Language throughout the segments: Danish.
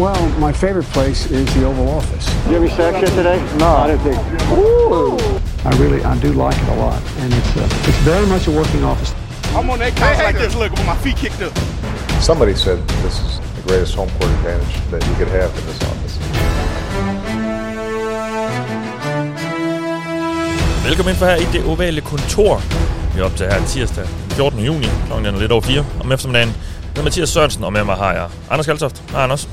Well, my favorite place is the Oval Office. You have any sex here today? No, I didn't think. Ooh. I really, I do like it a lot, and it's uh, it's very much a working office. I'm on that couch like this, look, with my feet kicked up. Somebody said this is the greatest home court advantage that you could have in this office. Velkommen ind for her i det ovale kontor. Vi er op til her tirsdag den 14. juni, klokken er lidt over 4 om eftermiddagen. Det er Mathias Sørensen, og med mig har jeg Anders Kaltoft. Hej Anders.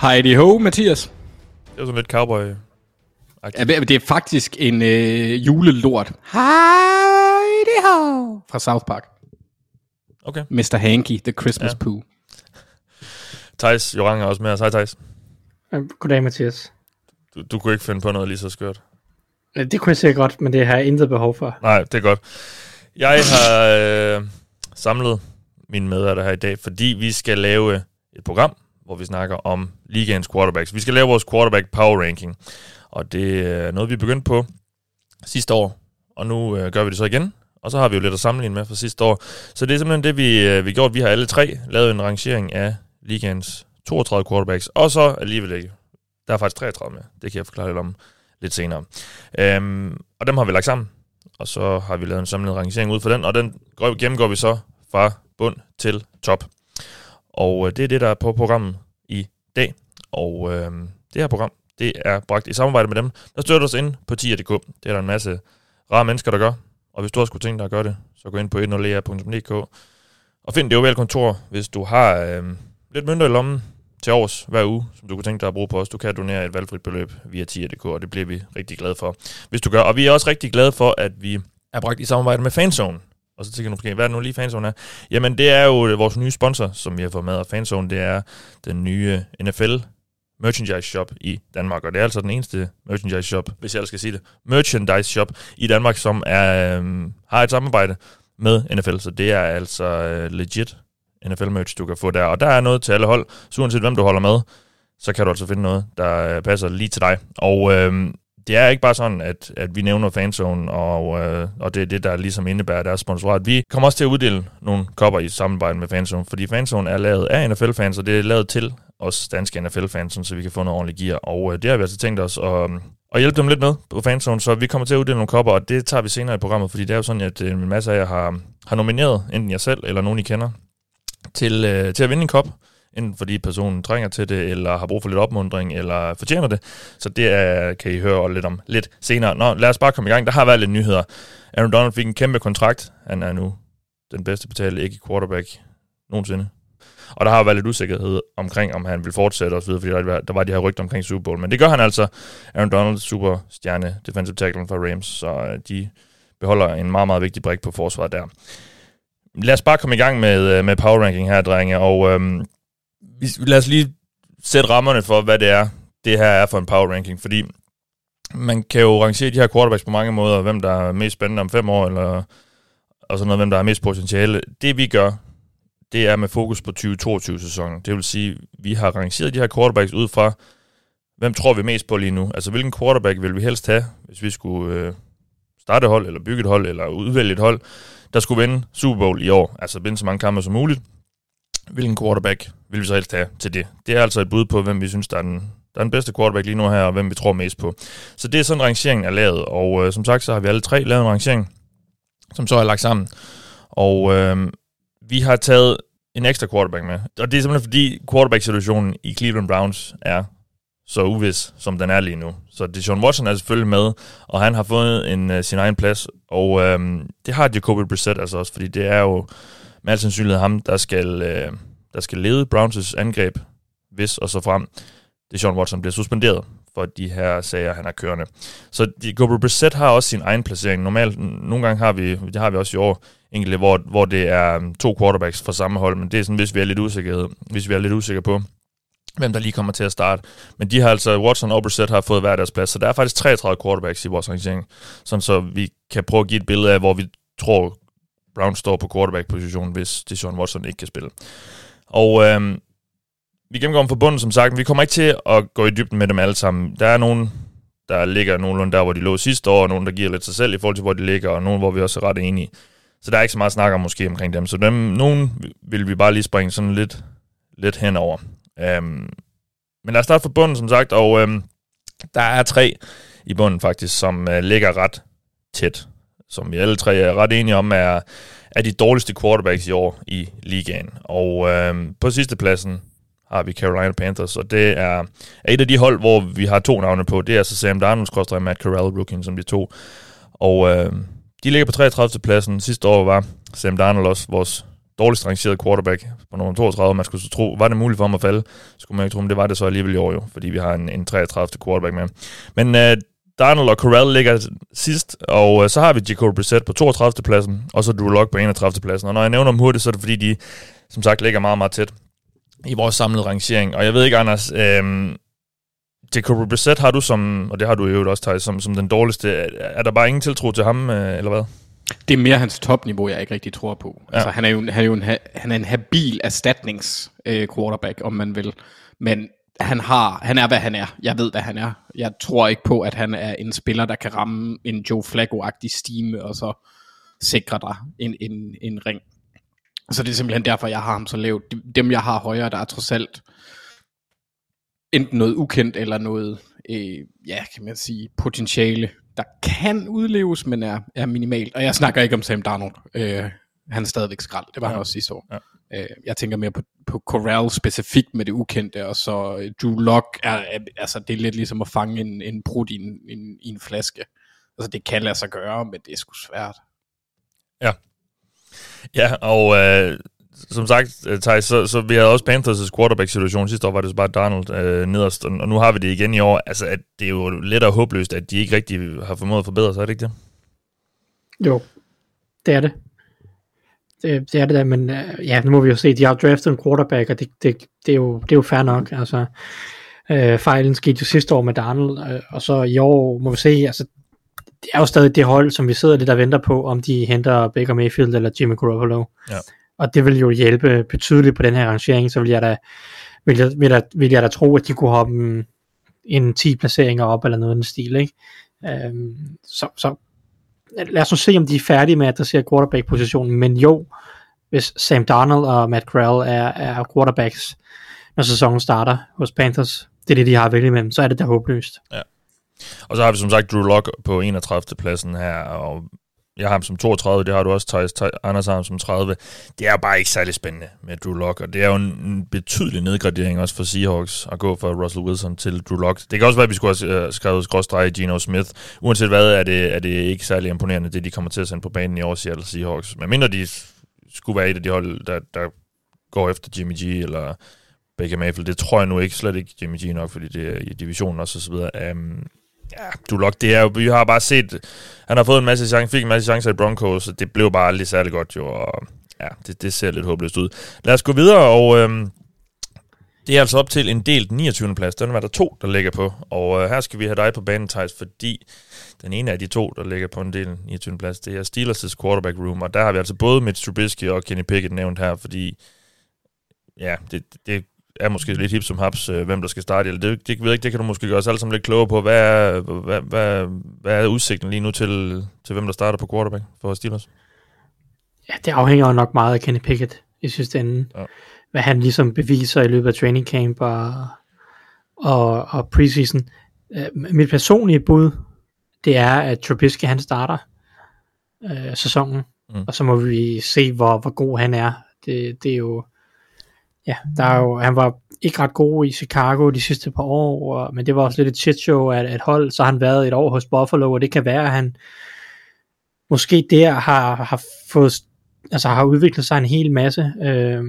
Heidi Ho, Mathias. Det er jo sådan lidt cowboy Ja, det er faktisk en øh, julelort. Heidi Ho. Fra South Park. Okay. Mr. Hanky, The Christmas Ja. Pooh. Thijs Jorang er også med os. Hej Thijs. Goddag, Mathias. Du, du kunne ikke finde på noget lige så skørt. Det kunne jeg sikkert godt, men det har jeg intet behov for. Nej, det er godt. Jeg har øh, samlet mine medværter her i dag, fordi vi skal lave et program, hvor vi snakker om ligaens quarterbacks. Vi skal lave vores quarterback power ranking, og det er noget, vi begyndte på sidste år, og nu øh, gør vi det så igen. Og så har vi jo lidt at sammenligne med fra sidste år. Så det er simpelthen det, vi, øh, vi gjort. Vi har alle tre lavet en rangering af ligaens 32 quarterbacks, og så alligevel ikke. Der er faktisk 33 med. Det kan jeg forklare lidt om lidt senere. Øhm, og dem har vi lagt sammen, og så har vi lavet en samlet rangering ud for den, og den gennemgår vi så fra bund til top. Og øh, det er det, der er på programmet i dag. Og øh, det her program, det er bragt i samarbejde med dem, der støtter os ind på tier.dk. Det er der en masse rare mennesker, der gør. Og hvis du også kunne tænke dig at gøre det, så gå ind på 10ea.dk og find det ovale kontor, hvis du har øh, lidt mønter i lommen til års hver uge, som du kunne tænke dig at bruge på os. Du kan donere et valgfrit beløb via tier.dk, og det bliver vi rigtig glade for, hvis du gør. Og vi er også rigtig glade for, at vi er bragt i samarbejde med Fanzone. Og så tænker du måske, hvad er det nu lige Fanzone er? Jamen, det er jo øh, vores nye sponsor, som vi har fået med, og Fanzone, det er den nye øh, NFL merchandise shop i Danmark, og det er altså den eneste merchandise shop, hvis jeg ellers skal sige det, merchandise shop i Danmark, som er, øhm, har et samarbejde med NFL, så det er altså øh, legit NFL-merch, du kan få der. Og der er noget til alle hold, så uanset hvem du holder med, så kan du altså finde noget, der øh, passer lige til dig. Og øh, det er ikke bare sådan, at, at vi nævner fanzone, og, øh, og det er det, der ligesom indebærer deres sponsorat. Vi kommer også til at uddele nogle kopper i samarbejde med fanzone, fordi fanzone er lavet af NFL-fans, og det er lavet til os danske NFL-fans, så vi kan få noget ordentligt gear. Og øh, det har vi altså tænkt os at, øh, at hjælpe dem lidt med på fanzone, så vi kommer til at uddele nogle kopper, og det tager vi senere i programmet, fordi det er jo sådan, at øh, en masse af jer har, har nomineret, enten jer selv eller nogen, I kender, til, øh, til at vinde en kop, enten fordi personen trænger til det, eller har brug for lidt opmundring, eller fortjener det. Så det er, kan I høre lidt om lidt senere. Nå, lad os bare komme i gang. Der har været lidt nyheder. Aaron Donald fik en kæmpe kontrakt. Han er nu den bedste betalte ikke quarterback nogensinde. Og der har været lidt usikkerhed omkring, om han vil fortsætte osv., fordi der var, der var de her rygter omkring Super Bowl. Men det gør han altså. Aaron Donald, superstjerne, defensive tackle for Rams, så øh, de beholder en meget, meget vigtig brik på forsvaret der. Lad os bare komme i gang med, øh, med power ranking her, drenge, og øhm, vi, lad os lige sætte rammerne for, hvad det er, det her er for en power ranking, fordi man kan jo rangere de her quarterbacks på mange måder, hvem der er mest spændende om fem år, eller og sådan noget, hvem der har mest potentiale. Det vi gør, det er med fokus på 2022-sæsonen. Det vil sige, vi har rangeret de her quarterbacks ud fra, hvem tror vi mest på lige nu? Altså, hvilken quarterback vil vi helst have, hvis vi skulle øh, starte et hold, eller bygge et hold, eller udvælge et hold, der skulle vinde Super Bowl i år, altså vinde så mange kampe som muligt. Hvilken quarterback vil vi så helst have til det? Det er altså et bud på, hvem vi synes, der er den, der er den bedste quarterback lige nu her, og hvem vi tror mest på. Så det er sådan, rangeringen er lavet, og øh, som sagt, så har vi alle tre lavet en rangering, som så er lagt sammen. Og øh, vi har taget en ekstra quarterback med, og det er simpelthen fordi quarterback-situationen i Cleveland Browns er så uvis, som den er lige nu. Så Deshaun Watson er selvfølgelig med, og han har fået en, uh, sin egen plads, og øhm, det har Jacoby Brissett altså også, fordi det er jo med al sandsynlighed ham, der skal, øh, der skal lede Browns' angreb, hvis og så frem det Sean Watson bliver suspenderet for de her sager, han har kørende. Så Gabriel Brissett har også sin egen placering. Normalt, nogle gange har vi, det har vi også i år, enkelte, hvor, hvor det er um, to quarterbacks fra samme hold, men det er sådan, hvis vi er lidt usikre, hvis vi er lidt usikre på, hvem der lige kommer til at starte. Men de har altså, Watson og Brissett har fået hver deres plads, så der er faktisk 33 quarterbacks i vores rangering, sådan så vi kan prøve at give et billede af, hvor vi tror, Brown står på quarterback-positionen, hvis Deshaun Watson ikke kan spille. Og øh, vi gennemgår dem forbundet, som sagt, vi kommer ikke til at gå i dybden med dem alle sammen. Der er nogen, der ligger nogenlunde der, hvor de lå sidste år, og nogen, der giver lidt sig selv i forhold til, hvor de ligger, og nogen, hvor vi også er ret enige. Så der er ikke så meget snak om måske omkring dem. Så dem, nogen vil vi bare lige springe sådan lidt, lidt henover. Øhm, men lad os starte fra bunden, som sagt, og øhm, der er tre i bunden faktisk, som øh, ligger ret tæt, som vi alle tre er ret enige om, er, er de dårligste quarterbacks i år i ligaen. Og øh, på sidste pladsen har vi Carolina Panthers, og det er, er et af de hold, hvor vi har to navne på. Det er altså Sam Darnold, og Matt Corral, rookien, som de to. Og øh, de ligger på 33. pladsen. Sidste år var Sam Darnold også vores dårligst rangerede quarterback på nummer 32. Man skulle så tro, var det muligt for ham at falde? Skulle man ikke tro, men det var det så alligevel i år jo, fordi vi har en, en 33. quarterback med. Men øh, Darnold og Corral ligger sidst, og øh, så har vi Jacob Brissett på 32. pladsen, og så Drew Lock på 31. pladsen. Og når jeg nævner dem hurtigt, så er det fordi, de som sagt ligger meget, meget tæt i vores samlede rangering. Og jeg ved ikke, Anders, øh, Jacob Brissett har du som, og det har du jo også, Thijs, som, som den dårligste. Er der bare ingen tiltro til ham, øh, eller hvad? Det er mere hans topniveau, jeg ikke rigtig tror på. Ja. Altså, han er jo, han er jo en, han er en habil erstatnings øh, quarterback, om man vil. Men han, har, han er, hvad han er. Jeg ved, hvad han er. Jeg tror ikke på, at han er en spiller, der kan ramme en Joe Flacco-agtig stime, og så sikre dig en, en, en ring. Så det er simpelthen derfor, jeg har ham så lavt. Dem, jeg har højere, der er trods alt enten noget ukendt, eller noget, øh, ja, kan man sige, potentiale, der kan udleves, men er, er minimalt. Og jeg snakker ikke om Sam Darnold. Øh, han er stadigvæk skrald. Det var ja. han også sidste år. Ja. Øh, jeg tænker mere på, på Corral specifikt med det ukendte, og så øh, Drew Lock er, er, altså det er lidt ligesom at fange en, en brud i en, en, i en flaske. Altså det kan lade sig gøre, men det er sgu svært. Ja. Ja, og øh, som sagt, øh, Thijs, så, så vi havde også Panthers' quarterback-situation. Sidste år var det så bare Donald øh, nederst, og nu har vi det igen i år. Altså, at det er jo lidt og håbløst, at de ikke rigtig har formået at forbedre sig, er det ikke det? Jo, det er det. Det, det er det da, men uh, ja, nu må vi jo se, de har draftet en quarterback, og det, det, det, er, jo, det er jo fair nok. Altså, øh, fejlen skete jo sidste år med Donald, øh, og så i år må vi se, altså, det er jo stadig det hold, som vi sidder lidt og venter på, om de henter Baker Mayfield eller Jimmy Garoppolo. Ja og det vil jo hjælpe betydeligt på den her rangering, så vil jeg da, vil jeg, vil jeg, vil jeg da tro, at de kunne hoppe en 10 placeringer op, eller noget i den stil, ikke? Øhm, så, så lad os nu se, om de er færdige med at adressere quarterback-positionen, men jo, hvis Sam Darnold og Matt Corral er, er quarterbacks, når sæsonen starter hos Panthers, det er det, de har at vælge imellem, så er det da håbløst. Ja. Og så har vi som sagt Drew Lock på 31. pladsen her, og jeg har ham som 32, det har du også, Thijs. Anders har ham som 30. Det er bare ikke særlig spændende med Drew Lock, og det er jo en betydelig nedgradering også for Seahawks at gå fra Russell Wilson til Drew Lock. Det kan også være, at vi skulle have øh, skrevet skråstreg Geno Smith. Uanset hvad, er det, er det ikke særlig imponerende, det de kommer til at sende på banen i år, Seattle Seahawks. Men mindre de skulle være et af de hold, der, der går efter Jimmy G eller Baker Mayfield. Det tror jeg nu ikke, slet ikke Jimmy G nok, fordi det er i divisionen også og så videre. Um, Ja, du lok, det er jo, vi har bare set, han har fået en masse chancer, fik en masse chancer i Broncos, så det blev bare aldrig særlig godt jo, og ja, det, det ser lidt håbløst ud. Lad os gå videre, og øhm, det er altså op til en delt 29. plads. Den var der to, der ligger på, og øh, her skal vi have dig på banen, Thijs, fordi den ene af de to, der ligger på en del 29. plads, det er Steelers' quarterback room, og der har vi altså både Mitch Trubisky og Kenny Pickett nævnt her, fordi ja, det, det er måske lidt hip som haps, øh, hvem der skal starte. Eller det, det, ved ikke, det kan du måske gøre os alle sammen lidt klogere på. Hvad er, hvad, hvad, hvad er udsigten lige nu til, til hvem der starter på quarterback for Steelers? Ja, det afhænger jo nok meget af Kenny Pickett i sidste ende. Ja. Hvad han ligesom beviser i løbet af training camp og, og, og preseason. Uh, mit personlige bud, det er, at Trubisky han starter uh, sæsonen. Mm. Og så må vi se, hvor, hvor god han er. Det, det er jo ja, der er jo, han var ikke ret god i Chicago de sidste par år, og, men det var også lidt et shit show at, at hold, så har han været et år hos Buffalo, og det kan være, at han måske der har, har fået, altså har udviklet sig en hel masse øh,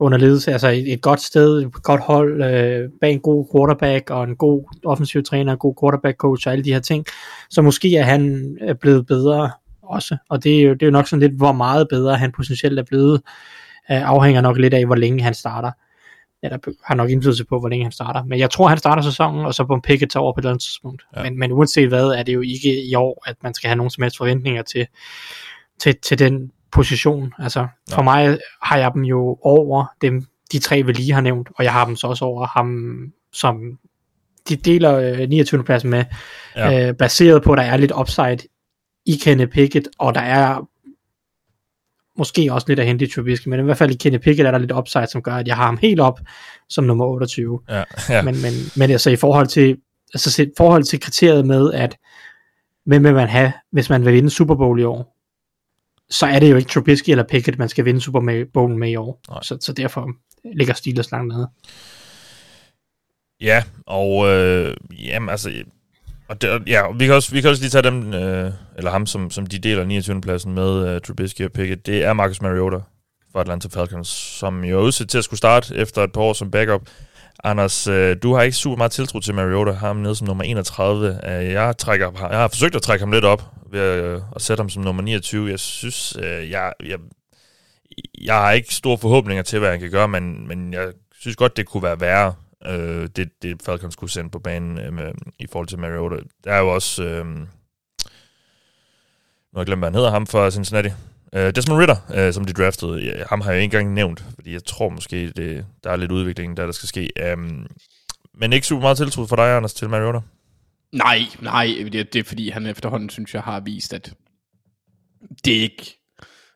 under ledelse, altså et, et godt sted, et godt hold, øh, bag en god quarterback, og en god offensiv træner, en god quarterback coach, og alle de her ting, så måske er han øh, blevet bedre også, og det er jo, det er jo nok sådan lidt, hvor meget bedre han potentielt er blevet, øh, afhænger nok lidt af, hvor længe han starter. Der har nok indflydelse på, hvor længe han starter. Men jeg tror, han starter sæsonen, og så på en picket over på et eller andet tidspunkt. Ja. Men, men uanset hvad, er det jo ikke i år, at man skal have nogen som helst forventninger til, til, til den position. Altså, ja. for mig har jeg dem jo over dem, de tre, vi lige har nævnt, og jeg har dem så også over ham, som de deler øh, 29. pladsen med, ja. øh, baseret på, at der er lidt upside i Kenny Pickett, og der er måske også lidt at hente i Trubisky, men i hvert fald i Kenny Pickett er der lidt upside, som gør, at jeg har ham helt op som nummer 28. Ja, ja. Men, men, men altså i forhold til, altså i forhold til kriteriet med, at hvem vil man have, hvis man vil vinde Super Bowl i år, så er det jo ikke Trubisky eller Pickett, man skal vinde Super Bowl med i år. Så, så derfor ligger Steelers langt nede. Ja, og øh, jamen, altså, og det, ja, vi kan, også, vi kan også lige tage dem, øh, eller ham, som, som de deler 29. pladsen med øh, Trubisky og Pickett. Det er Marcus Mariota fra Atlanta Falcons, som jo er udsat til at skulle starte efter et par år som backup. Anders, øh, du har ikke super meget tiltro til Mariota, ham nede som nummer 31. Øh, jeg, trækker, jeg har forsøgt at trække ham lidt op ved at, øh, at sætte ham som nummer 29. Jeg synes, øh, jeg, jeg, jeg har ikke store forhåbninger til, hvad han kan gøre, men, men jeg synes godt, det kunne være værre øh, det, det Falcons skulle sende på banen øh, med, i forhold til Mariota. Der er jo også... Øh, nu har jeg glemt, hvad han hedder, ham fra Cincinnati. Øh, Desmond Ritter, øh, som de draftede, ja, ham har jeg ikke engang nævnt, fordi jeg tror måske, det, der er lidt udvikling, der der skal ske. Um, men ikke super meget tiltro for dig, Anders, til Mariota? Nej, nej, det, det er fordi, han efterhånden, synes jeg, har vist, at det ikke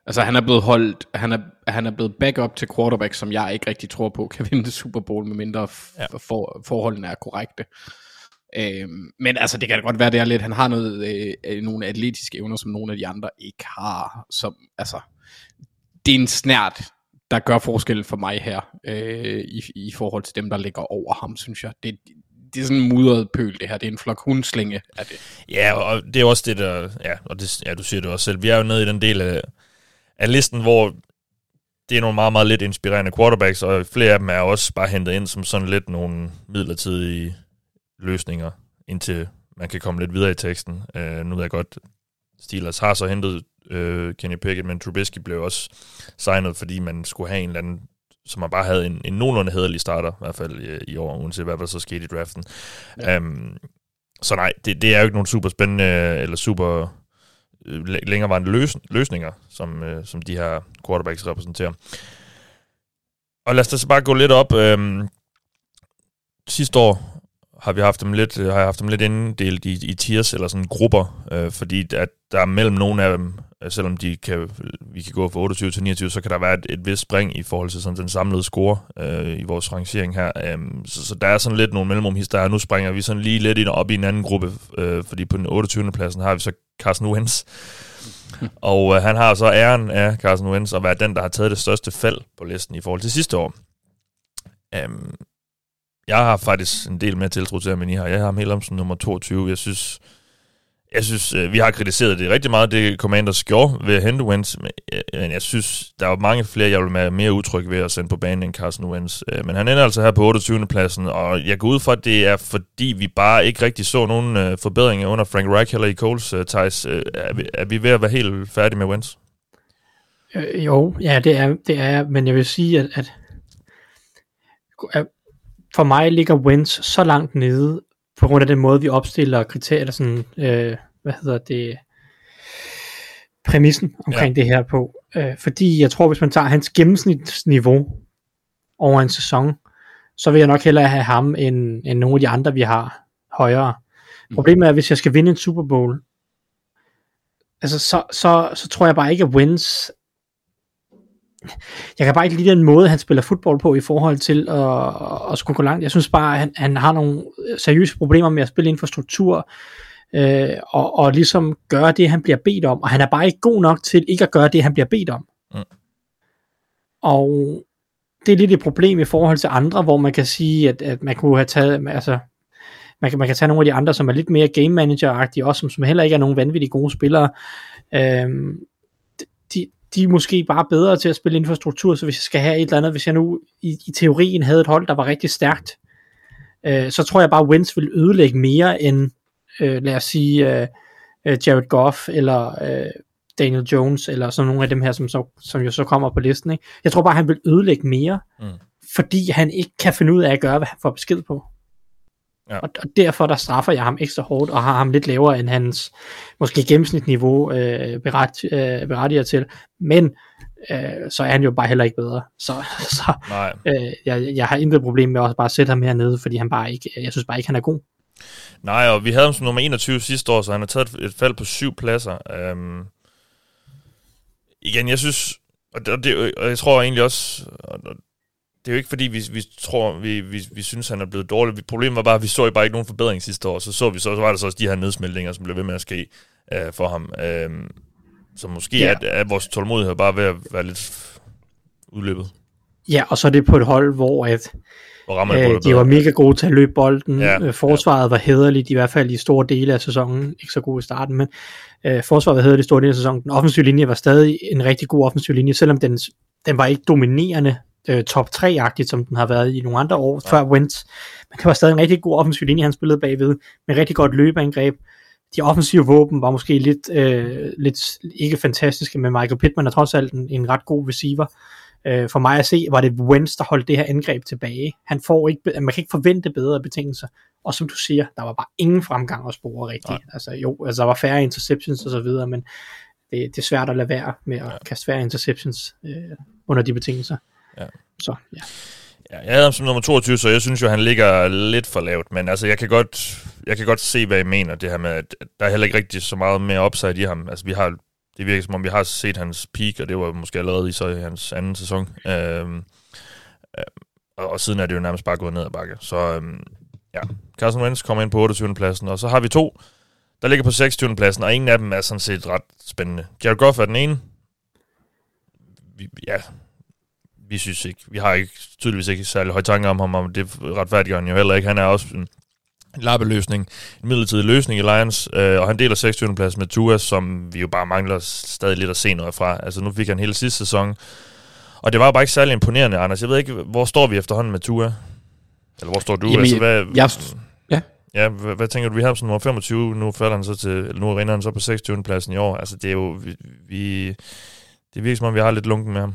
Altså han er blevet holdt, han er, han er blevet backup til quarterback, som jeg ikke rigtig tror på kan vinde Super Bowl, medmindre ja. for, forholdene er korrekte. Øhm, men altså det kan da godt være, det er lidt, han har noget, øh, øh, nogle atletiske evner, som nogle af de andre ikke har. Som, altså, det er en snært, der gør forskel for mig her, øh, i, i forhold til dem, der ligger over ham, synes jeg. Det, det er sådan en mudret pøl, det her. Det er en flok hundslinge af det. Ja, og det er også det, der... Ja, og det, ja, du siger det også selv. Vi er jo nede i den del af, af listen, hvor det er nogle meget, meget lidt inspirerende quarterbacks, og flere af dem er også bare hentet ind som sådan lidt nogle midlertidige løsninger, indtil man kan komme lidt videre i teksten. Uh, nu ved jeg godt, Steelers har så hentet uh, Kenny Pickett, men Trubisky blev også signet, fordi man skulle have en eller anden som man bare havde en, en nogenlunde hederlig starter, i hvert fald i, i år, uanset hvad der så skete i draften. Ja. Um, så nej, det, det er jo ikke nogen super spændende, eller super Øh, længerevarende løs, løsninger, som, øh, som de her quarterbacks repræsenterer. Og lad os da så bare gå lidt op. Øhm, sidste år har vi haft dem lidt, øh, har jeg haft dem lidt inddelt i, i tiers eller sådan grupper, øh, fordi at der er mellem nogle af dem, selvom de kan, vi kan gå fra 28 til 29, så kan der være et, et vist spring i forhold til sådan den samlede score øh, i vores rangering her. Øh, så, så der er sådan lidt nogle mellemrumhistorier. Nu springer vi sådan lige lidt op i en anden gruppe, øh, fordi på den 28. pladsen har vi så Carson Wentz. og øh, han har så æren af Carson Wentz at være den, der har taget det største fald på listen i forhold til sidste år. Um, jeg har faktisk en del mere tiltro til ham, end I har. Jeg har ham helt om som nummer 22. Jeg synes, jeg synes, øh, vi har kritiseret det rigtig meget, det Commanders gjorde ved at hente Wentz, øh, men jeg synes, der er mange flere, jeg vil være mere utryg ved at sende på banen end Carson Wentz. Øh, men han ender altså her på 28. pladsen, og jeg går ud fra, at det er fordi, vi bare ikke rigtig så nogen forbedringer under Frank Reich eller i Coles, Thijs. Er vi, er ved at være helt færdige med Wentz? Øh, jo, ja, det er, det er men jeg vil sige, at, at, at for mig ligger Wentz så langt nede, på grund af den måde, vi opstiller kriterier, sådan, øh, hvad hedder det, præmissen omkring ja. det her på. Øh, fordi jeg tror, hvis man tager hans gennemsnitsniveau over en sæson, så vil jeg nok hellere have ham, end, end nogle af de andre, vi har højere. Mm. Problemet er, hvis jeg skal vinde en Super Bowl, altså så, så, så tror jeg bare ikke, at Wins jeg kan bare ikke lide den måde, han spiller fodbold på i forhold til at, at skulle gå langt. Jeg synes bare, at han, han har nogle seriøse problemer med at spille inden for struktur, øh, og, og ligesom gøre det, han bliver bedt om. Og han er bare ikke god nok til ikke at gøre det, han bliver bedt om. Mm. Og det er lidt et problem i forhold til andre, hvor man kan sige, at, at man kunne have taget, altså, man kan, man kan tage nogle af de andre, som er lidt mere game manager-agtige, også som, som heller ikke er nogen vanvittigt gode spillere. Øhm, de, de er måske bare bedre til at spille infrastruktur, så hvis jeg skal have et eller andet, hvis jeg nu i, i teorien havde et hold, der var rigtig stærkt, øh, så tror jeg bare, at Wentz vil ødelægge mere end, øh, lad os sige, øh, øh, Jared Goff, eller øh, Daniel Jones, eller sådan nogle af dem her, som, så, som jo så kommer på listen. Ikke? Jeg tror bare, han vil ødelægge mere, mm. fordi han ikke kan finde ud af at gøre, hvad han får besked på. Ja. Og, og derfor der straffer jeg ham ekstra hårdt, og har ham lidt lavere end hans måske gennemsnitniveau øh, beret, øh, berettiger til. Men øh, så er han jo bare heller ikke bedre. Så, så øh, jeg, jeg har intet problem med at bare sætte ham hernede, fordi han bare ikke, jeg synes bare ikke, han er god. Nej, og vi havde ham som nummer 21 sidste år, så han har taget et fald på syv pladser. Um, igen, jeg synes, og, det, og jeg tror egentlig også, det er jo ikke fordi, vi, vi tror, vi, vi, vi synes, han er blevet dårlig. Problemet var bare, at vi så jo bare ikke nogen forbedring sidste år. Så så vi så, så var der så også de her nedsmeltninger, som blev ved med at ske øh, for ham. Øh, så måske ja. er, er vores tålmodighed bare ved at være lidt udløbet. Ja, og så er det på et hold, hvor at, øh, de var mega gode til at løbe bolden. Ja, øh, forsvaret ja. var hederligt, i hvert fald i store dele af sæsonen. Ikke så god i starten, men øh, forsvaret var hederligt i store dele af sæsonen. Den offensive linje var stadig en rigtig god offensiv linje, selvom den, den var ikke dominerende øh, top 3-agtigt, som den har været i nogle andre år ja. før Wentz. Men det var stadig en rigtig god offensiv linje, han spillede bagved, med rigtig godt løbeangreb. De offensive våben var måske lidt, øh, lidt ikke fantastiske, men Michael Pittman er trods alt en, en ret god receiver. Øh, for mig at se, var det Wentz, der holdt det her angreb tilbage. Han får ikke, man kan ikke forvente bedre betingelser. Og som du siger, der var bare ingen fremgang at spore rigtigt. Ja. Altså jo, altså der var færre interceptions og så videre, men det, det er svært at lade være med at ja. kaste færre interceptions øh, under de betingelser. Ja. Så, ja. Ja, jeg havde ham som nummer 22, så jeg synes jo, han ligger lidt for lavt. Men altså, jeg kan godt, jeg kan godt se, hvad I mener, det her med, at der er heller ikke rigtig så meget mere upside i ham. Altså, vi har, det virker som om, vi har set hans peak, og det var måske allerede i, så i hans anden sæson. Øhm, øh, og, og siden er det jo nærmest bare gået ned ad bakke. Så øhm, ja, Carson Wentz kommer ind på 28. pladsen, og så har vi to, der ligger på 26. pladsen, og ingen af dem er sådan set ret spændende. Jared Goff er den ene. Vi, ja, vi synes ikke, vi har ikke tydeligvis ikke særlig høje tanker om ham, og det retfærdiger han jo heller ikke. Han er også en lappeløsning, en midlertidig løsning i Lions, øh, og han deler 26. plads med Tua, som vi jo bare mangler stadig lidt at se noget fra. Altså nu fik han hele sidste sæson, og det var jo bare ikke særlig imponerende, Anders. Jeg ved ikke, hvor står vi efterhånden med Tua? Eller hvor står du? Jamen, altså, hvad, jeg, ja. Ja, hvad, hvad, tænker du? Vi har som nummer 25, nu falder han så til, nu rinder han så på 26. pladsen i år. Altså det er jo, vi, vi det virker som om, vi har lidt lunken med ham.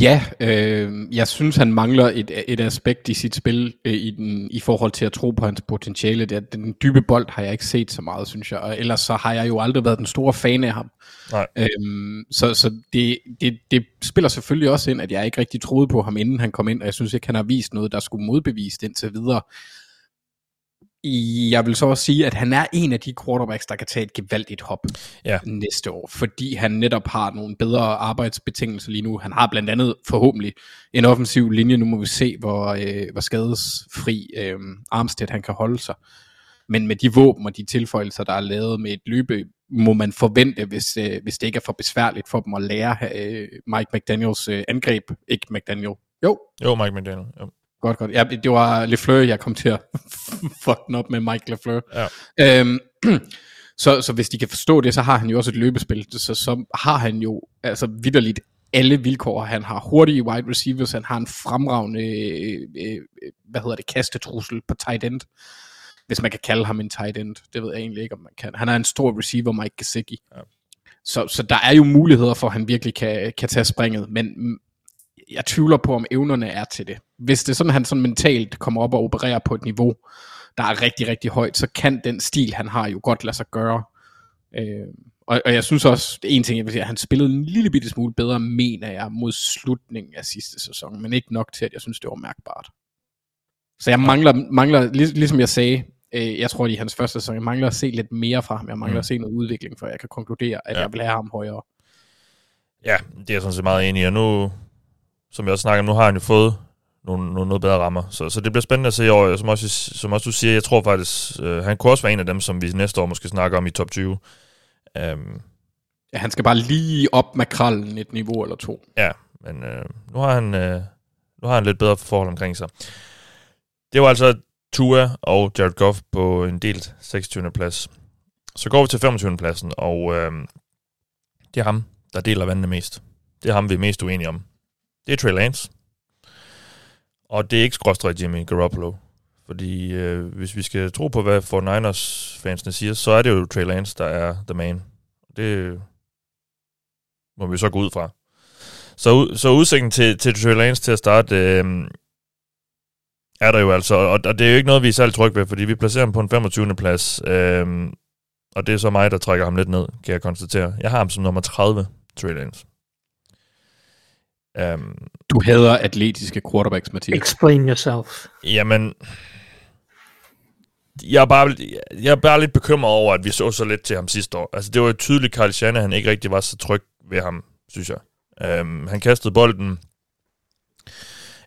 Ja, øh, jeg synes, han mangler et, et aspekt i sit spil øh, i, den, i forhold til at tro på hans potentiale. Det, den dybe bold har jeg ikke set så meget, synes jeg. Og ellers så har jeg jo aldrig været den store fan af ham. Nej. Øhm, så så det, det, det spiller selvfølgelig også ind, at jeg ikke rigtig troede på ham, inden han kom ind. Og jeg synes ikke, han har vist noget, der skulle modbevise det indtil videre. Jeg vil så også sige, at han er en af de quarterbacks, der kan tage et gevaldigt hop ja. næste år, fordi han netop har nogle bedre arbejdsbetingelser lige nu. Han har blandt andet forhåbentlig en offensiv linje. Nu må vi se, hvor, øh, hvor skadesfri øh, Armstead han kan holde sig. Men med de våben og de tilføjelser, der er lavet med et løbe, må man forvente, hvis, øh, hvis det ikke er for besværligt for dem at lære øh, Mike McDaniels øh, angreb. Ikke McDaniel. Jo. Jo, Mike McDaniel. Jo. Godt, godt. Ja, det var Lefleur, jeg kom til at fuck den op med Mike Lefleur. Ja. Øhm, så, så hvis de kan forstå det, så har han jo også et løbespil. Så, så har han jo altså vidderligt alle vilkår. Han har hurtige wide receivers, han har en fremragende, øh, øh, hvad hedder det, kastetrussel på tight end. Hvis man kan kalde ham en tight end. Det ved jeg egentlig ikke, om man kan. Han er en stor receiver, Mike Gesicki. Ja. Så, så der er jo muligheder for, at han virkelig kan, kan tage springet. Men jeg tvivler på, om evnerne er til det. Hvis det er sådan, at han sådan mentalt kommer op og opererer på et niveau, der er rigtig, rigtig højt, så kan den stil, han har, jo godt lade sig gøre. Øh, og, og jeg synes også, en ting, jeg vil sige, at han spillede en lille bitte smule bedre, mener jeg, mod slutningen af sidste sæson, men ikke nok til, at jeg synes, det var mærkbart. Så jeg mangler, mangler lig, ligesom jeg sagde, øh, jeg tror, det er hans første sæson, jeg mangler at se lidt mere fra ham, jeg mangler mm. at se noget udvikling, for jeg kan konkludere, at ja. jeg vil have ham højere. Ja, det er jeg sådan set meget enig i, og nu, som jeg også snakker om, nu har han jo fået nogle, nogle noget bedre rammer. Så, så det bliver spændende at se i år. Som også, som også du siger, jeg tror faktisk, øh, han kunne også være en af dem, som vi næste år måske snakker om i top 20. Um, øhm. ja, han skal bare lige op med krallen et niveau eller to. Ja, men øh, nu, har han, øh, nu har han lidt bedre forhold omkring sig. Det var altså Tua og Jared Goff på en delt 26. plads. Så går vi til 25. pladsen, og øh, det er ham, der deler vandene mest. Det er ham, vi er mest uenige om. Det er Trey Lance. Og det er ikke skråstrej Jimmy Garoppolo. Fordi øh, hvis vi skal tro på, hvad 49ers fansene siger, så er det jo Trey Lance, der er the man. Det må vi så gå ud fra. Så, så udsigten til, til Trey Lance til at starte, øh, er der jo altså, og, og det er jo ikke noget, vi er særlig trygge ved, fordi vi placerer ham på en 25. plads, øh, og det er så mig, der trækker ham lidt ned, kan jeg konstatere. Jeg har ham som nummer 30, Trey Lance. Um, du hader atletiske quarterbacks, Mathias. Explain yourself. Jamen, jeg er, bare, jeg er bare lidt bekymret over, at vi så så lidt til ham sidste år. Altså, det var jo tydeligt, at Carl han ikke rigtig var så tryg ved ham, synes jeg. Um, han kastede bolden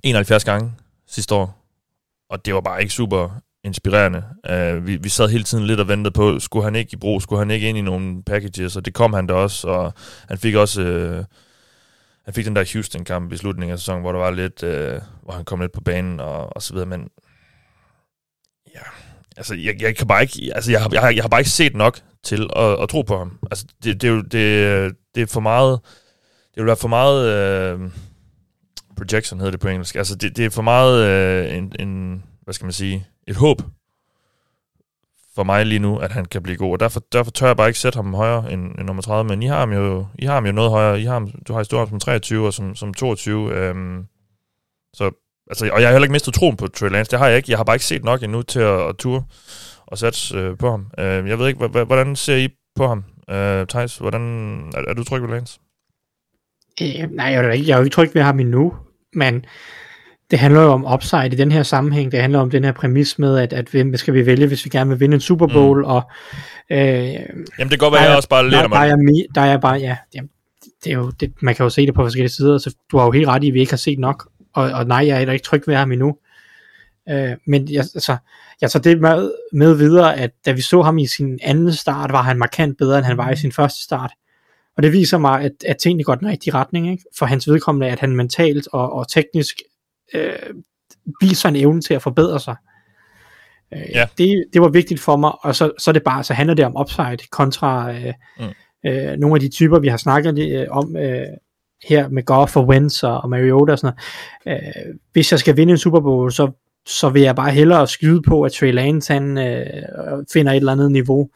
71 gange sidste år, og det var bare ikke super inspirerende. Uh, vi, vi sad hele tiden lidt og ventede på, skulle han ikke i brug, skulle han ikke ind i nogle packages, og det kom han da også, og han fik også... Uh, han fik den der Houston-kamp i slutningen af sæsonen, hvor der var lidt, øh, hvor han kom lidt på banen og, og så videre, men ja, altså jeg, jeg kan bare ikke, altså jeg jeg, jeg har bare ikke set nok til at, at tro på ham. Altså det, det, er jo, det, det er for meget, det vil være for meget øh, projection hedder det på engelsk. Altså det, det er for meget øh, en, en, hvad skal man sige, et håb for mig lige nu, at han kan blive god. Og derfor, derfor tør jeg bare ikke sætte ham højere end, end nummer 30, men I har ham jo, I har ham jo noget højere. I har ham, du har i stor som 23 og som, som 22. Øhm, så, altså, og jeg har heller ikke mistet troen på Trey Lance. Det har jeg ikke. Jeg har bare ikke set nok endnu til at, at ture og sætte øh, på ham. Øh, jeg ved ikke, hvordan ser I på ham, øh, Thijs? Hvordan, er, er du tryg ved Lance? Øh, nej, jeg er, ikke, jeg er jo ikke tryg ved ham endnu, men det handler jo om upside i den her sammenhæng. Det handler om den her præmis med, at, at hvem skal vi vælge, hvis vi gerne vil vinde en Super Bowl. Mm. Og, øh, Jamen det kan godt være, jeg også bare lærer mig. Der er, der er bare, ja, det er jo, det, man kan jo se det på forskellige sider, så du har jo helt ret i, at vi ikke har set nok. Og, og nej, jeg er ikke tryg ved ham endnu. Øh, men jeg, altså, jeg tager det med, med videre, at da vi så ham i sin anden start, var han markant bedre, end han var i sin første start. Og det viser mig, at, at tingene går den rigtige retning, ikke? for hans vedkommende, at han mentalt og, og teknisk øh, viser en evne til at forbedre sig. Øh, ja. det, det var vigtigt for mig, og så, så, det bare, så handler det om upside kontra øh, mm. øh, nogle af de typer, vi har snakket øh, om øh, her med Goff og Wentz og, og Mariota og sådan noget. Øh, hvis jeg skal vinde en Super Bowl, så, så vil jeg bare hellere skyde på, at Trey Lance han, øh, finder et eller andet niveau,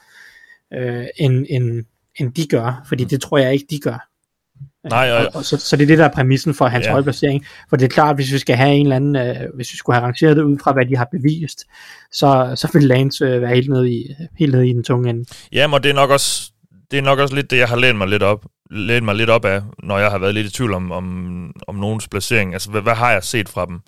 øh, end, end, end de gør, fordi mm. det tror jeg ikke, de gør. Nej, og, og, så, så det er det, der er præmissen for hans ja. høje placering. For det er klart, hvis vi skal have en eller anden, øh, hvis vi skulle have rangeret det ud fra, hvad de har bevist, så, så vil Lance øh, være helt nede, i, helt nede i den tunge ende. Ja, og det er nok også det er nok også lidt det, jeg har lænt mig lidt op, lænt mig lidt op af, når jeg har været lidt i tvivl om, om, om nogens placering. Altså, hvad, hvad har jeg set fra dem?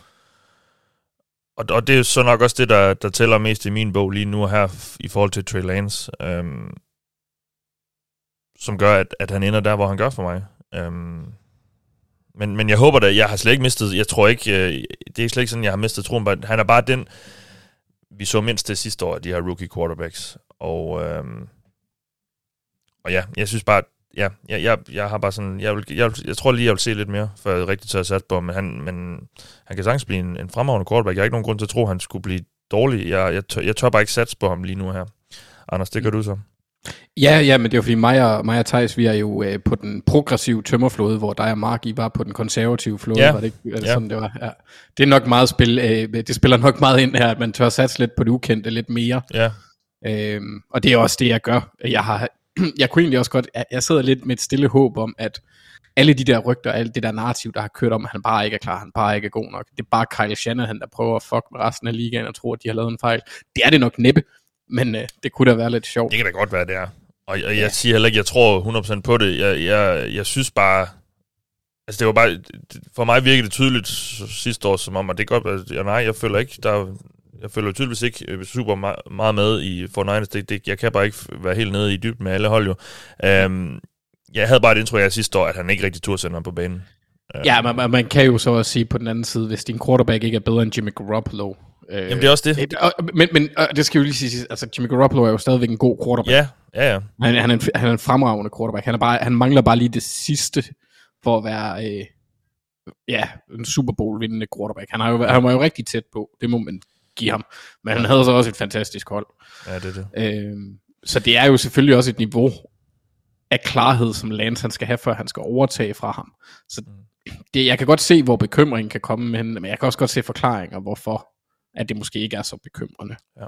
Og, og det er så nok også det, der, der tæller mest i min bog lige nu her, i forhold til Trey Lance, øhm, som gør, at, at han ender der, hvor han gør for mig. Øhm, men, men jeg håber da, jeg har slet ikke mistet, jeg tror ikke, øh, det er slet ikke sådan, jeg har mistet troen, men han er bare den, vi så mindst det sidste år, de her rookie quarterbacks. Og, øhm, og ja, jeg synes bare, ja, jeg, jeg, jeg har bare sådan, jeg, vil, jeg, jeg tror lige, jeg vil se lidt mere, for jeg rigtig tager sat på men han, men han kan sagtens blive en, en fremragende quarterback. Jeg har ikke nogen grund til at tro, at han skulle blive dårlig. Jeg, jeg, tør, jeg tør bare ikke satse på ham lige nu her. Anders, det gør du så. Ja, ja, men det er jo fordi mig og, mig og Thijs, vi er jo øh, på den progressive tømmerflåde, hvor dig og Mark, I var på den konservative flåde, ja. var det ikke det ja. sådan, det var? Ja. Det er nok meget spil, øh, det spiller nok meget ind her, at man tør satse lidt på det ukendte lidt mere. Ja. Øhm, og det er også det, jeg gør. Jeg har, jeg kunne egentlig også godt, jeg sidder lidt med et stille håb om, at alle de der rygter, alt det der narrativ, der har kørt om, at han bare ikke er klar, han bare ikke er god nok. Det er bare Kyle Shanahan, der prøver at fuck med resten af ligaen og tror, at de har lavet en fejl. Det er det nok næppe, men øh, det kunne da være lidt sjovt. Det kan da godt være, det er. Og, jeg ja. siger heller ikke, jeg tror 100% på det. Jeg, jeg, jeg synes bare... Altså, det var bare... For mig virkede det tydeligt sidste år, som om, at det godt... At, ja, nej, jeg føler ikke... Der, jeg føler tydeligvis ikke øh, super meget med i for Niners. Det, det, jeg kan bare ikke være helt nede i dybden med alle hold jo. Um, jeg havde bare et indtryk af sidste år, at han ikke rigtig turde sende ham på banen. Ja, man, man kan jo så også sige på den anden side, hvis din quarterback ikke er bedre end Jimmy Garoppolo, Øh, Jamen det er også det. Et, og, men men og det skal jo lige sige, altså Jimmy Garoppolo er jo stadigvæk en god quarterback. Ja, ja, ja. Han, han, er, en, han er en fremragende quarterback. Han, er bare, han mangler bare lige det sidste for at være øh, ja, en Super Bowl vindende quarterback. Han, har jo, han var jo rigtig tæt på, det må man give ham. Men han havde så også et fantastisk hold. Ja, det er det. Øh, så det er jo selvfølgelig også et niveau af klarhed, som Lance han skal have, før han skal overtage fra ham. Så mm. Det, jeg kan godt se, hvor bekymringen kan komme, men, men jeg kan også godt se forklaringer, hvorfor at det måske ikke er så bekymrende. Ja.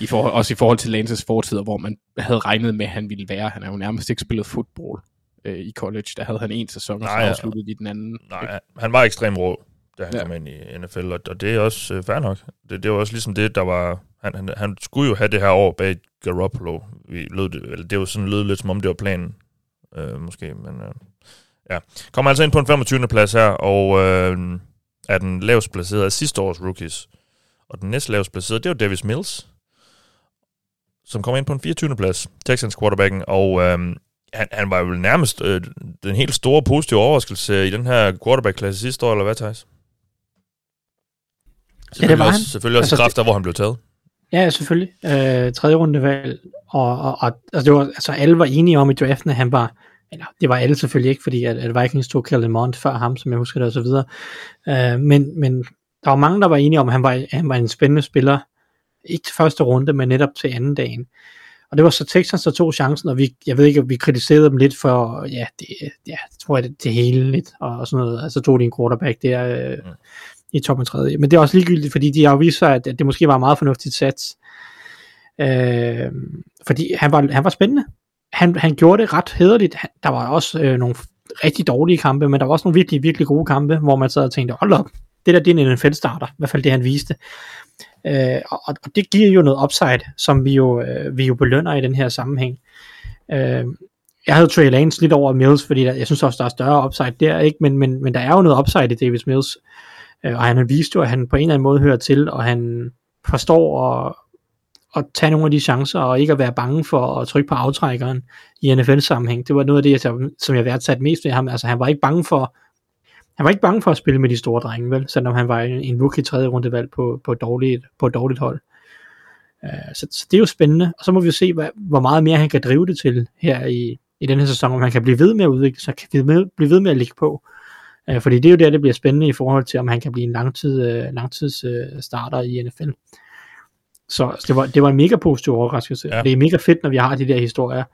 I forhold, også i forhold til Lances fortider, hvor man havde regnet med, at han ville være. Han har jo nærmest ikke spillet fodbold øh, i college. Der havde han en sæson, og så afsluttede de den anden. Nej, han var ekstremt rå, da han ja. kom ind i NFL, og det er også øh, fair nok. Det, det var også ligesom det, der var... Han, han, han skulle jo have det her år bag Garoppolo. Vi lød det, eller det var sådan lød lidt, som om det var planen, øh, måske, men... Øh, ja. Kommer altså ind på en 25. plads her, og øh, er den lavest placeret af sidste års rookies. Og den næste lavest placerede, det var Davis Mills, som kom ind på en 24. plads, Texans quarterbacken, og øhm, han, han var jo nærmest øh, den helt store positive overraskelse i den her quarterback-klasse sidste år, eller hvad, Thijs? Ja, det var også, han. Selvfølgelig også Altså, der, hvor han blev taget. Ja, selvfølgelig. Øh, tredje rundevalg, og, og, og altså, det var, altså, alle var enige om i draften, at han var, eller det var alle selvfølgelig ikke, fordi at, at Vikings tog Kellen Mond før ham, som jeg husker det, og så videre. Øh, men, men der var mange, der var enige om, at han var, han var en spændende spiller, ikke til første runde, men netop til anden dagen. Og det var så Texans, der tog chancen, og vi, jeg ved ikke, vi kritiserede dem lidt for, ja, det, ja det tror jeg, det, det hele lidt, og, og sådan noget. Altså tog de en quarterback der øh, i toppen tredje. Men det er også ligegyldigt, fordi de har jo vist sig, at, at det måske var meget fornuftigt sats. Øh, fordi han var, han var spændende. Han, han gjorde det ret hederligt. Han, der var også øh, nogle rigtig dårlige kampe, men der var også nogle virkelig, virkelig gode kampe, hvor man sad og tænkte, hold op, det der det er en NFL-starter, i hvert fald det han viste. Øh, og, og det giver jo noget upside, som vi jo, øh, vi jo belønner i den her sammenhæng. Øh, jeg havde Trey Lance lidt over Mills, fordi der, jeg synes også, der er større upside der, ikke? Men, men, men der er jo noget upside i Davis Mills, øh, og han har vist jo, at han på en eller anden måde hører til, og han forstår og at tage nogle af de chancer, og ikke at være bange for at trykke på aftrækkeren i NFL-sammenhæng. Det var noget af det, jeg, som jeg værdsatte mest ved ham. Altså, han var ikke bange for han var ikke bange for at spille med de store drenge, vel? Selvom han var en, en rookie tredje rundevalg på, på, et dårligt, på et dårligt hold. Uh, så, så, det er jo spændende, og så må vi jo se, hvad, hvor meget mere han kan drive det til her i, i den her sæson, om han kan blive ved med at udvikle sig, kan blive ved, blive ved med at ligge på. Uh, fordi det er jo der, det bliver spændende i forhold til, om han kan blive en langtid, uh, langtids uh, starter i NFL. Så, det, var, det var en mega positiv overraskelse. Ja. Det er mega fedt, når vi har de der historier.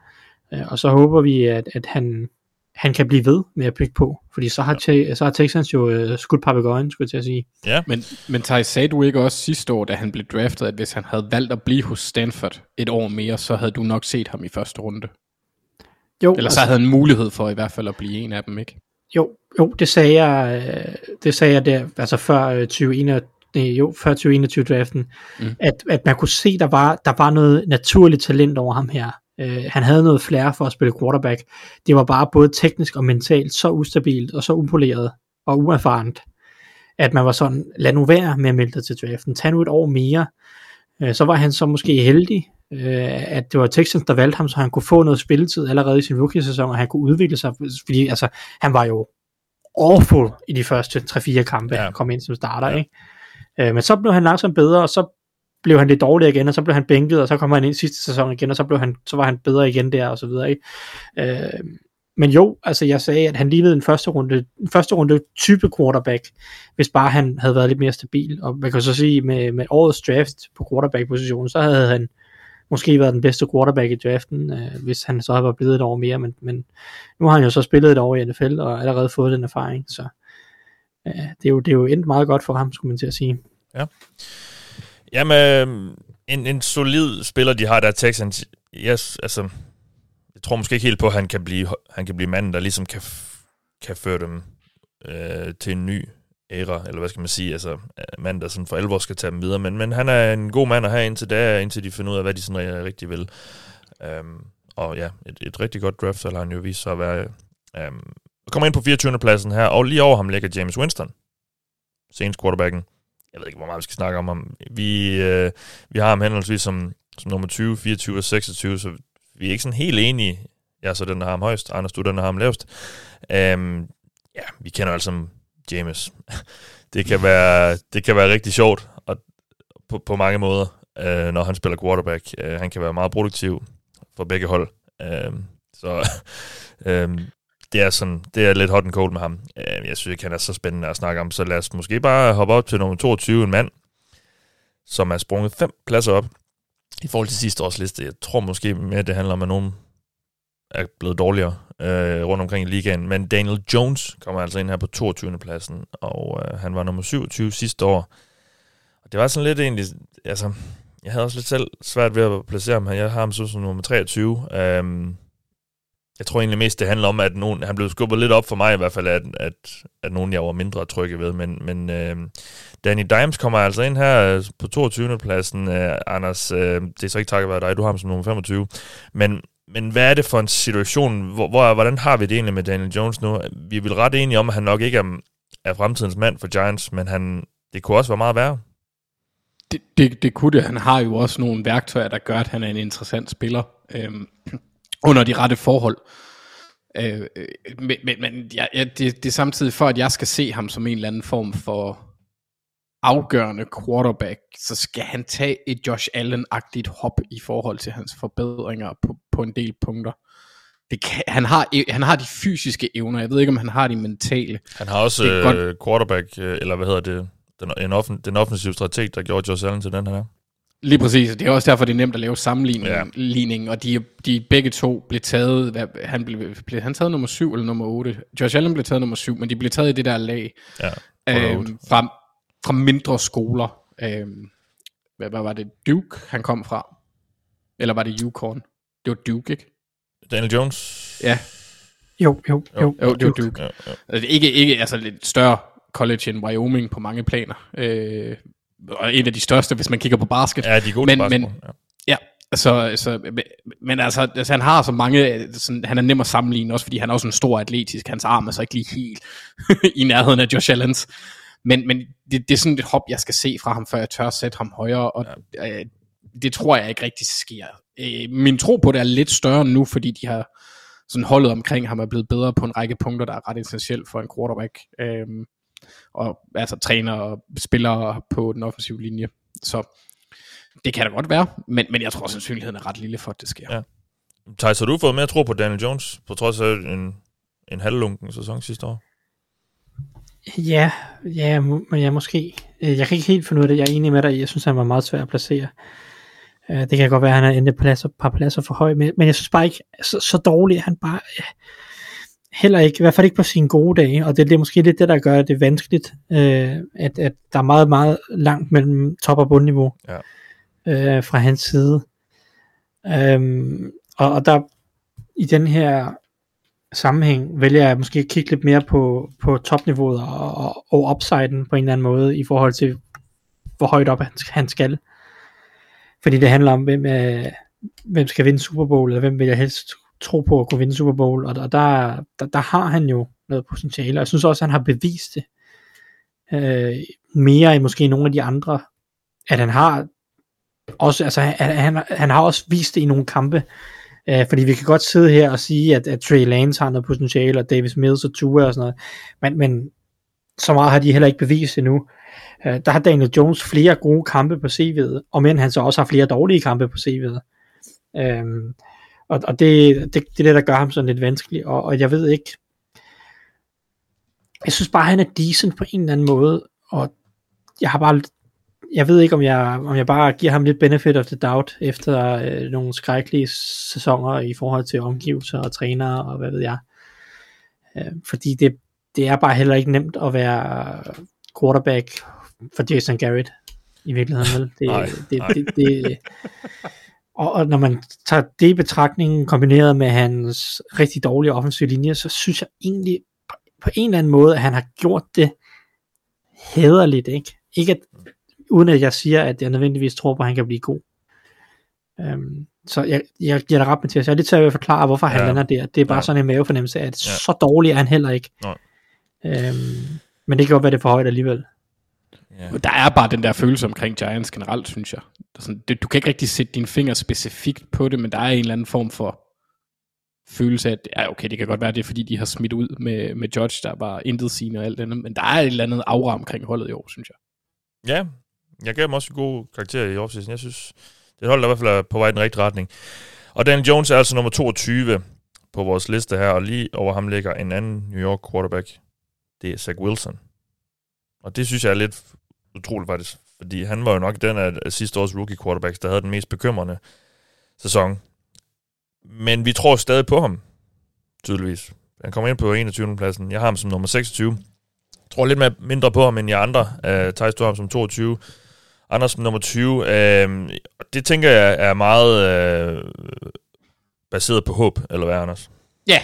Uh, og så håber vi, at, at han, han kan blive ved med at bygge på, fordi så har, te, så har Texans jo øh, skudt papegøjen, skulle jeg til at sige. Ja. Men, men Thaj, sagde du ikke også sidste år, da han blev draftet, at hvis han havde valgt at blive hos Stanford et år mere, så havde du nok set ham i første runde? Jo, Eller så havde han mulighed for i hvert fald at blive en af dem, ikke? Jo, jo det sagde jeg, øh, det sagde jeg der, altså før øh, 2021, nej, jo, før 2021 draften, mm. at, at man kunne se, der var, der var noget naturligt talent over ham her. Uh, han havde noget flere for at spille quarterback. Det var bare både teknisk og mentalt så ustabilt og så upoleret og uerfarent, at man var sådan, lad nu være med at melde dig til draften. Tag nu et år mere. Uh, så var han så måske heldig, uh, at det var Texans, der valgte ham, så han kunne få noget spilletid allerede i sin rookie-sæson, og han kunne udvikle sig, fordi altså, han var jo awful i de første 3-4 kampe, ja. han kom ind som starter, ja. ikke? Øh, men så blev han langsomt bedre, og så blev han lidt dårlig igen, og så blev han bænket, og så kom han ind sidste sæson igen, og så, blev han, så var han bedre igen der, og så videre. Ikke? Øh, men jo, altså jeg sagde, at han lignede en første runde, en første runde type quarterback, hvis bare han havde været lidt mere stabil. Og man kan så sige, med, med årets draft på quarterback-positionen, så havde han måske været den bedste quarterback i draften, øh, hvis han så havde været blevet et år mere, men, men nu har han jo så spillet et år i NFL, og allerede fået den erfaring, så øh, det, er jo, det er jo endt meget godt for ham, skulle man til at sige. Ja. Jamen, øhm, en, en solid spiller, de har der, Texans. Yes, altså, jeg tror måske ikke helt på, at han kan blive, han kan blive manden, der ligesom kan, kan føre dem øh, til en ny æra, eller hvad skal man sige, altså øh, mand, der sådan for alvor skal tage dem videre, men, men han er en god mand at have indtil da, indtil de finder ud af, hvad de sådan rigtig vil. Um, og ja, et, et rigtig godt draft, så har han jo vist sig at være. Um, kommer ind på 24. pladsen her, og lige over ham ligger James Winston, senest quarterbacken jeg ved ikke, hvor meget vi skal snakke om ham. Vi, øh, vi har ham henholdsvis som, som nummer 20, 24 og 26, så vi er ikke sådan helt enige. Jeg er så den, der har ham højst, Anders, du den, der har ham lavest. Øhm, ja, vi kender altså James. det, kan være, det kan være rigtig sjovt og, på, på mange måder, øh, når han spiller quarterback. Øh, han kan være meget produktiv for begge hold. Øh, så øh, det er, sådan, det er lidt hot and cold med ham. Øh, jeg synes ikke, han er så spændende at snakke om, så lad os måske bare hoppe op til nummer 22, en mand, som er sprunget fem pladser op i forhold til sidste års liste. Jeg tror måske mere, det handler om, at nogen er blevet dårligere øh, rundt omkring i ligaen. Men Daniel Jones kommer altså ind her på 22. pladsen, og øh, han var nummer 27 sidste år. Og det var sådan lidt egentlig, altså, jeg havde også lidt selv svært ved at placere ham her. Jeg har ham så som nummer 23. Øh, jeg tror egentlig mest, det handler om, at nogen, han blev skubbet lidt op for mig i hvert fald, at, at, at nogen jeg var mindre trygge ved. Men, men øh, Danny Dimes kommer altså ind her øh, på 22. pladsen. Øh, Anders, øh, det er så ikke takket være dig, du har ham som nummer 25. Men, men hvad er det for en situation? Hvor, hvor, hvordan har vi det egentlig med Daniel Jones nu? Vi er vel ret enige om, at han nok ikke er, er fremtidens mand for Giants, men han, det kunne også være meget værre. Det, det, det kunne det. Han har jo også nogle værktøjer, der gør, at han er en interessant spiller. Øhm, under de rette forhold. Øh, øh, men men, ja, ja, det, det er samtidig for, at jeg skal se ham som en eller anden form for afgørende quarterback, så skal han tage et Josh Allen-agtigt hop i forhold til hans forbedringer på, på en del punkter. Det kan, han, har, han har de fysiske evner, jeg ved ikke, om han har de mentale. Han har også øh, godt... quarterback, øh, eller hvad hedder det, den, en offen, den offensive strateg, der gjorde Josh Allen til den her. Lige præcis. Det er også derfor, det er nemt at lave sammenligning, ja. og de, de begge to blev taget, hvad, han blev, blev han taget nummer 7 eller nummer 8? Josh Allen blev taget nummer 7, men de blev taget i det der lag ja, øhm, fra, fra mindre skoler. Øhm, hvad, hvad var det? Duke, han kom fra? Eller var det Yukon? Det var Duke, ikke? Daniel Jones? Ja. Jo, jo, jo. Jo, det var Duke. Ja, ja. Altså, ikke, ikke altså lidt større college end Wyoming på mange planer. Øh, og en af de største, hvis man kigger på basket. Ja, de er gode men, men, ja. ja, så, så, men altså, altså, han har så mange, sådan, han er nem at sammenligne, også fordi han er også en stor atletisk, hans arm er så ikke lige helt i nærheden af Josh Allens. Men, men det, det er sådan et hop, jeg skal se fra ham, før jeg tør at sætte ham højere, og ja. øh, det tror jeg ikke rigtig sker. Øh, min tro på det er lidt større nu, fordi de har sådan holdet omkring ham er blevet bedre på en række punkter, der er ret essentielt for en quarterback. Øh, og altså træner og spillere på den offensive linje. Så det kan da godt være, men, men jeg tror sandsynligheden er ret lille for, at det sker. Ja. Thijs, har du fået mere tro på Daniel Jones, på trods af en, en halvlunken sæson sidste år? Ja, ja, men ja, måske. Øh, jeg kan ikke helt finde ud af det. Jeg er enig med dig. Jeg synes, han var meget svær at placere. Øh, det kan godt være, at han er endt et par pladser for høj, men, men jeg synes bare ikke, så, så dårligt, han bare heller ikke, i hvert fald ikke på sine gode dage, og det, det er måske lidt det, der gør det vanskeligt, øh, at, at der er meget, meget langt mellem top- og bundniveau ja. øh, fra hans side. Øhm, og, og der i den her sammenhæng vælger jeg måske at kigge lidt mere på, på topniveauet og, og, og upsiden på en eller anden måde i forhold til, hvor højt op han, han skal. Fordi det handler om, hvem, øh, hvem skal vinde Super Bowl, eller hvem vil jeg helst tro på at kunne vinde Super Bowl, og der, der, der, der har han jo noget potentiale, og jeg synes også, at han har bevist det øh, mere end måske nogle af de andre, at han har også, altså han, han, han har også vist det i nogle kampe, øh, fordi vi kan godt sidde her og sige, at, at Trey Lance har noget potentiale, og Davis Mills og Tua og sådan noget, men, men så meget har de heller ikke bevist endnu. Øh, der har Daniel Jones flere gode kampe på CV'et, og men han så også har flere dårlige kampe på CV'et. Øh, og, og det, det, det er det, der gør ham sådan lidt vanskelig, og, og jeg ved ikke, jeg synes bare, han er decent på en eller anden måde, og jeg har bare, jeg ved ikke, om jeg, om jeg bare giver ham lidt benefit of the doubt, efter øh, nogle skrækkelige sæsoner i forhold til omgivelser og trænere, og hvad ved jeg. Øh, fordi det, det er bare heller ikke nemt at være quarterback for Jason Garrett, i virkeligheden, vel? Det, nej, det, nej. det, det, det og, og når man tager det i betragtning kombineret med hans rigtig dårlige offensive linje, så synes jeg egentlig på, på en eller anden måde, at han har gjort det hederligt, ikke? Ikke at, uden at jeg siger, at jeg nødvendigvis tror på, at han kan blive god. Um, så jeg, jeg giver dig ret, Mathias. Jeg er lidt til at forklare, hvorfor han ja. lander der. Det er bare ja. sådan en mavefornemmelse af, at ja. så dårlig er han heller ikke. Nej. Um, men det kan godt være, det er for højt alligevel. Yeah. Der er bare den der følelse omkring Giants generelt, synes jeg. Sådan, det, du kan ikke rigtig sætte dine fingre specifikt på det, men der er en eller anden form for følelse af, at ja, okay, det kan godt være, det er fordi, de har smidt ud med, med Judge, der var intet sigende og alt det men der er et eller andet aura omkring holdet i år, synes jeg. Ja, jeg gav dem også en god karakter i offseason. Jeg synes, det holder i hvert fald på vej i den rigtige retning. Og Dan Jones er altså nummer 22 på vores liste her, og lige over ham ligger en anden New York quarterback. Det er Zach Wilson. Og det synes jeg er lidt utroligt faktisk, fordi han var jo nok den af sidste års rookie quarterbacks, der havde den mest bekymrende sæson. Men vi tror stadig på ham, tydeligvis. Han kommer ind på 21. pladsen. Jeg har ham som nummer 26. Jeg tror lidt mere, mindre på ham end jeg andre. Øh, uh, Thijs, du har ham som 22. Anders som nummer 20. Uh, øh, det tænker jeg er meget uh, baseret på håb, eller hvad, Anders? Ja,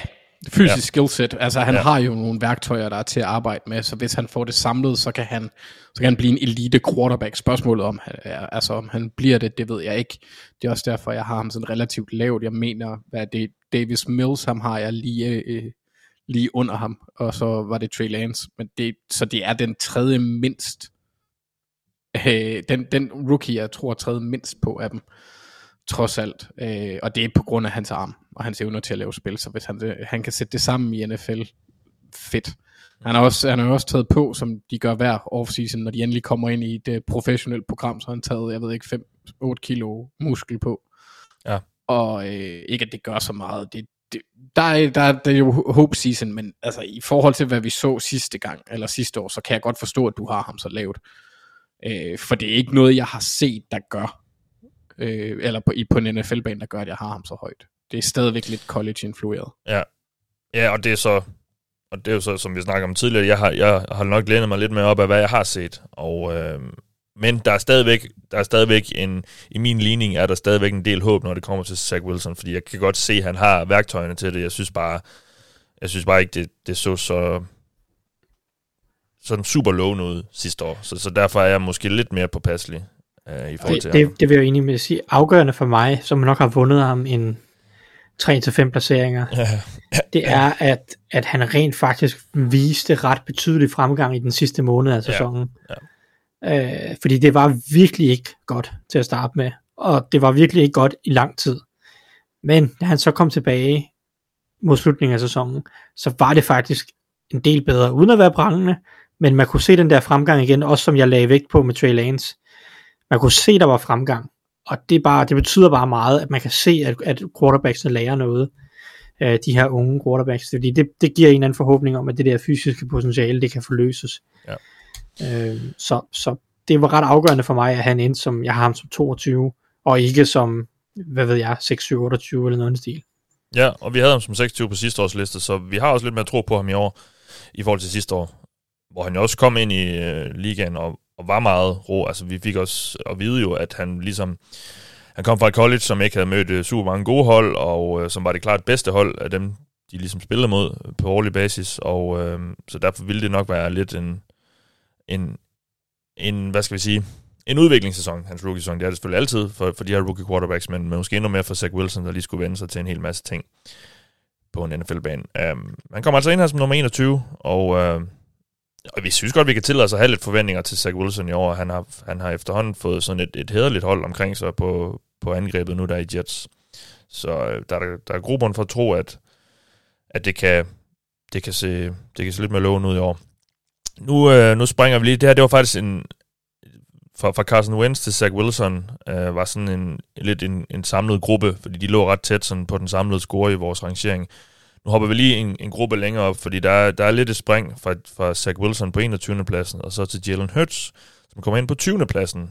fysisk ja. skillset. Altså han ja. har jo nogle værktøjer, der er til at arbejde med, så hvis han får det samlet, så kan han, så kan han blive en elite quarterback. Spørgsmålet om, altså, om han bliver det, det ved jeg ikke. Det er også derfor, jeg har ham sådan relativt lavt. Jeg mener, hvad det Davis Mills, ham har jeg lige, øh, lige under ham, og så var det Trey Lance. Men det, så det er den tredje mindst, øh, den, den rookie, jeg tror, tredje mindst på af dem trods alt. Øh, og det er på grund af hans arm. Og hans evner til at lave spil, så hvis han, han kan sætte det sammen i NFL, fedt. Han har også, han har også taget på, som de gør hver offseason, når de endelig kommer ind i et professionelt program, så har han taget, jeg ved ikke, 5-8 kilo muskel på. Ja. Og øh, ikke at det gør så meget. Det, det, der, er, der, er, der er jo hope season, men altså, i forhold til, hvad vi så sidste gang, eller sidste år, så kan jeg godt forstå, at du har ham så lavt. Øh, for det er ikke noget, jeg har set, der gør, øh, eller på, i, på en NFL-bane, der gør, at jeg har ham så højt. Det er stadigvæk lidt college-influeret. Ja. ja, og det er så, og det er jo så, som vi snakker om tidligere, jeg har, jeg har nok lænet mig lidt mere op af, hvad jeg har set, og, øh, men der er stadigvæk, der er stadigvæk en, i min ligning er der stadigvæk en del håb, når det kommer til Zach Wilson, fordi jeg kan godt se, at han har værktøjerne til det. Jeg synes bare, jeg synes bare ikke, det, det så så sådan super lovende ud sidste år. Så, så derfor er jeg måske lidt mere påpasselig øh, i forhold det, til det, ham. det vil jeg jo egentlig med at sige. Afgørende for mig, som nok har vundet ham en 3-5 placeringer, det er, at, at han rent faktisk viste ret betydelig fremgang i den sidste måned af sæsonen. Ja. Øh, fordi det var virkelig ikke godt til at starte med, og det var virkelig ikke godt i lang tid. Men da han så kom tilbage mod slutningen af sæsonen, så var det faktisk en del bedre, uden at være prangende, men man kunne se den der fremgang igen, også som jeg lagde vægt på med Trey Lance. Man kunne se, der var fremgang, og det, er bare, det betyder bare meget, at man kan se, at, at quarterbacksene lærer noget, øh, de her unge quarterbacks, fordi det, det giver en eller anden forhåbning om, at det der fysiske potentiale, det kan forløses. Ja. Øh, så, så det var ret afgørende for mig, at han endte som, jeg har ham som 22, og ikke som, hvad ved jeg, 6, 28 eller noget stil. Ja, og vi havde ham som 26 på sidste års liste, så vi har også lidt mere tro på ham i år, i forhold til sidste år, hvor han jo også kom ind i øh, ligaen og, og var meget ro. Altså vi fik også at vide jo, at han ligesom, han kom fra et college, som ikke havde mødt øh, super mange gode hold, og øh, som var det klart bedste hold af dem, de ligesom spillede mod på årlig basis, og øh, så derfor ville det nok være lidt en, en, en, hvad skal vi sige, en udviklingssæson, hans rookie-sæson. Det er det selvfølgelig altid for, for de her rookie quarterbacks, men, men måske endnu mere for Zach Wilson, der lige skulle vende sig til en hel masse ting på en NFL-bane. Um, han kommer altså ind her som nummer 21, og, uh, og vi synes godt, vi kan tillade os at have lidt forventninger til Zach Wilson i år. Han har, han har efterhånden fået sådan et, et hederligt hold omkring sig på, på angrebet nu, der i Jets. Så øh, der, er, der er grobund for at tro, at, at det, kan, det, kan se, det kan se lidt mere lovende ud i år. Nu, øh, nu springer vi lige. Det her, det var faktisk en, fra, fra Carson Wentz til Zach Wilson, øh, var sådan en, lidt en, en samlet gruppe, fordi de lå ret tæt sådan på den samlede score i vores rangering. Nu hopper vi lige en, en gruppe længere op, fordi der er, der er lidt et spring fra, fra Zach Wilson på 21. pladsen, og så til Jalen Hurts, som kommer ind på 20. pladsen.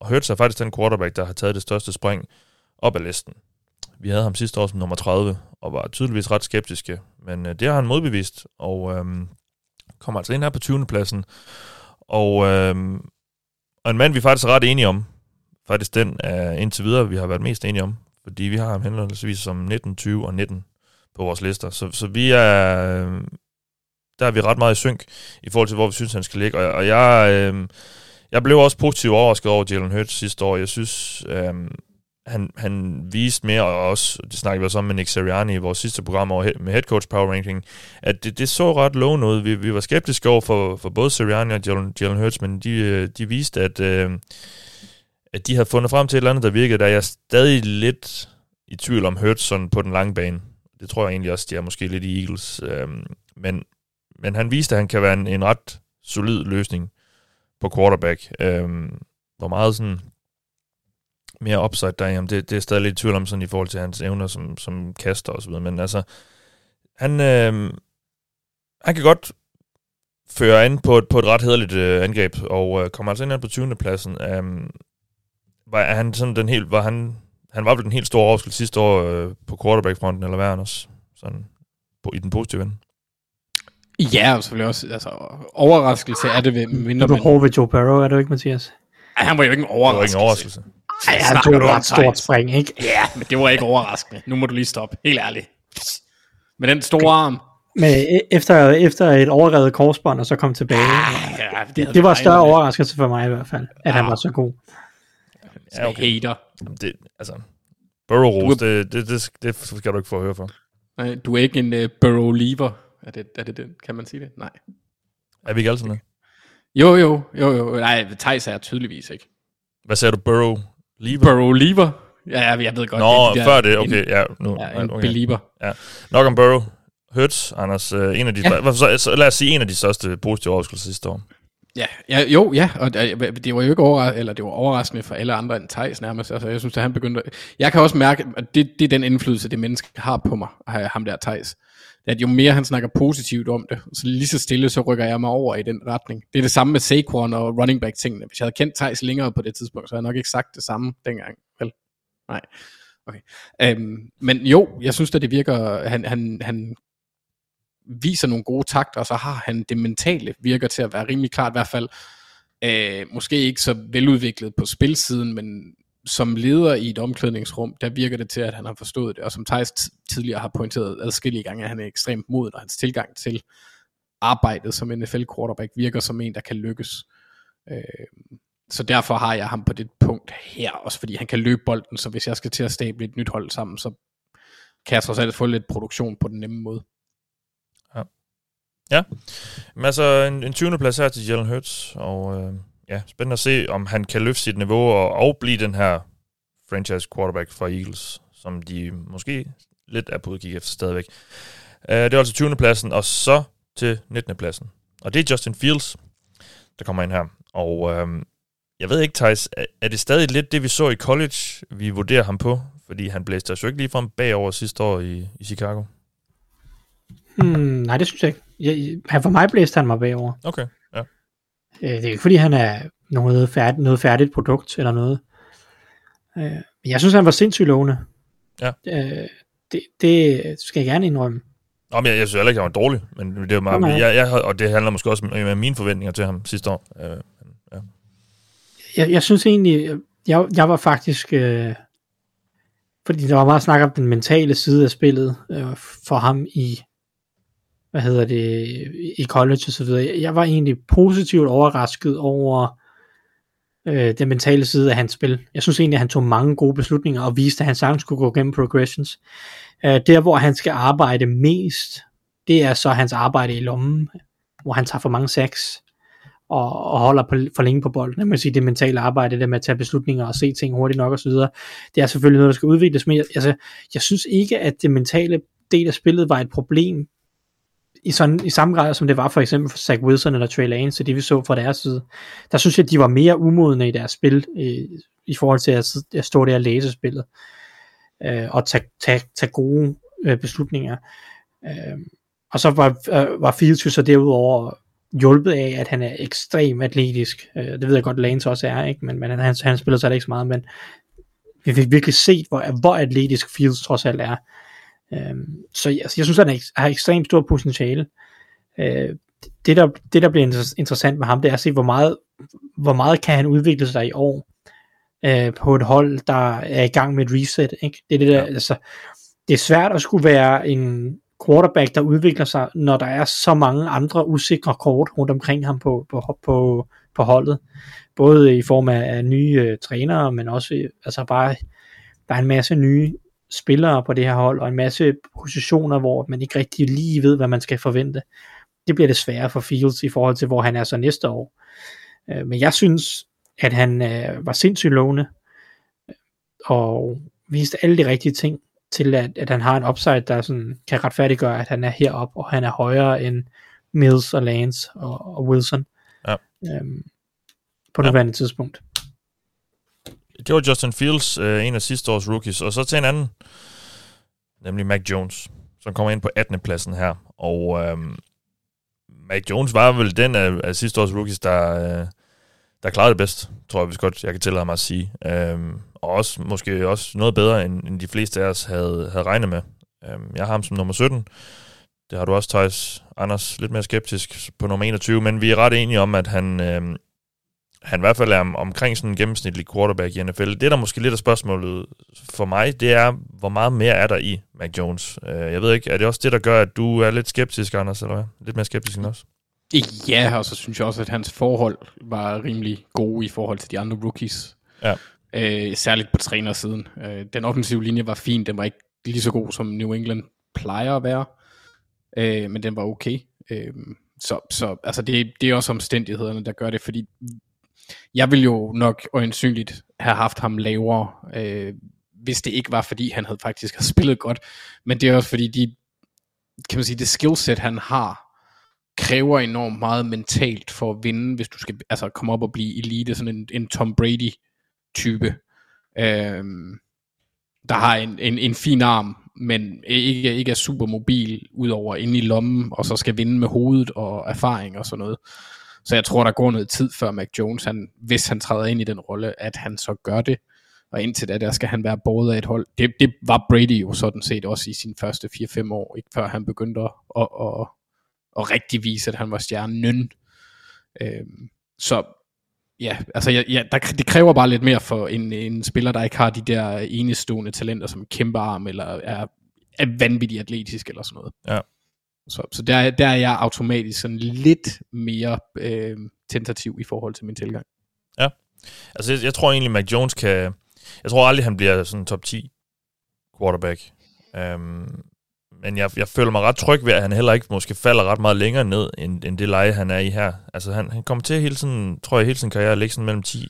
Og Hurts er faktisk den quarterback, der har taget det største spring op ad listen. Vi havde ham sidste år som nummer 30, og var tydeligvis ret skeptiske, men øh, det har han modbevist, og øh, kommer altså ind her på 20. pladsen. Og, øh, og en mand, vi faktisk er ret enige om, faktisk den er indtil videre, vi har været mest enige om, fordi vi har ham henholdsvis som 19, 20 og 19 på vores lister. Så, så vi er, øh, der er vi ret meget i synk i forhold til, hvor vi synes, han skal ligge. Og, og jeg, øh, jeg blev også positivt overrasket over Jalen Hurts sidste år. Jeg synes, øh, han, han viste mere, og også, det snakkede vi også om med Nick Seriani i vores sidste program over, med Head Coach Power Ranking, at det, det så ret lovende ud. Vi, vi var skeptiske over for, for både Seriani og Jalen, Jalen Hurts, men de, øh, de viste, at, øh, at de havde fundet frem til et eller andet, der virkede. Der er jeg stadig lidt i tvivl om Hurts sådan på den lange bane. Det tror jeg egentlig også, de er måske lidt i Eagles. Øh, men, men han viste, at han kan være en, en ret solid løsning på quarterback. Øh, hvor meget sådan mere upside der, jamen det, det er stadig lidt i tvivl om sådan i forhold til hans evner som, som kaster og så videre, men altså, han, øh, han kan godt føre ind på et, på et ret hederligt øh, angreb, og øh, kommer altså ind på 20. pladsen. Øh, var er han sådan den helt, var han, han var vel den helt store overskud sidste år øh, på quarterback-fronten, eller hvad også, sådan på, i den positive ende? Ja, og selvfølgelig også, altså, overraskelse er det ved mindre... Du er hård ved Joe Burrow, er du ikke, Mathias? Ej, han var jo ikke en overraskelse. Det var ikke en overraskelse. Ej, han tog et ret stort spring, ikke? Ja, men det var ikke overraskende. Nu må du lige stoppe, helt ærligt. Med den store arm. Men efter, efter et overrevet korsbånd, og så kom tilbage. Ja, det, det var større overraskelse for mig i hvert fald, at ja. han var så god. Ja, okay. Hater. Det, altså, Burrow Rose, det, det, det, det skal du ikke få at høre for. Nej, du er ikke en uh, Burrow lever. Er det, er det det? Kan man sige det? Nej. Er vi ikke alle sådan det? Jo, jo, jo, jo. Nej, Thijs er tydeligvis ikke. Hvad sagde du, Burrow Lever? Burrow Lever. Ja, jeg, jeg ved godt. Nå, det er de før det, okay, ja. Nu, Ja, en okay. belieber. Nok om Burrow. Hurts, Anders, øh, en af de, ja. så, lad os sige en af de største positive overraskelser sidste år. Ja, ja, jo, ja, og det, var jo ikke overraskende, eller det var overraskende for alle andre end Thijs nærmest. Altså, jeg synes, at han begyndte... at- Jeg kan også mærke, at det, det er den indflydelse, det menneske har på mig, ham der Thijs. At jo mere han snakker positivt om det, så lige så stille, så rykker jeg mig over i den retning. Det er det samme med Saquon og running back tingene. Hvis jeg havde kendt Thijs længere på det tidspunkt, så havde jeg nok ikke sagt det samme dengang. Vel? Nej. Okay. Øhm, men jo, jeg synes, at det virker, han, han, han viser nogle gode takter, og så har han det mentale virker til at være rimelig klart, i hvert fald øh, måske ikke så veludviklet på spilsiden, men som leder i et omklædningsrum, der virker det til, at han har forstået det, og som Thijs tidligere har pointeret adskillige gange, at han er ekstremt moden, og hans tilgang til arbejdet som NFL-quarterback virker som en, der kan lykkes. Øh, så derfor har jeg ham på det punkt her, også fordi han kan løbe bolden, så hvis jeg skal til at stable et nyt hold sammen, så kan jeg trods alt få lidt produktion på den nemme måde. Ja, Men altså, en, en 20. plads her til Jalen Hurts, og øh, ja, spændende at se, om han kan løfte sit niveau og, og blive den her franchise quarterback fra Eagles, som de måske lidt er på udkig efter stadigvæk. Uh, det er altså 20. pladsen, og så til 19. pladsen. Og det er Justin Fields, der kommer ind her. Og øh, jeg ved ikke, Thijs, er, er det stadig lidt det, vi så i college, vi vurderer ham på? Fordi han blæste os jo ikke ligefrem bagover sidste år i, i Chicago. Hmm, nej, det synes jeg ikke. Jeg, han, for mig blæste han mig bagover. Okay, ja. Øh, det er ikke, fordi han er noget, færd, noget færdigt produkt eller noget. Øh, men jeg synes, han var sindssygt lovende. Ja. Øh, det, det skal jeg gerne indrømme. Nå, men jeg, jeg synes heller ikke, han var dårlig, men det er meget, nej. jeg, jeg, og det handler måske også om mine forventninger til ham sidste år. Øh, ja. Jeg, jeg synes egentlig, jeg, jeg var faktisk, øh, fordi der var meget snak om den mentale side af spillet øh, for ham i, hvad hedder det, i college og så videre. Jeg- var egentlig positivt overrasket over øh, den mentale side af hans spil. Jeg synes egentlig, at han tog mange gode beslutninger og viste, at han sagtens kunne gå gennem progressions. Øh, der, hvor han skal arbejde mest, det er så hans arbejde i lommen, hvor han tager for mange sacks og, og holder på, for længe på bolden. Jeg kan sige, det mentale arbejde, det med at tage beslutninger og se ting hurtigt nok osv., det er selvfølgelig noget, der skal udvikles, men jeg, altså, jeg synes ikke, at det mentale del af spillet var et problem i, sådan, i samme grad, som det var for eksempel for Zach Wilson eller Trey Lance, det vi så fra deres side. Der synes jeg, at de var mere umodne i deres spil, øh, i forhold til at, at stå der og læse spillet, øh, og tage, tage, tage gode øh, beslutninger. Øh, og så var, øh, var Fields jo så derudover hjulpet af, at han er ekstrem atletisk. Øh, det ved jeg godt, Lance også er, ikke? men, men han, han spiller så ikke så meget, men vi fik virkelig set, hvor, hvor atletisk Fields trods alt er. Øhm, så jeg, jeg synes, han er, ek- har ekstremt stort potentiale. Øh, det, der, det, der bliver inter- interessant med ham, det er at se, hvor meget, hvor meget kan han udvikle sig i år øh, på et hold, der er i gang med et reset. Ikke? Det, er det, der, ja. altså, det er svært at skulle være en quarterback, der udvikler sig, når der er så mange andre usikre kort rundt omkring ham på, på, på, på holdet. Både i form af, af nye øh, trænere, men også øh, altså bare, der er en masse nye spillere på det her hold, og en masse positioner, hvor man ikke rigtig lige ved, hvad man skal forvente. Det bliver det sværere for Fields i forhold til, hvor han er så næste år. Øh, Men jeg synes, at han øh, var sindssygt lovende, og viste alle de rigtige ting til, at, at han har en upside, der sådan, kan retfærdiggøre, at han er heroppe, og han er højere end Mills og Lance og, og Wilson Ja. øhm, på nuværende tidspunkt. Det var Justin Fields, øh, en af sidste års rookies. Og så til en anden, nemlig Mac Jones, som kommer ind på 18. pladsen her. Og øh, Mac Jones var vel den af, af sidste års rookies, der, øh, der klarede det bedst, tror jeg, hvis godt jeg kan tillade mig at sige. Øh, og også måske også noget bedre, end, end de fleste af os havde, havde regnet med. Øh, jeg har ham som nummer 17. Det har du også, Thijs. Anders, lidt mere skeptisk på nummer 21, men vi er ret enige om, at han, øh, han i hvert fald er om, omkring sådan en gennemsnitlig quarterback i NFL. Det, der måske lidt af spørgsmålet for mig, det er, hvor meget mere er der i Mac Jones? Uh, jeg ved ikke, er det også det, der gør, at du er lidt skeptisk, Anders, eller hvad? Lidt mere skeptisk end os? Ja, og så synes jeg også, at hans forhold var rimelig gode i forhold til de andre rookies. Ja. Øh, særligt på trænersiden. Øh, den offensive linje var fin, den var ikke lige så god, som New England plejer at være, øh, men den var okay. Øh, så så altså det, det er også omstændighederne, der gør det, fordi jeg vil jo nok øjensynligt have haft ham lavere, øh, hvis det ikke var, fordi han havde faktisk har spillet godt. Men det er også fordi, de, kan man sige, det skillset, han har, kræver enormt meget mentalt for at vinde, hvis du skal altså, komme op og blive elite, sådan en, en Tom Brady-type. øh, der har en, en, en fin arm, men ikke, ikke er super mobil, udover inde i lommen, og så skal vinde med hovedet og erfaring og sådan noget. Så jeg tror, der går noget tid før Mac Jones, han, hvis han træder ind i den rolle, at han så gør det. Og indtil da, der skal han være båret af et hold. Det, det var Brady jo sådan set også i sine første 4-5 år, ikke før han begyndte at, at, at, at rigtig vise, at han var stjernen. Øhm, så ja, altså ja, ja, der, det kræver bare lidt mere for en, en spiller, der ikke har de der enestående talenter som kæmpe arm, eller er, er vanvittigt atletisk eller sådan noget. Ja. Så, så der, der er jeg automatisk sådan lidt mere øh, tentativ i forhold til min tilgang. Ja, altså jeg, jeg tror egentlig, Mac Jones kan... Jeg tror aldrig, han bliver sådan top 10 quarterback. Um, men jeg, jeg føler mig ret tryg ved, at han heller ikke måske falder ret meget længere ned, end, end det leje, han er i her. Altså han, han kommer til hele tiden, tror jeg, hele sin karriere at ligge sådan mellem 10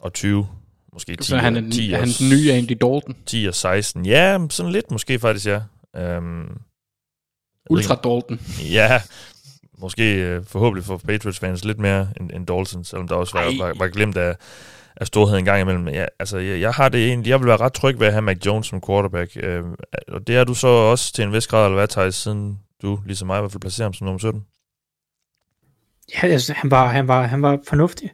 og 20. Måske 10, Så han er, 10 er og, han den nye Andy Dalton? 10 og 16. Ja, sådan lidt måske faktisk, ja. Um, Ultra Dalton. Ja, måske øh, forhåbentlig for Patriots fans lidt mere end, end Dalton, selvom der også var, var, var glemt af, af storhed en gang imellem. Ja, altså, jeg, jeg har det egentlig, jeg vil være ret tryg ved at have Mac Jones som quarterback. Øh, og det er du så også til en vis grad, eller hvad, Thijs, siden du, ligesom mig, i hvert fald placerer ham som nummer 17? Ja, altså, han, var, han, var, han var fornuftig.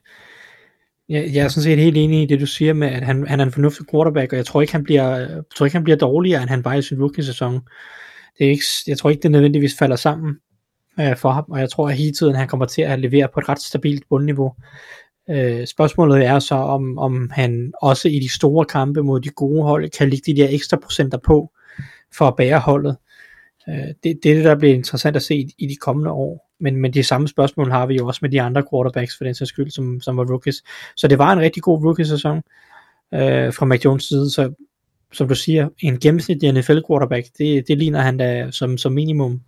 Jeg, jeg er sådan set helt enig i det, du siger med, at han, han er en fornuftig quarterback, og jeg tror ikke, han bliver, jeg tror ikke, han bliver dårligere, end han var i sin rookie-sæson. Det er ikke, jeg tror ikke, det nødvendigvis falder sammen øh, for ham, og jeg tror, at hele tiden han kommer til at levere på et ret stabilt bundniveau. Øh, spørgsmålet er så, om, om han også i de store kampe mod de gode hold, kan ligge de der ekstra procenter på, for at bære holdet. Øh, det, det er det, der bliver interessant at se i, i de kommende år. Men, men de samme spørgsmål har vi jo også med de andre quarterbacks, for den sags skyld, som, som var rookies. Så det var en rigtig god rookie-sæson øh, fra Mac Jones side, så som du siger, en gennemsnitlig NFL quarterback, det, det ligner han da som, som minimum.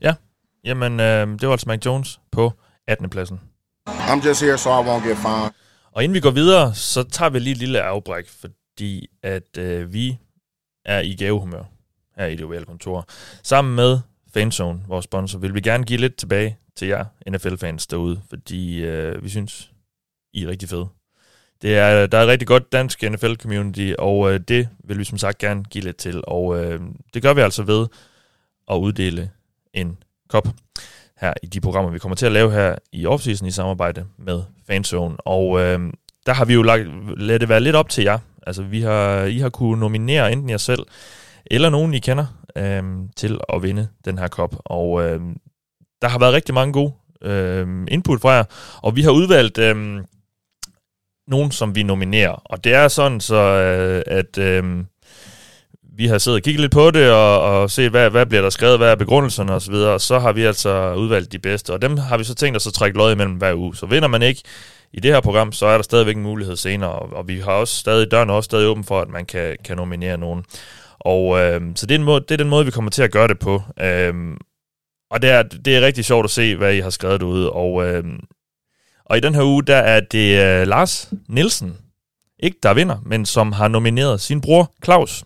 Ja, jamen øh, det var altså Mac Jones på 18. pladsen. I'm just here so I won't get fined. Og inden vi går videre, så tager vi lige et lille afbræk, fordi at øh, vi er i gavehumør her i det kontor. Sammen med Fanzone, vores sponsor, vil vi gerne give lidt tilbage til jer NFL-fans derude, fordi øh, vi synes, I er rigtig fede. Det er, øh, der er et rigtig godt dansk NFL-community, og øh, det vil vi som sagt gerne give lidt til. Og øh, det gør vi altså ved at uddele en kop her i de programmer, vi kommer til at lave her i offseason i samarbejde med Fanzone. Og øh, der har vi jo lagt, lad det være lidt op til jer. Altså, vi har, I har kunne nominere enten jer selv, eller nogen, I kender, øh, til at vinde den her kop. Og øh, der har været rigtig mange gode øh, input fra jer, og vi har udvalgt øh, nogen, som vi nominerer. Og det er sådan, så øh, at øh, vi har siddet og kigget lidt på det, og, og set, hvad, hvad bliver der skrevet, hvad er begrundelserne osv., og så har vi altså udvalgt de bedste, og dem har vi så tænkt os at trække lod imellem hver uge. Så vinder man ikke i det her program, så er der stadigvæk en mulighed senere, og, og vi har også stadig, døren er også stadig åben for, at man kan, kan nominere nogen. Og øh, så det er, en måde, det er den måde, vi kommer til at gøre det på. Øh, og det er, det er rigtig sjovt at se, hvad I har skrevet derude, og, øh, og i den her uge, der er det øh, Lars Nielsen, ikke der vinder, men som har nomineret sin bror Claus.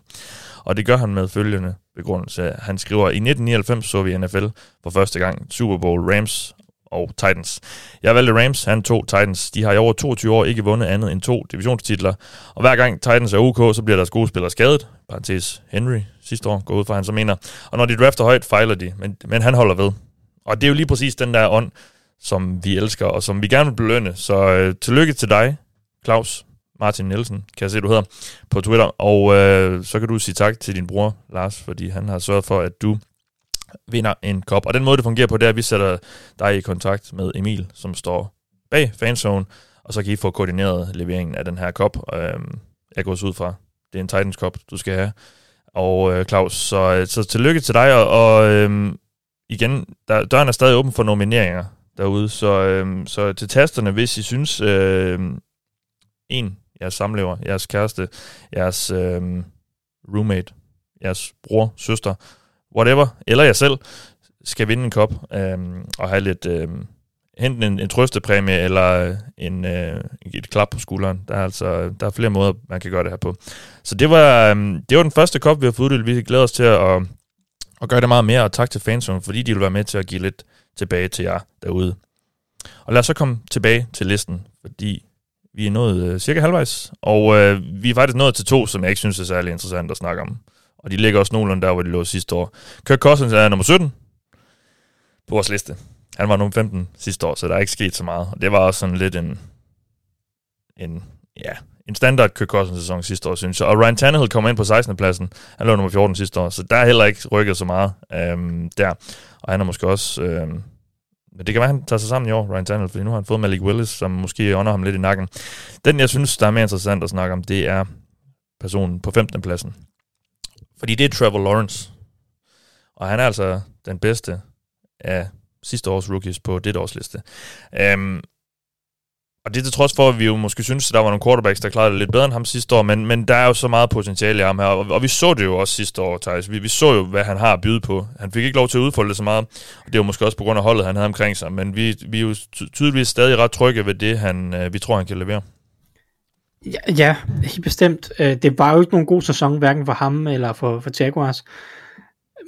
Og det gør han med følgende begrundelse. Han skriver, i 1999 så vi NFL for første gang Super Bowl Rams og Titans. Jeg valgte Rams, han tog Titans. De har i over 22 år ikke vundet andet end to divisionstitler. Og hver gang Titans er OK, så bliver deres gode spillere skadet. Parenthes Henry sidste år går ud fra, han så mener. Og når de drafter højt, fejler de. Men, men han holder ved. Og det er jo lige præcis den der ånd, som vi elsker, og som vi gerne vil belønne. Så øh, tillykke til dig, Claus Martin Nielsen, kan jeg se, du hedder, på Twitter. Og øh, så kan du sige tak til din bror, Lars, fordi han har sørget for, at du vinder en kop. Og den måde, det fungerer på, det er, at vi sætter dig i kontakt med Emil, som står bag fanzone, og så kan I få koordineret leveringen af den her kop. Øh, jeg går også ud fra, det er en Titans kop, du skal have. Og øh, Claus, så, øh, så tillykke til dig, og, og øh, igen, der, døren er stadig åben for nomineringer derude, så, øh, så til tasterne, hvis I synes, øh, en, jeres samlever, jeres kæreste, jeres øh, roommate, jeres bror, søster, whatever, eller jer selv, skal vinde en kop øh, og have lidt, øh, enten en, en trøstepræmie eller øh, en, øh, et klap på skulderen. Der er altså der er flere måder, man kan gøre det her på. Så det var, øh, det var den første kop, vi har fået uddelt. Vi glæder os til at, at gøre det meget mere, og tak til fanzone, fordi de vil være med til at give lidt tilbage til jer derude. Og lad os så komme tilbage til listen, fordi vi er nået øh, cirka halvvejs, og øh, vi er faktisk nået til to, som jeg ikke synes er særlig interessant at snakke om. Og de ligger også nogenlunde der, hvor de lå sidste år. Kirk Cousins er nummer 17 på vores liste. Han var nummer 15 sidste år, så der er ikke sket så meget. Og det var også sådan lidt en, en, ja, en standard Kirk Cousins sæson sidste år, synes jeg. Og Ryan Tannehill kommer ind på 16. pladsen. Han lå nummer 14 sidste år, så der er heller ikke rykket så meget øhm, der. Og han er måske også... Øhm, men det kan være, at han tager sig sammen i år, Ryan Tannehill, fordi nu har han fået Malik Willis, som måske ånder ham lidt i nakken. Den, jeg synes, der er mere interessant at snakke om, det er personen på 15. pladsen. Fordi det er Trevor Lawrence. Og han er altså den bedste af sidste års rookies på det års liste. Øhm, og det er til trods for, at vi jo måske synes, at der var nogle quarterbacks, der klarede det lidt bedre end ham sidste år, men, men der er jo så meget potentiale i ham her, og, og vi så det jo også sidste år, Thijs. Vi, vi så jo, hvad han har at byde på. Han fik ikke lov til at udfolde det så meget, og det er jo måske også på grund af holdet, han havde omkring sig, men vi, vi er jo tydeligvis stadig ret trygge ved det, han, øh, vi tror, han kan levere. Ja, ja, helt bestemt. Øh, det var jo ikke nogen god sæson, hverken for ham eller for, for Jaguars.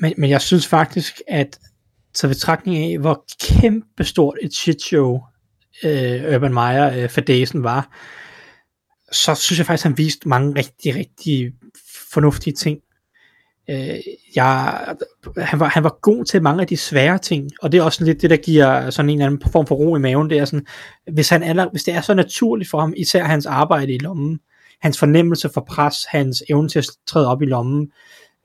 Men, men jeg synes faktisk, at så betragtning af, hvor kæmpestort et shitshow øh, Urban Meyer øh, fadesen var, så synes jeg faktisk, at han viste mange rigtig, rigtig fornuftige ting. Øh, jeg, han, var, han var god til mange af de svære ting, og det er også lidt det, der giver sådan en eller anden form for ro i maven. Det er sådan, hvis, han aller, hvis det er så naturligt for ham, især hans arbejde i lommen, hans fornemmelse for pres, hans evne til at træde op i lommen,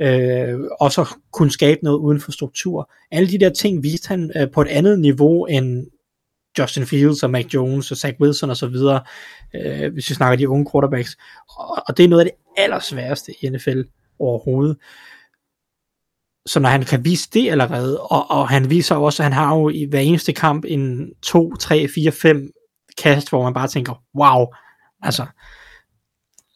øh, og så kunne skabe noget uden for struktur. Alle de der ting viste han øh, på et andet niveau end Justin Fields og Mac Jones og Zach Wilson og så videre, øh, hvis vi snakker de unge quarterbacks. Og, og det er noget af det allersværeste i NFL overhovedet. Så når han kan vise det allerede, og, og han viser også, at han har jo i hver eneste kamp en 2, 3, 4, 5 kast, hvor man bare tænker, wow, altså,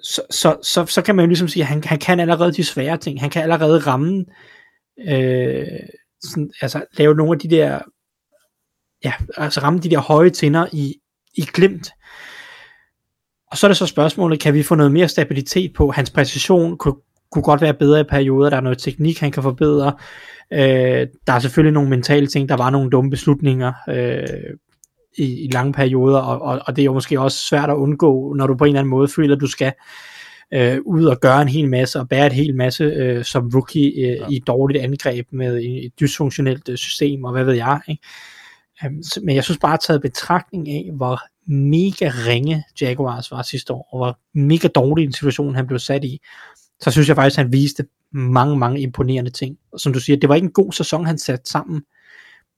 så, så, så, så kan man jo ligesom sige, at han, han kan allerede de svære ting, han kan allerede ramme, øh, sådan, altså lave nogle af de der ja, altså ramme de der høje tænder i, i glimt. Og så er det så spørgsmålet, kan vi få noget mere stabilitet på? Hans præcision kunne, kunne godt være bedre i perioder, der er noget teknik, han kan forbedre. Øh, der er selvfølgelig nogle mentale ting, der var nogle dumme beslutninger øh, i, i lange perioder, og, og, og det er jo måske også svært at undgå, når du på en eller anden måde føler, at du skal øh, ud og gøre en hel masse, og bære et hel masse øh, som rookie øh, ja. i et dårligt angreb med et dysfunktionelt øh, system, og hvad ved jeg, ikke? Um, men jeg synes bare, at taget betragtning af, hvor mega ringe Jaguars var sidste år, og hvor mega dårlig en situation han blev sat i, så synes jeg faktisk, at han viste mange, mange imponerende ting. Og som du siger, det var ikke en god sæson, han satte sammen,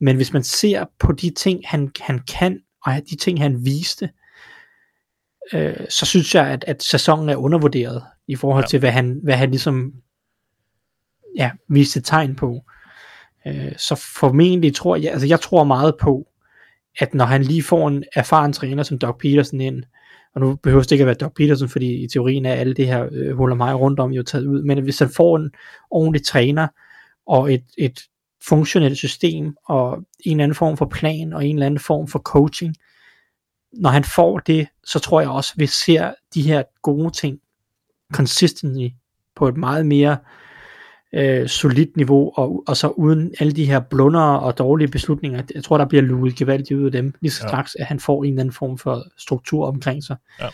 men hvis man ser på de ting, han, han kan, og de ting, han viste, øh, så synes jeg, at, at sæsonen er undervurderet i forhold ja. til, hvad han, hvad han ligesom ja, viste tegn på. Øh, så formentlig tror jeg, altså jeg tror meget på, at når han lige får en erfaren træner som Doc Peterson ind, og nu behøver det ikke at være Doc Peterson, fordi i teorien er alle det her øh, holder mig rundt om jo taget ud, men hvis han får en ordentlig træner, og et, et funktionelt system, og en eller anden form for plan, og en eller anden form for coaching, når han får det, så tror jeg også, at vi ser de her gode ting consistently på et meget mere øh, øh, solidt niveau, og, og så uden alle de her blunder og dårlige beslutninger, jeg tror, der bliver luet gevaldigt ud af dem, lige så ja. straks, at han får en eller anden form for struktur omkring sig. Ja.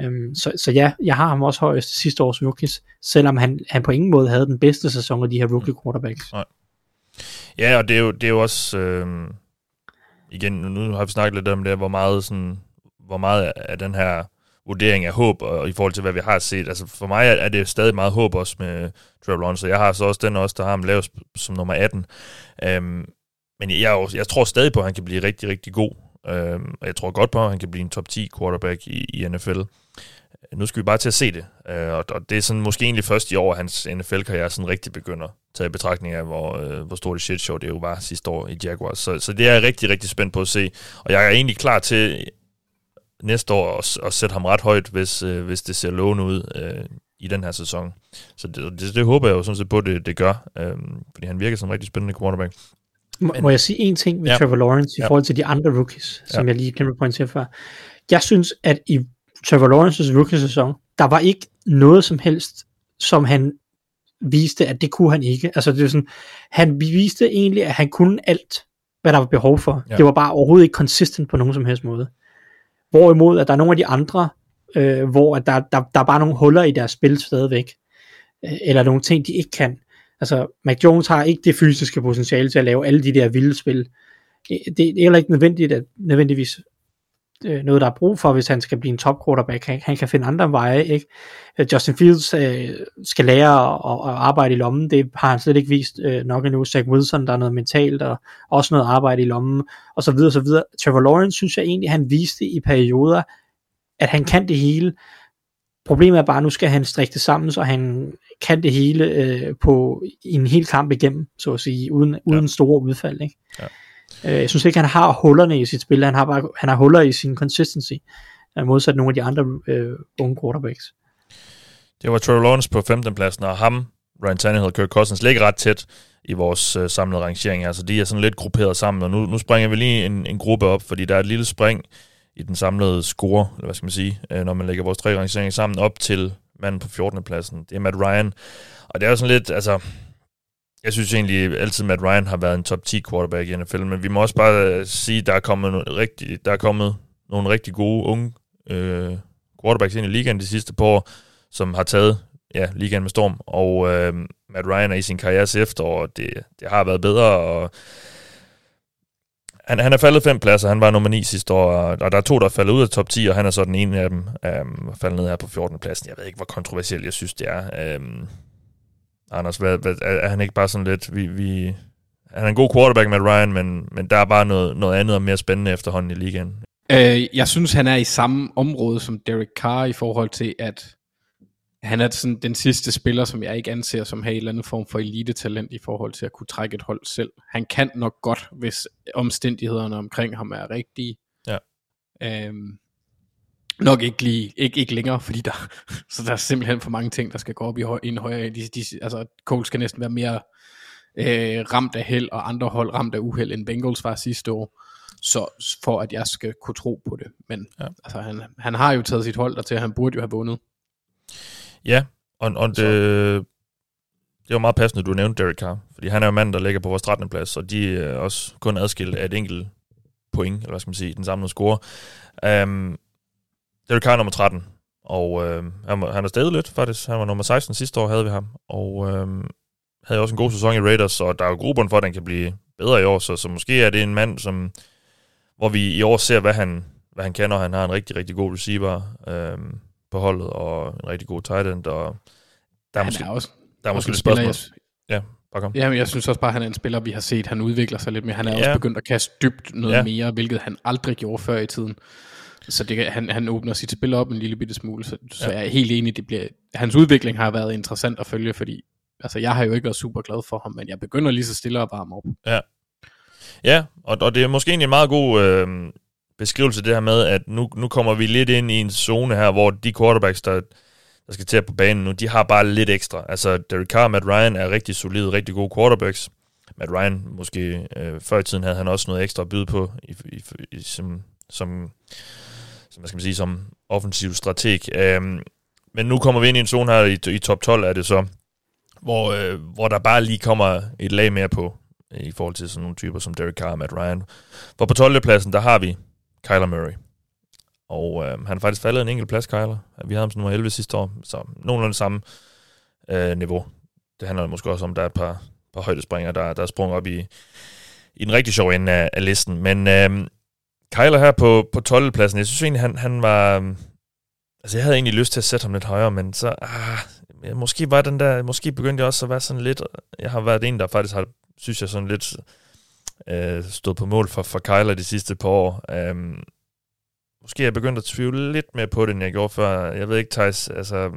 Øhm, så, så ja, jeg har ham også højst sidste års rookies, selvom han, han på ingen måde havde den bedste sæson af de her rookie quarterbacks. Nej. Ja, og det er jo, det er jo også, øh, igen, nu har vi snakket lidt om det, hvor meget, sådan, hvor meget af den her vurdering af håb, og i forhold til, hvad vi har set. Altså for mig er det stadig meget håb også med Trevor Lawrence, jeg har så også den også, der har ham lavet som nummer 18. Øhm, men jeg, jeg tror stadig på, at han kan blive rigtig, rigtig god. Øhm, og jeg tror godt på, at han kan blive en top 10 quarterback i, i NFL. Øh, nu skal vi bare til at se det. Øh, og, og det er sådan måske egentlig først i år, at hans NFL-karriere sådan rigtig begynder. Taget i betragtning af, hvor, øh, hvor stort et shit show det jo var sidste år i Jaguars. Så, så det er jeg rigtig, rigtig spændt på at se. Og jeg er egentlig klar til næste år og, og sætte ham ret højt, hvis, øh, hvis det ser lovende ud øh, i den her sæson. Så det, det, det håber jeg jo sådan set på, det, det gør, øh, fordi han virker som en rigtig spændende quarterback. Må, må jeg sige en ting med Ja. Trevor Lawrence i Ja. forhold til de andre rookies, som Ja. jeg lige glemte at pointere før? Jeg synes, at i Trevor Lawrences rookie-sæson, der var ikke noget som helst, som han viste, at det kunne han ikke. Altså det er sådan, han viste egentlig, at han kunne alt, hvad der var behov for. Ja. Det var bare overhovedet ikke consistent på nogen som helst måde. Hvorimod, at der er nogle af de andre, øh, hvor at der, der, der er bare nogle huller i deres spil stadigvæk. Øh, eller nogle ting, de ikke kan. Altså, Mac Jones har ikke det fysiske potentiale til at lave alle de der vilde spil. Det det er heller ikke nødvendigt, at nødvendigvis øh, noget, der er brug for, hvis han skal blive en top quarterback. Han, han kan finde andre veje, ikke? Øh, Justin Fields øh, skal lære at, at, arbejde i lommen, det har han slet ikke vist øh, nok endnu. Zach Wilson, der er noget mentalt, og også noget arbejde i lommen, og så videre, så videre. Trevor Lawrence, synes jeg egentlig, han viste i perioder, at han kan det hele. Problemet er bare, at nu skal han strikke det sammen, så han kan det hele øh, på i en hel kamp igennem, så at sige, uden, uden store udfald. Ikke? Ja. Øh, jeg synes ikke, han har hullerne i sit spil. Han har, bare, han har huller i sin consistency, øh, modsat nogle af de andre øh, unge quarterbacks. Det var Trevor Lawrence på 15. pladsen, og ham, Ryan Tannehill og Kirk Cousins ligger ret tæt i vores øh, samlede rangering. Altså, de er sådan lidt grupperet sammen, og nu, nu springer vi lige en, en gruppe op, fordi der er et lille spring i den samlede score, eller hvad skal man sige, øh, når man lægger vores tre rangeringer sammen op til manden på 14. pladsen. Det er Matt Ryan. Og det er jo sådan lidt, altså, jeg synes egentlig altid, Matt Ryan har været en top 10 quarterback i NFL, men vi må også bare øh, sige, at der er kommet, noget rigtig, der er kommet nogle rigtig gode unge øh, quarterbacks ind i ligaen de sidste par år, som har taget ja, ligaen med storm, og øh, Matt Ryan er i sin karrieres efterår, og det, det har været bedre, og han, han er faldet fem pladser, han var nummer 9 sidste år, og, og der er to, der er faldet ud af top 10, og han er så den ene af dem, um, faldet ned her på 14. pladsen. Jeg ved ikke, hvor kontroversielt jeg synes, det er. Um, Anders, hvad, hvad, er, han ikke bare sådan lidt, vi, vi, han er en god quarterback med Ryan, men, men der er bare noget, noget andet og mere spændende efterhånden i ligaen. Øh, jeg synes, han er i samme område som Derek Carr i forhold til, at han er sådan den sidste spiller, som jeg ikke anser som har en eller anden form for elite-talent i forhold til at kunne trække et hold selv. Han kan nok godt, hvis omstændighederne omkring ham er rigtige. Ja. Øhm, nok ikke lige, ikke, ikke længere, fordi der, så der er simpelthen for mange ting, der skal gå op i, høj, en højere. De, de, altså, Colts skal næsten være mere øh, ramt af held, og andre hold ramt af uheld, end Bengals var sidste år. Så for at jeg skal kunne tro på det. Men Ja. altså, han, han har jo taget sit hold dertil, han burde jo have vundet. Ja, og, og det, det var meget passende, at du nævnte Derek Carr, fordi han er jo manden, der ligger på vores 13. plads, og de er også kun adskilt af et enkelt point, eller hvad skal man sige, den samlede score. Um, Derek Carr er nummer 13, og uh, han, han er stedet lidt, faktisk. Han var nummer 16 sidste år, havde vi ham, og um, havde også en god sæson i Raiders, og der er jo grobund for, at han kan blive bedre i år, så, så måske er det en mand, som, hvor vi i år ser, hvad han, hvad han kan, og han har en rigtig, rigtig god receiver um, på holdet, og en rigtig god tight end, og der er han måske, er også, der er måske spiller, spørgsmål. Ja, bare kom. Ja, men jeg synes også bare, at han er en spiller, vi har set, han udvikler sig lidt mere. Han er Ja. også begyndt at kaste dybt noget ja. mere, hvilket han aldrig gjorde før i tiden. Så det, han, han åbner sit spil op en lille bitte smule, så, så Ja. jeg er helt enig, det bliver, hans udvikling har været interessant at følge, fordi altså, jeg har jo ikke været super glad for ham, men jeg begynder lige så stille at varme op. Ja, og, og det er måske egentlig en meget god øh, beskrivelse det her med, at nu, nu kommer vi lidt ind i en zone her, hvor de quarterbacks, der, der skal til på banen nu, de har bare lidt ekstra. Altså Derek Carr og Matt Ryan er rigtig solide, rigtig gode quarterbacks. Matt Ryan, måske øh, før i tiden havde han også noget ekstra at byde på i, i, i, som, som, Altså, hvad skal man sige, som offensiv strateg. Øhm, men nu kommer vi ind i en zone her i, i top 12, er det så, hvor, øh, hvor der bare lige kommer et lag mere på i forhold til sådan nogle typer som Derek Carr og Matt Ryan. For på 12. pladsen, der har vi Kyler Murray. Og øh, han er faktisk faldet en enkelt plads, Kyler. Vi havde ham som nummer 11 sidste år, så nogenlunde samme øh, niveau. Det handler måske også om, at der er et par, par højdespringere, der, der er sprunget op i, i en rigtig sjov ende af, af listen. Men øh, Kyler her på, på 12. pladsen, jeg synes egentlig, han, han var... Øhm, altså, jeg havde egentlig lyst til at sætte ham lidt højere, men så... Ah, måske var den der... Måske begyndte jeg også at være sådan lidt... Jeg har været en, der faktisk har, synes jeg, sådan lidt øh, stået på mål for, for Kyler de sidste par år. Um, måske er jeg begyndt at tvivle lidt mere på det, end jeg gjorde før. Jeg ved ikke, Thijs, altså...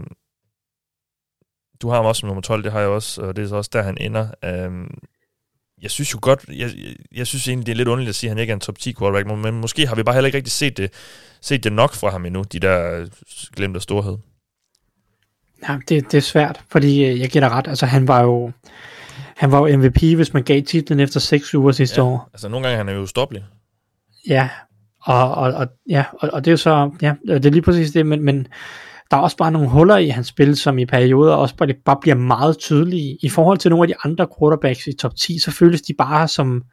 Du har ham også som nummer 12, det har jeg også, og det er så også der, han ender. Um, jeg synes jo godt, jeg, jeg, synes egentlig, det er lidt underligt at sige, at han ikke er en top 10 quarterback, men måske har vi bare heller ikke rigtig set det, set det nok fra ham endnu, de der glemte storhed. Ja, det, det er svært, fordi øh, jeg dig ret. Altså, han var jo... Han var jo MVP, hvis man gav titlen efter 6 uger sidste ja. år. Altså, nogle gange han er jo stoppelig. Ja, og, og, og, ja, og, og det er jo så, ja, det er lige præcis det, men, men der er også bare nogle huller i hans spil, som i perioder også bare, bare bliver meget tydelige. I forhold til nogle af de andre quarterbacks i top 10, så føles de bare som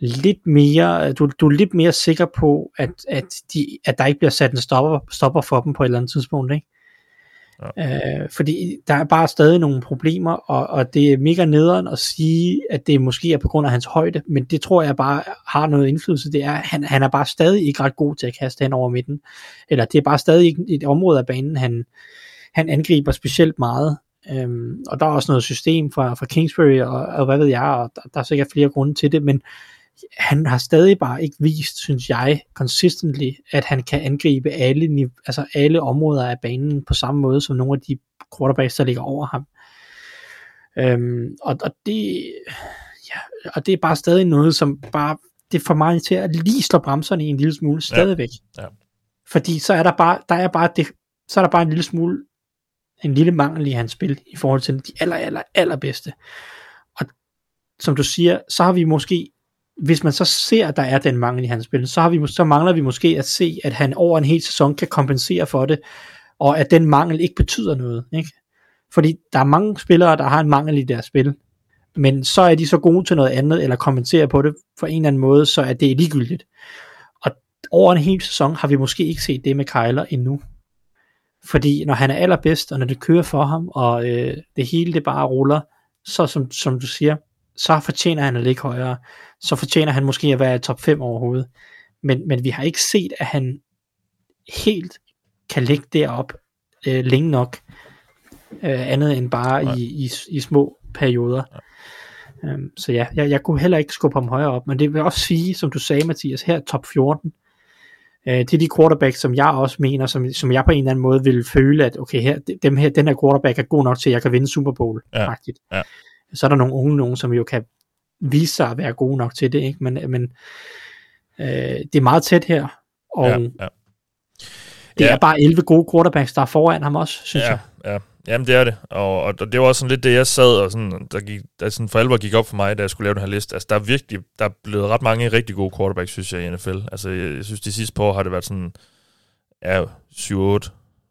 lidt mere, du, du er lidt mere sikker på, at, at, de, at der ikke bliver sat en stopper, stopper for dem på et eller andet tidspunkt, ikke? Ja. Øh, fordi der er bare stadig nogle problemer, og, og det er mega nederen at sige, at det måske er på grund af hans højde, men det tror jeg bare har noget indflydelse. Det er, han, han er bare stadig ikke ret god til at kaste hen over midten, eller det er bare stadig ikke et område af banen, han, han angriber specielt meget. Øhm, og der er også noget system fra, fra Kingsbury, og, og hvad ved jeg, og der, der er sikkert flere grunde til det, men han har stadig bare ikke vist, synes jeg, consistently, at han kan angribe alle, altså alle områder af banen på samme måde som nogle af de quarterbacks, der ligger over ham. Øhm, og, og, det, ja, og det er bare stadig noget, som bare, det får mig til at lige slå bremserne i en lille smule stadigvæk. Ja. Ja. Fordi så er der bare, der er bare det, så er der bare en lille smule, en lille mangel i hans spil, i forhold til de aller, aller, allerbedste. Og som du siger, så har vi måske hvis man så ser, at der er den mangel i hans spil, så, har vi, så mangler vi måske at se, at han over en hel sæson kan kompensere for det, og at den mangel ikke betyder noget. Ikke? Fordi der er mange spillere, der har en mangel i deres spil, men så er de så gode til noget andet, eller kompenserer på det på en eller anden måde, så er det ligegyldigt. Og over en hel sæson har vi måske ikke set det med Kyler endnu. Fordi når han er allerbedst, og når det kører for ham, og øh, det hele det bare ruller, så som, som du siger, så fortjener han at ligge højere. Så fortjener han måske at være i top 5 overhovedet. Men, men vi har ikke set, at han helt kan ligge derop øh, længe nok. Øh, andet end bare i, i, i små perioder. Um, så ja, jeg, jeg kunne heller ikke skubbe ham højere op. Men det vil også sige, som du sagde Mathias, her top 14. Øh, det er de quarterbacks, som jeg også mener, som, som jeg på en eller anden måde vil føle, at okay, her, dem her, den her quarterback er god nok til, at jeg kan vinde Super Bowl. Ja. Ja så er der nogle unge nogen, som jo kan vise sig at være gode nok til det, ikke? men, men øh, det er meget tæt her, og ja, ja. det ja. er bare 11 gode quarterbacks, der er foran ham også, synes ja, jeg. Ja, Jamen det er det, og, og det var også sådan lidt det, jeg sad og sådan, der, gik, der sådan for alvor gik op for mig, da jeg skulle lave den her liste. Altså der er virkelig, der er blevet ret mange rigtig gode quarterbacks, synes jeg, i NFL. Altså jeg, jeg synes, de sidste par år har det været sådan, ja, 7-8,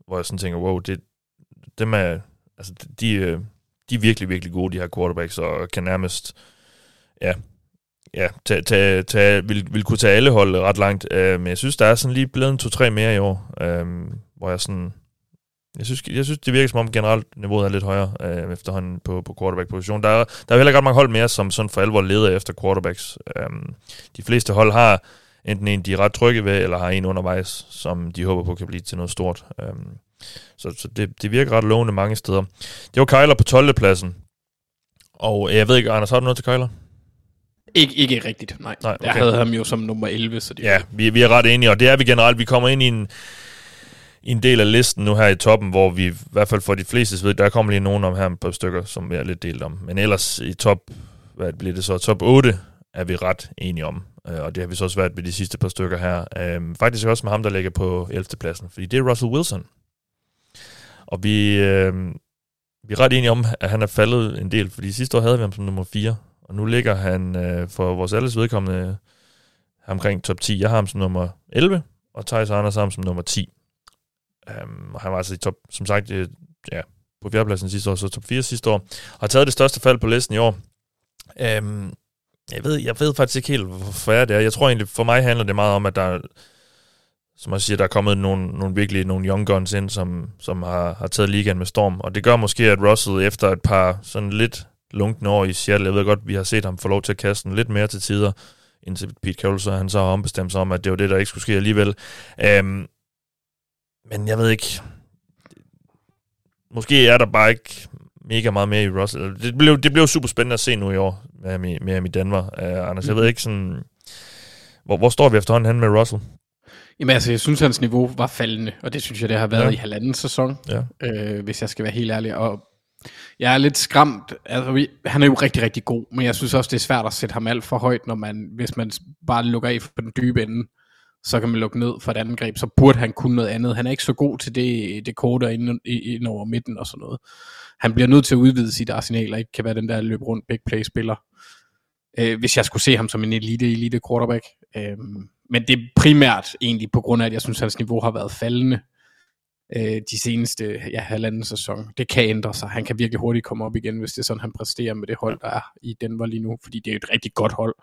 hvor jeg sådan tænker, wow, det, dem er, altså de, øh, de er virkelig, virkelig gode, de her quarterbacks, og kan nærmest, ja, ja, tage, tage, tage, vil, vil kunne tage alle hold ret langt. Øh, men jeg synes, der er sådan lige blevet en to-tre mere i år, øh, hvor jeg sådan, jeg synes, jeg synes, det virker som om generelt niveauet er lidt højere øh, efterhånden på, på quarterback-position. Der er, der er heller ikke ret mange hold mere, som sådan for alvor leder efter quarterbacks. Øh, de fleste hold har enten en, de er ret trygge ved, eller har en undervejs, som de håber på kan blive til noget stort. Øh, så, så det, det virker ret lovende mange steder. Det var Kyler på 12. pladsen. Og øh, jeg ved ikke, Anders, har du noget til Kyler? Ikke, ikke rigtigt, nej. nej okay. Jeg havde ham jo som nummer 11. Så det ja, vi, vi er ret enige, og det er vi generelt. Vi kommer ind i en, i en del af listen nu her i toppen, hvor vi i hvert fald for de fleste ved, der kommer lige nogen om her på stykker, som vi er lidt delt om. Men ellers i top, hvad bliver det så, top 8 er vi ret enige om. Øh, og det har vi så også været med de sidste par stykker her. Øhm, faktisk også med ham, der ligger på 11. pladsen, fordi det er Russell Wilson. Og vi, øh, vi er ret enige om, at han er faldet en del, fordi sidste år havde vi ham som nummer 4, og nu ligger han øh, for vores alles vedkommende omkring top 10. Jeg har ham som nummer 11, og Thijs Anders har ham som nummer 10. Um, øhm, og han var altså i top, som sagt, øh, ja, på fjerdepladsen sidste år, så top 4 sidste år, og har taget det største fald på listen i år. Um, jeg, ved, jeg ved faktisk ikke helt, hvorfor det er. Jeg tror egentlig, for mig handler det meget om, at der som jeg siger, der er kommet nogle, nogle virkelig nogle young guns ind, som, som har, har taget ligaen med storm. Og det gør måske, at Russell efter et par sådan lidt lunkne år i Seattle, jeg ved godt, vi har set ham få lov til at kaste den lidt mere til tider, indtil Pete Carroll, så han så har ombestemt sig om, at det var det, der ikke skulle ske alligevel. Um, men jeg ved ikke, måske er der bare ikke mega meget mere i Russell. Det blev, det blev super spændende at se nu i år med, med, med i Danmark, uh, Anders. Jeg ved ikke sådan, hvor, hvor står vi efterhånden hen med Russell? Jamen altså, jeg synes, hans niveau var faldende, og det synes jeg, det har været ja. i halvanden sæson, ja. øh, hvis jeg skal være helt ærlig. Og jeg er lidt skræmt. Altså, vi, han er jo rigtig, rigtig god, men jeg synes også, det er svært at sætte ham alt for højt, når man, hvis man bare lukker af på den dybe ende. så kan man lukke ned for et angreb, så burde han kunne noget andet. Han er ikke så god til det, det korte ind, ind over midten og sådan noget. Han bliver nødt til at udvide sit arsenal, og ikke kan være den der løb rundt big play spiller. Øh, hvis jeg skulle se ham som en elite, elite quarterback. Øh, men det er primært egentlig på grund af, at jeg synes, at hans niveau har været faldende øh, Øh, de seneste ja, halvanden sæson. Det kan ændre sig. Han kan virkelig hurtigt komme op igen, hvis det er sådan, han præsterer med det hold, der er i Denver lige nu, fordi det er et rigtig godt hold.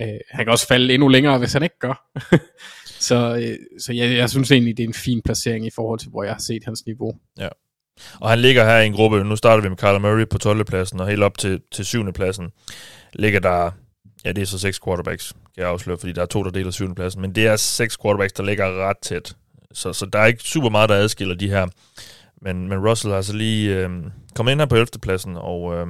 Øh, han kan også falde endnu længere, hvis han ikke gør. så øh, så jeg, jeg synes egentlig, det er en fin placering i forhold til, hvor jeg har set hans niveau. Ja. Og han ligger her i en gruppe, nu starter vi med Kyler Murray på 12. pladsen, og helt op til, til 7. pladsen ligger der, ja det er så seks quarterbacks, kan jeg afsløre, fordi der er to, der deler 7. pladsen, men det er seks quarterbacks, der ligger ret tæt. Så, så der er ikke super meget, der adskiller de her. Men, men Russell har så lige øh, kommet ind her på 11. pladsen, og øh,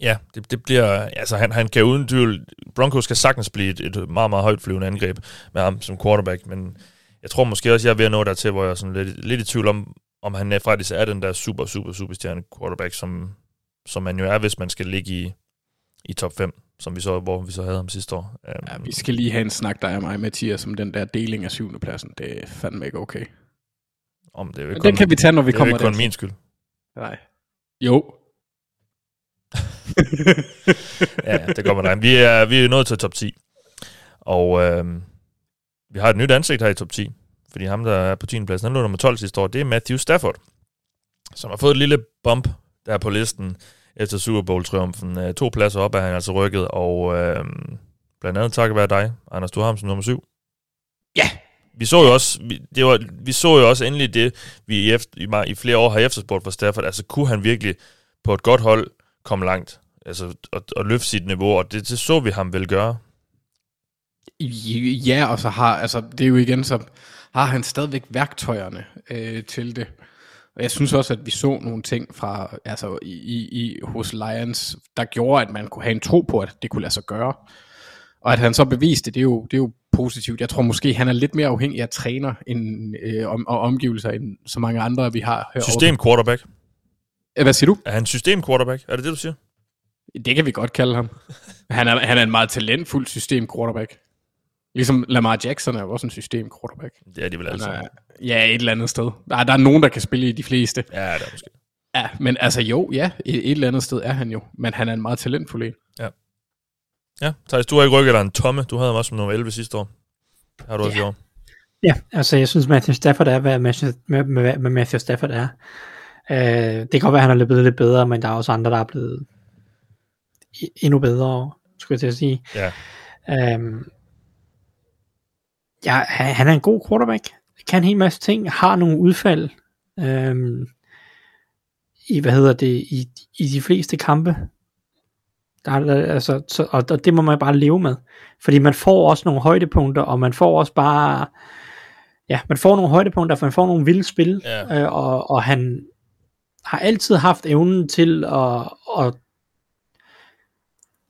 ja, det, det bliver, altså han, han kan uden tvivl, Broncos kan sagtens blive et, et meget, meget højt flyvende angreb med ham som quarterback, men jeg tror måske også, jeg er ved at nå dertil, hvor jeg er sådan lidt, lidt i tvivl om, om han faktisk er den der super, super, super stjerne quarterback, som, som man jo er, hvis man skal ligge i, i top 5, som vi så, hvor vi så havde ham sidste år. Um, ja, vi skal lige have en snak, der er mig, Mathias, som den der deling af syvende pladsen. Det er fandme ikke okay. Om det er jo ikke den kun, kan vi tage, når vi kommer Det er ikke kun min skyld. Nej. Jo. ja, det kommer der. Vi er, vi er nået til top 10. Og øh, vi har et nyt ansigt her i top 10. Fordi ham, der er på 10. pladsen, han lå nummer 12 sidste år, det er Matthew Stafford. Som har fået et lille bump der på listen efter Super Bowl-triumfen. Øh, to pladser op er han altså rykket, og øh, blandt andet takket være dig, Anders, du har ham som nummer 7. Ja, vi så jo også, vi, det var, vi så jo også endelig det, vi i, efter, i, i flere år har efterspurgt for Stafford. Altså, kunne han virkelig på et godt hold komme langt? Altså, og, og løfte sit niveau, og det, det så vi ham vel gøre. Ja, og så har, altså, det er jo igen, så har han stadigvæk værktøjerne øh, til det. Og jeg synes også, at vi så nogle ting fra, altså, i, i, hos Lions, der gjorde, at man kunne have en tro på, at det kunne lade sig gøre. Og at han så beviste det, det er jo, det er jo positivt. Jeg tror måske, han er lidt mere afhængig af træner end, øh, om, og omgivelser, end så mange andre, vi har her. System quarterback. Hvad siger du? Er han system quarterback? Er det det, du siger? Det kan vi godt kalde ham. Han er, han er en meget talentfuld system quarterback. Ligesom Lamar Jackson er jo også en system quarterback. Det er de vel altså. Ja, et eller andet sted. Der, der er nogen, der kan spille i de fleste. Ja, det er måske. Ja, men altså jo, ja, et, et eller andet sted er han jo. Men han er en meget talentfuld en. Ja. Ja, Thijs, du har ikke rykket dig en tomme. Du havde ham også som nummer 11 sidste år. Har du også ja. i år. Ja, altså jeg synes, Matthew Stafford er, hvad Matthew, med, med, med Matthew Stafford er. Uh, det kan godt være, at han er løbet lidt bedre, men der er også andre, der er blevet endnu bedre, skulle jeg til at sige. Ja. Um, ja, han er en god quarterback. Kan en hel masse ting. Har nogle udfald. Um, I, hvad hedder det, i, i de fleste kampe. Der er, altså, så, og, og det må man bare leve med. Fordi man får også nogle højdepunkter, og man får også bare, ja, man får nogle højdepunkter, for man får nogle vilde spil, ja. øh, og, og han har altid haft evnen til at, at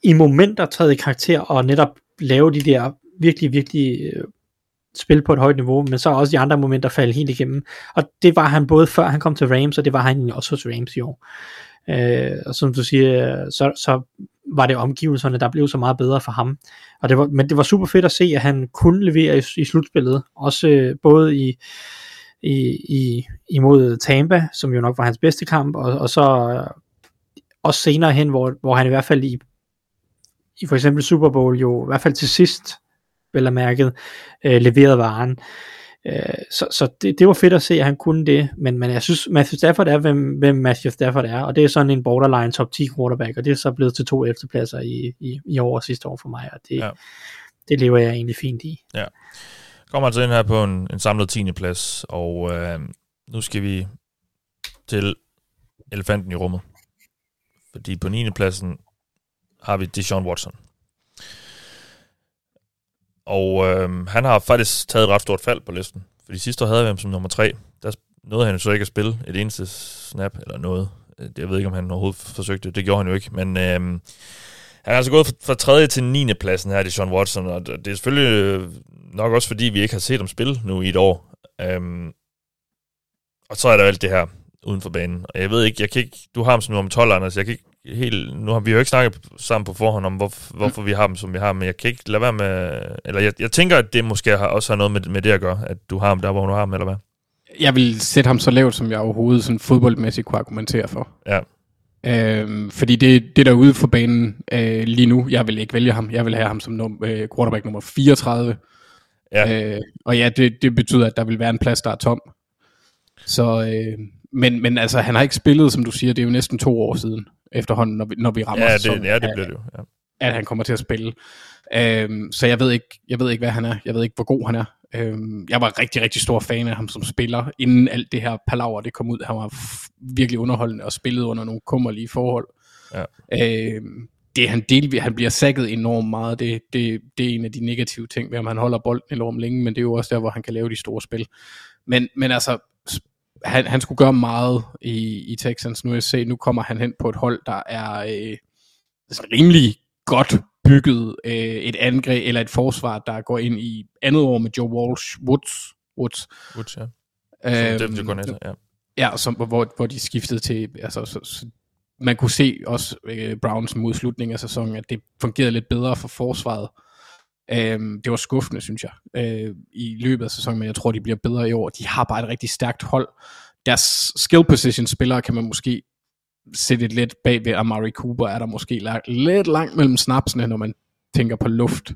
i momenter træde i karakter, og netop lave de der virkelig, virkelig spille spil på et højt niveau, men så også de andre momenter falde helt igennem. Og det var han både før han kom til Rams, og det var han også hos Rams i år. Øh, og som du siger, så, så var det omgivelserne, der blev så meget bedre for ham. Og det var, men det var super fedt at se, at han kunne levere i, i slutspillet, også øh, både i, i, i, imod Tampa, som jo nok var hans bedste kamp, og, og så øh, også senere hen, hvor, hvor han i hvert fald i, i for eksempel Super Bowl jo, i hvert fald til sidst, vel er mærket, øh, leverede varen. Øh, så så det, det var fedt at se, at han kunne det, men, men jeg synes, Matthew Stafford er, hvem, hvem Matthew Stafford er, og det er sådan en borderline top 10 quarterback, og det er så blevet til to efterpladser i, i, i år og sidste år for mig, og det, ja. det lever jeg egentlig fint i. Ja. Kommer altså ind her på en, en samlet 10. plads, og øh, nu skal vi til elefanten i rummet. Fordi på 9. pladsen har vi Deshaun Watson. Og øh, han har faktisk taget et ret stort fald på listen. Fordi sidste år havde vi ham som nummer tre. Der nåede han jo så ikke at spille et eneste snap eller noget. Øh, jeg ved ikke, om han overhovedet forsøgte. Det gjorde han jo ikke. Men øh, han er altså gået fra, tredje til 9. pladsen her, det Sean Watson. Og det er selvfølgelig øh, nok også, fordi vi ikke har set ham spille nu i et år. Øh, og så er der alt det her uden for banen. Og jeg ved ikke, jeg kan ikke, du har ham som nummer 12, Anders, jeg kan ikke helt, nu har vi jo ikke snakket sammen på forhånd om, hvor, hvorfor vi har dem, som vi har, men jeg kan ikke lade være med, eller jeg, jeg tænker, at det måske har, også har noget med, med det at gøre, at du har ham der, hvor du har ham, eller hvad? Jeg vil sætte ham så lavt, som jeg overhovedet sådan fodboldmæssigt kunne argumentere for. Ja. Øhm, fordi det, det der ude for banen øh, lige nu, jeg vil ikke vælge ham. Jeg vil have ham som num- øh, quarterback nummer 34. Ja. Øh, og ja, det, det betyder, at der vil være en plads, der er tom. Så, øh, men, men altså, han har ikke spillet, som du siger, det er jo næsten to år siden efterhånden, når vi, når vi rammer Ja, det, sæsonen, ja, det at- bliver det jo. Ja. at han kommer til at spille. Øhm, så jeg ved, ikke, jeg ved ikke, hvad han er. Jeg ved ikke, hvor god han er. Øhm, jeg var rigtig, rigtig stor fan af ham som spiller, inden alt det her palaver det kom ud. Han var virkelig underholdende og spillede under nogle kummerlige forhold. Ja. Øhm, det han del, han bliver sækket enormt meget. Det, det, det er en af de negative ting ved, ham. han holder bolden enormt længe, men det er jo også der, hvor han kan lave de store spil. Men, men altså, han, han skulle gøre meget i, i Texans. Nu, jeg se, nu kommer han hen på et hold, der er øh, sådan rimelig godt bygget øh, et angreb eller et forsvar, der går ind i andet år med Joe Walsh, Woods, Woods Woods, ja. Som Øhm, defensive coordinator, ja. Ja, som, hvor, hvor de skiftede til, altså, så, så, man kunne se også øh, Browns mod slutningen af sæsonen, at det fungerede lidt bedre for forsvaret. Øhm, det var skuffende, synes jeg, øh, i løbet af sæsonen, men jeg tror, de bliver bedre i år. De har bare et rigtig stærkt hold. Deres skill position spillere kan man måske sætte et lidt bag ved Amari Cooper, er der måske lagt, lidt langt mellem snapsene, når man tænker på luft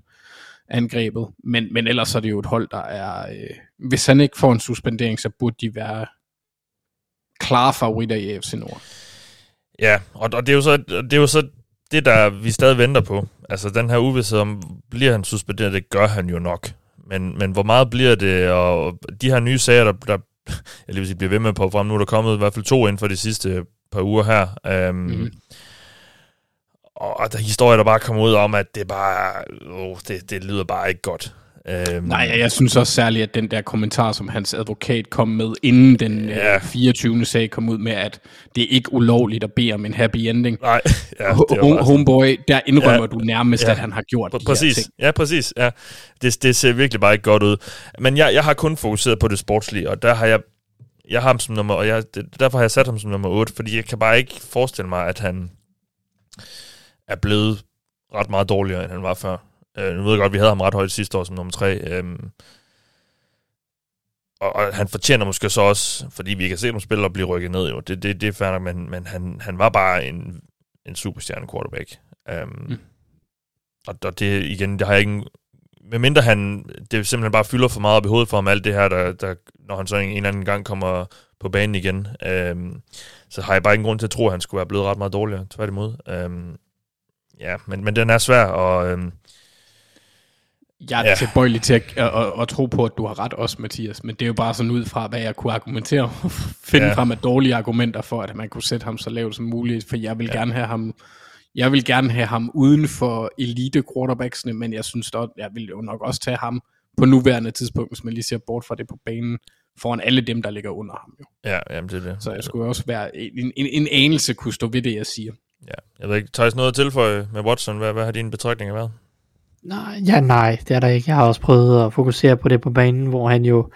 angrebet. Men, men ellers er det jo et hold, der er... Øh, hvis han ikke får en suspendering, så burde de være klare favoritter i AFC Nord. Ja, og, og det, er jo så, det er jo så det, der vi stadig venter på. Altså den her uvidshed om, bliver han suspenderet, det gør han jo nok. Men, men hvor meget bliver det, og de her nye sager, der, der jeg lige vil sige, bliver ved med på frem, nu er der kommet i hvert fald to inden for de sidste par uger her. Um, mm-hmm. Og der er historier, der bare kommer ud om, at det bare, oh, det, det lyder bare ikke godt. Um, Nej, jeg, synes også særligt, at den der kommentar, som hans advokat kom med, inden den Ja. ja. 24. sag kom ud med, at det er ikke ulovligt at bede om en happy ending. Nej, ja, det var home, homeboy, der indrømmer Ja. du nærmest, Ja. at han har gjort Pr- de præcis. her ting. Ja, præcis. Ja. Det, det ser virkelig bare ikke godt ud. Men jeg, jeg har kun fokuseret på det sportslige, og der har jeg, jeg har ham som nummer, og jeg, derfor har jeg sat ham som nummer 8, fordi jeg kan bare ikke forestille mig, at han er blevet ret meget dårligere, end han var før. Øh, nu ved jeg godt, at vi havde ham ret højt sidste år som nummer 3. Øhm, og, og han fortjener måske så også, fordi vi kan se dem spille og blive rykket ned, jo. Det, det, det er fair nok, men, men han, han var bare en, en superstjerne quarterback. Um, mm. Og, og det igen, det har jeg ikke... Med mindre han, det simpelthen bare fylder for meget op i hovedet for ham, alt det her, der, der, når han så en, en eller anden gang kommer på banen igen, um, så har jeg bare ingen grund til at tro, at han skulle være blevet ret meget dårligere, tværtimod. Um, ja, men, men den er svær, og um, Jeg er Ja. tilbøjelig til at, at, at, at tro på, at du har ret også, Mathias, men det er jo bare sådan ud fra, hvad jeg kunne argumentere, finde ja. frem af dårlige argumenter for, at man kunne sætte ham så lavt som muligt, for jeg vil ja. gerne have ham jeg vil gerne have ham uden for elite quarterbacksene, men jeg synes dog, jeg vil jo nok også tage ham på nuværende tidspunkt, hvis man lige ser bort fra det på banen, foran alle dem, der ligger under ham. Jo. ja, jamen det er det. Så jeg skulle også være en, en, en anelse kunne stå ved det, jeg siger. Ja, jeg ved ikke, Thijs, noget at tilføje med Watson? Hvad, hvad har dine betragtninger været? Nej, ja, nej, det er der ikke. Jeg har også prøvet at fokusere på det på banen, hvor han jo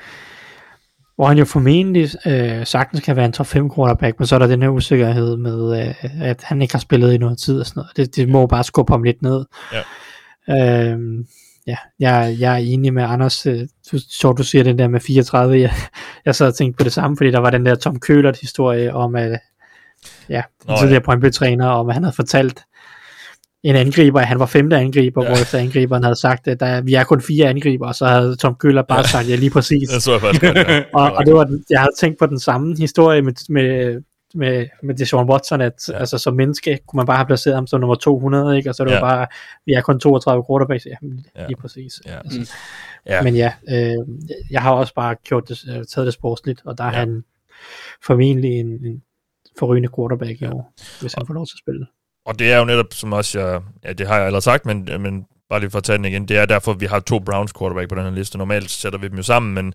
hvor han jo formentlig øh, sagtens kan være en top 5 quarterback, men så er der den her usikkerhed med, øh, at han ikke har spillet i noget tid og sådan noget. Det, det må bare skubbe ham lidt ned. Ja. Øhm, ja, jeg, jeg er enig med Anders. Øh, du, så du siger den der med 34. Jeg, jeg sad og tænkte på det samme, fordi der var den der Tom Køhlert historie om, at ja, den Nå, ja. tidligere Brøndby-træner, om at han havde fortalt en angriber, han var femte angriber, Ja. ja. hvor efter angriberen havde sagt, at der, vi er kun fire angriber, og så havde Tom Køller bare ja. sagt, ja lige præcis. Det så jeg faktisk godt, ja. og, og det var, den- jeg havde tænkt på den samme historie med, med, med, med Deshaun Watson, at Ja. altså, som menneske kunne man bare have placeret ham som nummer 200, ikke? og så det Ja. var bare, vi er kun 32 quarterbacks, ja, Ja. lige præcis. Ja. Altså, Ja. Men ja, øh, jeg har også bare gjort det, øh, taget det sportsligt, og der er Ja. han formentlig en, en forrygende quarterback i Ja. år, hvis han får lov til at spille. Og det er jo netop, som også jeg, ja, det har jeg allerede sagt, men, men bare lige for at tage den igen, det er derfor, vi har to Browns quarterback på den her liste. Normalt sætter vi dem jo sammen, men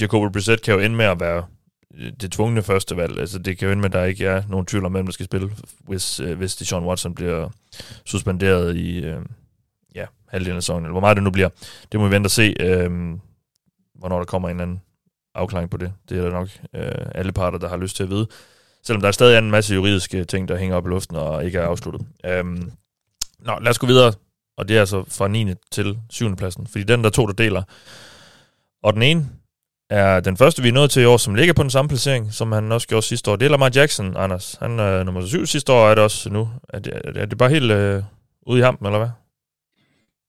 Jacoby Brissett kan jo ende med at være øh, det tvungne første valg. Altså, det kan jo ende med, at der ikke er nogen tvivl om, hvem der skal spille, hvis, øh, hvis Deshaun Watson bliver suspenderet i øh, ja, halvdelen af sæsonen, eller hvor meget det nu bliver. Det må vi vente og se, øh, hvornår der kommer en eller anden afklaring på det. Det er der nok øh, alle parter, der har lyst til at vide. Selvom der er stadig en masse juridiske ting, der hænger op i luften og ikke er afsluttet. Øhm, nå, lad os gå videre. Og det er altså fra 9. til 7. pladsen. Fordi den der to, der deler. Og den ene er den første, vi er nået til i år, som ligger på den samme placering, som han også gjorde sidste år. Det er Lamar Jackson, Anders. Han er nummer 7 sidste år, er det også nu. Er det, er det bare helt øh, ude i hampen, eller hvad?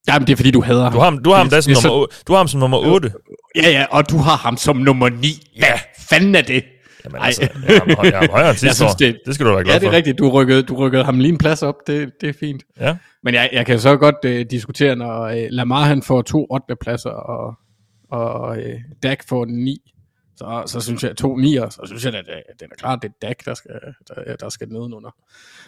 Jamen, det er fordi, du hader ham. Du har, ham- du har ham da som så- nummer, du har ham som nummer 8. Ja, ja, og du har ham som nummer 9. Ja, fanden er det? Jamen Ej. altså, jeg høj- jeg ham højere end sidste synes, år. det- Det skal du være glad Ja, det for. er rigtigt. Du rykkede, du rykkede ham lige en plads op. Det, det er fint. Ja. Men jeg, jeg kan så godt øh, diskutere, når øh, Lamar han får to 8. pladser, og, og øh, Dak får 9. Så, så synes jeg, to 9'er, så synes jeg, at det, er klart, det er Dak, der skal, der, der skal nedenunder.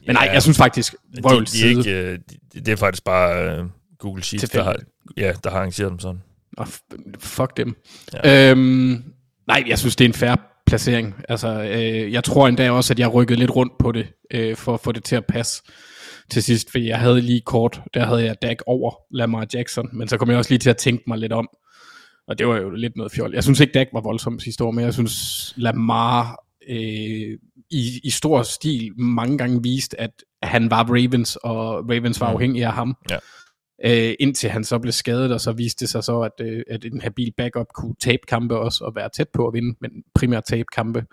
Men nej, Ja. jeg synes faktisk, De, de er ikke, øh, de, det er faktisk bare øh, Google Sheets, der har, ja, der har arrangeret dem sådan. Og f- fuck dem. Ja. Øhm, nej, jeg synes, det er en færre placering. Altså, øh, jeg tror endda også, at jeg rykkede lidt rundt på det, øh, for at få det til at passe til sidst, fordi jeg havde lige kort, der havde jeg Dak over Lamar Jackson, men så kom jeg også lige til at tænke mig lidt om, og det var jo lidt noget fjol. Jeg synes ikke, Dak var voldsom sidste år, men jeg synes, Lamar øh, i, i stor stil mange gange viste, at han var Ravens, og Ravens var Mm. afhængig af ham. Ja. Øh, indtil han så blev skadet, og så viste det sig så, at, øh, at en habil backup kunne tabe kampe også, og være tæt på at vinde, men primært tabe kampe.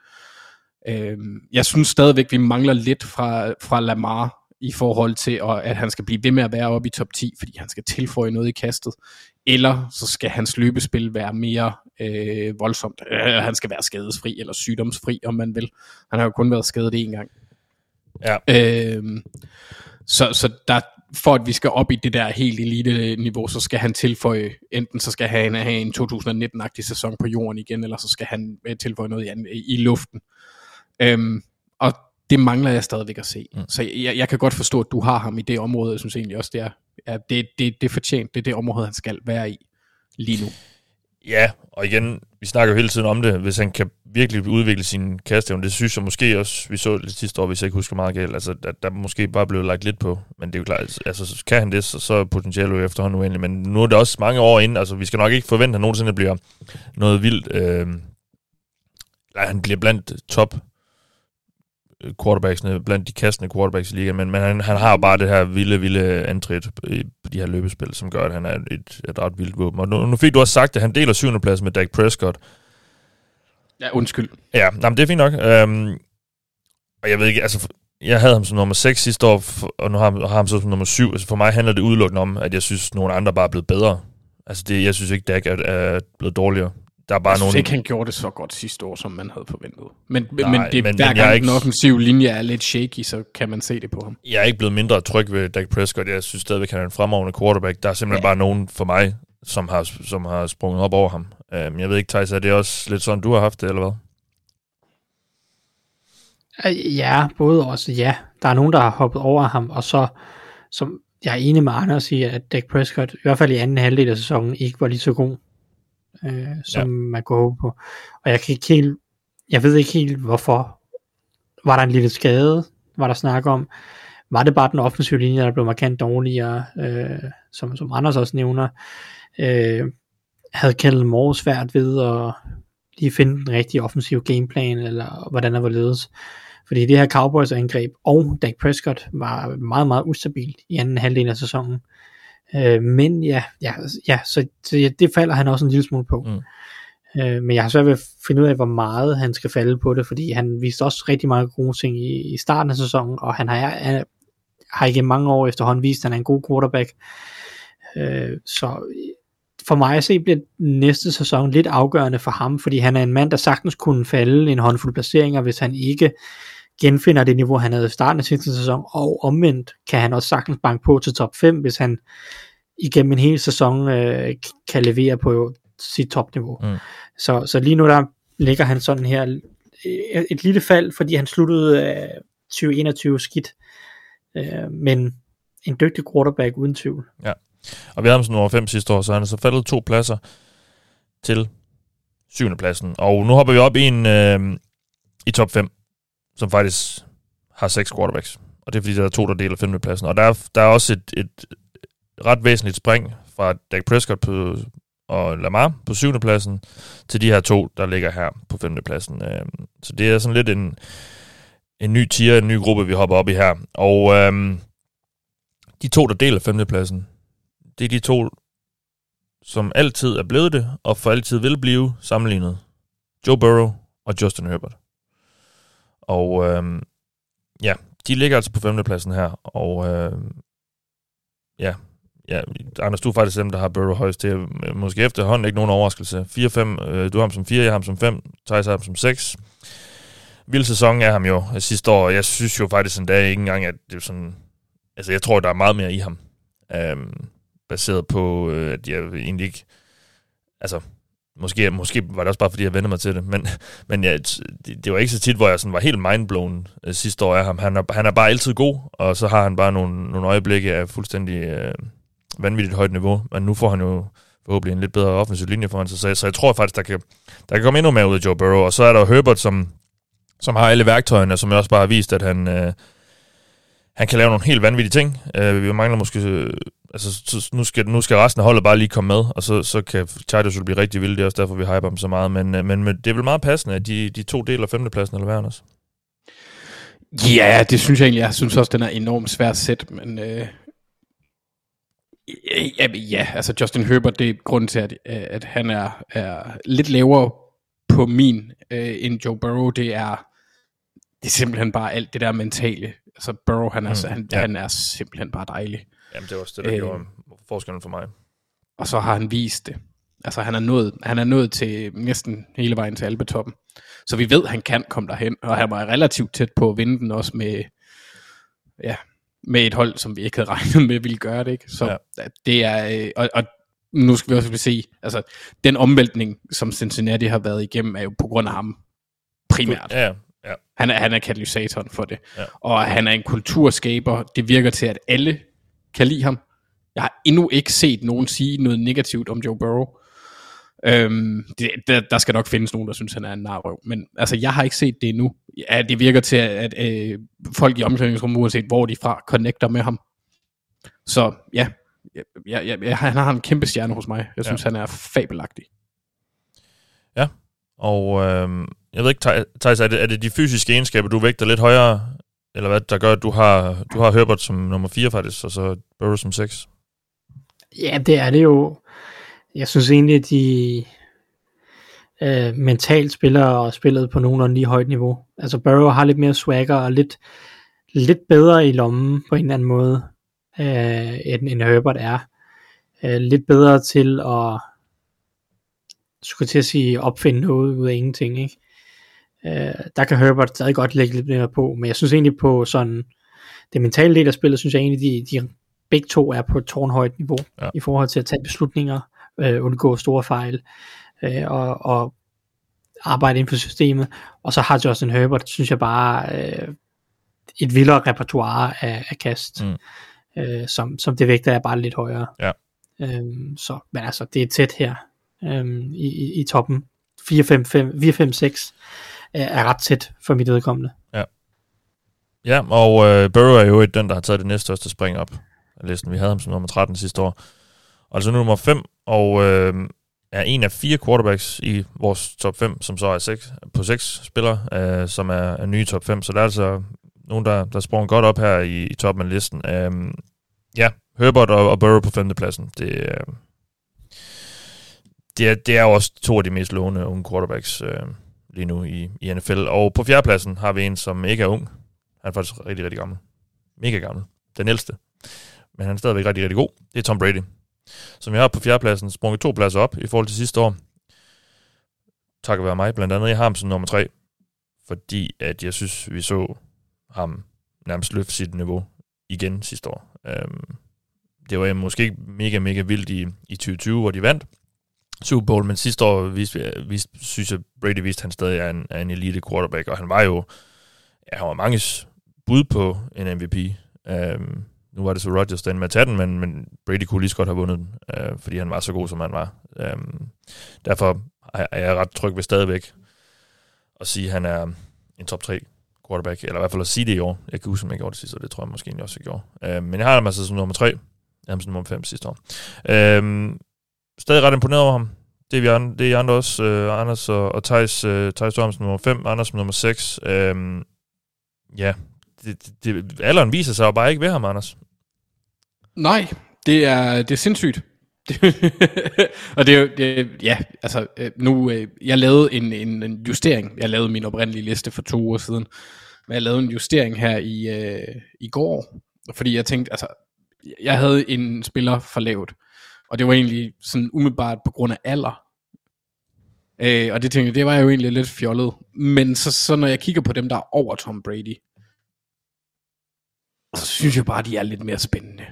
Øh, jeg synes stadigvæk, vi mangler lidt fra, fra Lamar, i forhold til, at, at han skal blive ved med at være oppe i top 10, fordi han skal tilføje noget i kastet, eller så skal hans løbespil være mere øh, voldsomt. Øh, han skal være skadesfri, eller sygdomsfri, om man vil. Han har jo kun været skadet én gang. Ja. Øh, så, så der, for at vi skal op i det der helt elite niveau, så skal han tilføje, enten så skal han have en 2019-agtig sæson på jorden igen, eller så skal han øh, tilføje noget i, i luften. Øhm, og det mangler jeg stadigvæk at se. Mm. Så jeg, jeg kan godt forstå, at du har ham i det område. Jeg synes egentlig også, det er, ja, det, det, det er fortjent. Det er det område, han skal være i lige nu. Ja, og igen, vi snakker jo hele tiden om det, hvis han kan virkelig udvikle sin kastevne. Det synes jeg måske også, vi så det sidste år, hvis jeg ikke husker meget galt, altså der, der måske bare blev lagt lidt på. Men det er jo klart, altså kan han det, så, så er potentialet jo efterhånden uendelig. Men nu er det også mange år inden, altså vi skal nok ikke forvente, at han nogensinde bliver noget vildt. Øh, nej, han bliver blandt top quarterbacksene, blandt de kastende quarterbacks i ligaen, men, men han, han har bare det her vilde, vilde antrit i på de her løbespil, som gør, at han er et, et ret vildt våben. Og nu, nu fik du også sagt, at han deler syvende plads med Dak Prescott. Ja, undskyld. Ja, nej, men det er fint nok. Øhm, og jeg ved ikke, altså, jeg havde ham som nummer 6 sidste år, og nu har, har ham så som nummer 7. Altså, for mig handler det udelukkende om, at jeg synes, at nogle andre bare er blevet bedre. Altså, det, jeg synes ikke, Dak er, er blevet dårligere. Der er bare jeg synes nogle... ikke, han gjorde det så godt sidste år, som man havde forventet. Men, Nej, men, det, men- hver men jeg er gang ikke- den offensive linje er lidt shaky, så kan man se det på ham. Jeg er ikke blevet mindre tryg ved Dak Prescott. Jeg synes stadigvæk, han er en fremragende quarterback. Der er simpelthen ja. bare nogen for mig, som har, som har sprunget op over ham. Um, jeg ved ikke, Thijs, er det også lidt sådan, du har haft det, eller hvad? Ja, både også ja. Der er nogen, der har hoppet over ham, og så, som jeg er enig med Anders i, at Dak Prescott, i hvert fald i anden halvdel af sæsonen, ikke var lige så god, øh, som ja. man kunne håbe på. Og jeg kan ikke helt, jeg ved ikke helt, hvorfor. Var der en lille skade, var der snak om? Var det bare den offensive linje, der blev markant dårligere, øh, som, som Anders også nævner? Øh, havde Kjell Moore svært ved at lige finde den rigtige offensive gameplan, eller hvordan der var ledes. Fordi det her Cowboys angreb og Dak Prescott var meget, meget ustabilt i anden halvdel af sæsonen. Øh, men ja, ja, ja så, så ja, det falder han også en lille smule på. Mm. Øh, men jeg har svært ved at finde ud af, hvor meget han skal falde på det, fordi han viste også rigtig mange gode ting i, i starten af sæsonen, og han har, han har ikke mange år efterhånden vist, at han er en god quarterback. Øh, så for mig at se bliver næste sæson lidt afgørende for ham, fordi han er en mand, der sagtens kunne falde en håndfuld placeringer, hvis han ikke genfinder det niveau, han havde i starten af sidste sæson, og omvendt kan han også sagtens banke på til top 5, hvis han igennem en hel sæson øh, kan levere på sit topniveau. Mm. Så, så lige nu der ligger han sådan her øh, et lille fald, fordi han sluttede øh, 2021 skidt, øh, men en dygtig quarterback uden tvivl. Ja. Og vi havde ham som nummer 5 sidste år, så han er så faldet to pladser til syvende pladsen. Og nu hopper vi op i en øh, i top 5, som faktisk har seks quarterbacks. Og det er fordi, der er to, der deler femte pladsen. Og der er, der er også et, et ret væsentligt spring fra Dak Prescott på og Lamar på syvende pladsen, til de her to, der ligger her på femte pladsen. Øhm, så det er sådan lidt en, en ny tier, en ny gruppe, vi hopper op i her. Og øhm, de to, der deler femtepladsen, det er de to, som altid er blevet det, og for altid vil blive sammenlignet. Joe Burrow og Justin Herbert. Og øh, ja, de ligger altså på femtepladsen her, og øh, ja, ja, Anders, du er faktisk dem, der har Burrow højst. Det er øh, måske efterhånden ikke nogen overraskelse. 4-5, øh, du har ham som 4, jeg har ham som 5, Thijs har ham som 6. Vild sæson er ham jo øh, sidste år, jeg synes jo faktisk en dag ikke engang, at det er sådan... Altså, jeg tror, der er meget mere i ham. Øhm, baseret på, øh, at jeg egentlig ikke... Altså, måske, måske var det også bare, fordi jeg vendte mig til det, men, men ja, det, det var ikke så tit, hvor jeg sådan var helt mindblown øh, sidste år af ham. Han er, han er bare altid god, og så har han bare nogle, nogle øjeblikke af fuldstændig øh, vanvittigt højt niveau, men nu får han jo forhåbentlig en lidt bedre offensiv linje foran sig, så, så jeg tror faktisk, der kan, der kan komme endnu mere ud af Joe Burrow, og så er der Herbert, som, som har alle værktøjerne, som jeg også bare har vist, at han, øh, han kan lave nogle helt vanvittige ting. Øh, vi mangler måske... Øh, altså, nu skal, nu skal resten af holdet bare lige komme med, og så, så kan Chargers jo blive rigtig vilde. Det er også derfor, vi hyper dem så meget. Men, øh, men, men det er vel meget passende, at de, de to deler femtepladsen, eller hvad Anders? Ja, det synes jeg egentlig. Jeg synes også, den er enormt svær at sætte, men... Øh, ja, ja, altså Justin Herbert, det er grunden til, at, øh, at han er, er lidt lavere på min øh, end Joe Burrow. Det er, det er simpelthen bare alt det der mentale. Altså Burrow, han er, mm, han, ja. han er simpelthen bare dejlig. Jamen, det er også det, der øh, gjorde forskellen for mig. Og så har han vist det. Altså, han er nået, han er nået til næsten hele vejen til Alpetoppen. Så vi ved, han kan komme derhen, og han var relativt tæt på at vinde den også med, ja, med et hold, som vi ikke havde regnet med ville gøre det. Ikke? Så ja. det er, øh, og, og nu skal vi også se, altså den omvæltning, som Cincinnati har været igennem, er jo på grund af ham primært. Ja, ja. Han, er, han er katalysatoren for det. Ja. Og han er en kulturskaber. Det virker til, at alle kan lide ham. Jeg har endnu ikke set nogen sige noget negativt om Joe Burrow. Øhm, det, der, der skal nok findes nogen, der synes, han er en narrøv. Men altså, jeg har ikke set det endnu. Ja, det virker til, at, at øh, folk i omklædningsrummet, uanset hvor de er fra, connecter med ham. Så ja, ja, ja, ja han har en kæmpe stjerne hos mig. Jeg synes, ja. han er fabelagtig. Ja, og øh, jeg ved ikke, Thijs, er det, er det de fysiske egenskaber, du vægter lidt højere, eller hvad, der gør, at du har, du har Herbert som nummer 4 faktisk, og så Burrow som 6? Ja, det er det jo. Jeg synes egentlig, at de øh, mentalt spiller og spillet på nogenlunde lige højt niveau. Altså Burrow har lidt mere swagger og lidt, lidt bedre i lommen på en eller anden måde, øh, end, end Herbert er. Øh, lidt bedre til at skulle til at sige opfinde noget ud af ingenting, ikke? Øh, der kan Herbert stadig godt lægge lidt mere på, men jeg synes egentlig på sådan det mentale del af spillet, synes jeg egentlig, de, de begge to er på et tårnhøjt niveau ja. i forhold til at tage beslutninger, øh, undgå store fejl øh, og, og arbejde inden for systemet. Og så har Justin Herbert, synes jeg bare, øh, et vildere repertoire af, af kast, mm. øh, som, som det vægter er bare lidt højere. Ja. Øhm, så, men altså, det er tæt her øhm, i, i, i toppen. 4-5-6 Øh, er ret tæt for mit vedkommende. Ja. Ja, og øh, Burrow er jo et den, der har taget det næststørste spring op af listen. Vi havde ham som nummer 13 sidste år. Og nu nummer 5, og øh, er en af fire quarterbacks i vores top 5, som så er 6, på seks spillere, øh, som er, er nye top 5. Så der er altså nogen, der, der sprang godt op her i, i toppen af listen. Øh, ja, Herbert og, og Burrow på femtepladsen. Det, øh, det, er, det er også to af de mest lovende unge quarterbacks øh, lige nu i, i NFL. Og på fjerdepladsen har vi en, som ikke er ung. Han er faktisk rigtig, rigtig gammel. Mega gammel. Den ældste. Men han er stadigvæk rigtig, rigtig god. Det er Tom Brady. Som jeg har på fjerdepladsen sprunget to pladser op i forhold til sidste år. Takket være mig blandt andet. Jeg har ham som nummer tre. Fordi at jeg synes, vi så ham nærmest løfte sit niveau igen sidste år. Øhm, det var måske ikke mega, mega vildt i, i 2020, hvor de vandt. Super Bowl, men sidste år viste, viste, synes jeg, Brady viste, at han stadig er en, er en elite quarterback, og han var jo, ja, han var mange bud på en MVP. Um, øhm, nu var det så Rodgers, der med at tage den, men, men Brady kunne lige så godt have vundet den, uh, fordi han var så god, som han var. Um, derfor er jeg ret tryg ved stadigvæk at sige, at han er en top 3 quarterback, eller i hvert fald at sige det i år. Jeg kan huske, om jeg gjorde det sidste og det tror jeg måske også, jeg gjorde. Uh, men jeg har ham altså som nummer 3, jeg har ham som nummer 5 sidste år. Um, stadig ret imponeret over ham. Det er, vi andre, det er I andre også, øh, Anders og, og Thijs, øh, Thijs Stormsen nummer 5, Anders nummer 6. Øh, ja, det, det, alderen viser sig jo bare ikke ved ham, Anders. Nej, det er, det er sindssygt. og det er jo, det, ja, altså øh, nu, øh, jeg lavede en, en, en justering, jeg lavede min oprindelige liste for to uger siden, men jeg lavede en justering her i, øh, i går, fordi jeg tænkte, altså, jeg havde en spiller for lavt, og det var egentlig sådan umiddelbart på grund af alder, øh, og det tænkte jeg, det var jo egentlig lidt fjollet, men så, så når jeg kigger på dem, der er over Tom Brady, så synes jeg bare, de er lidt mere spændende.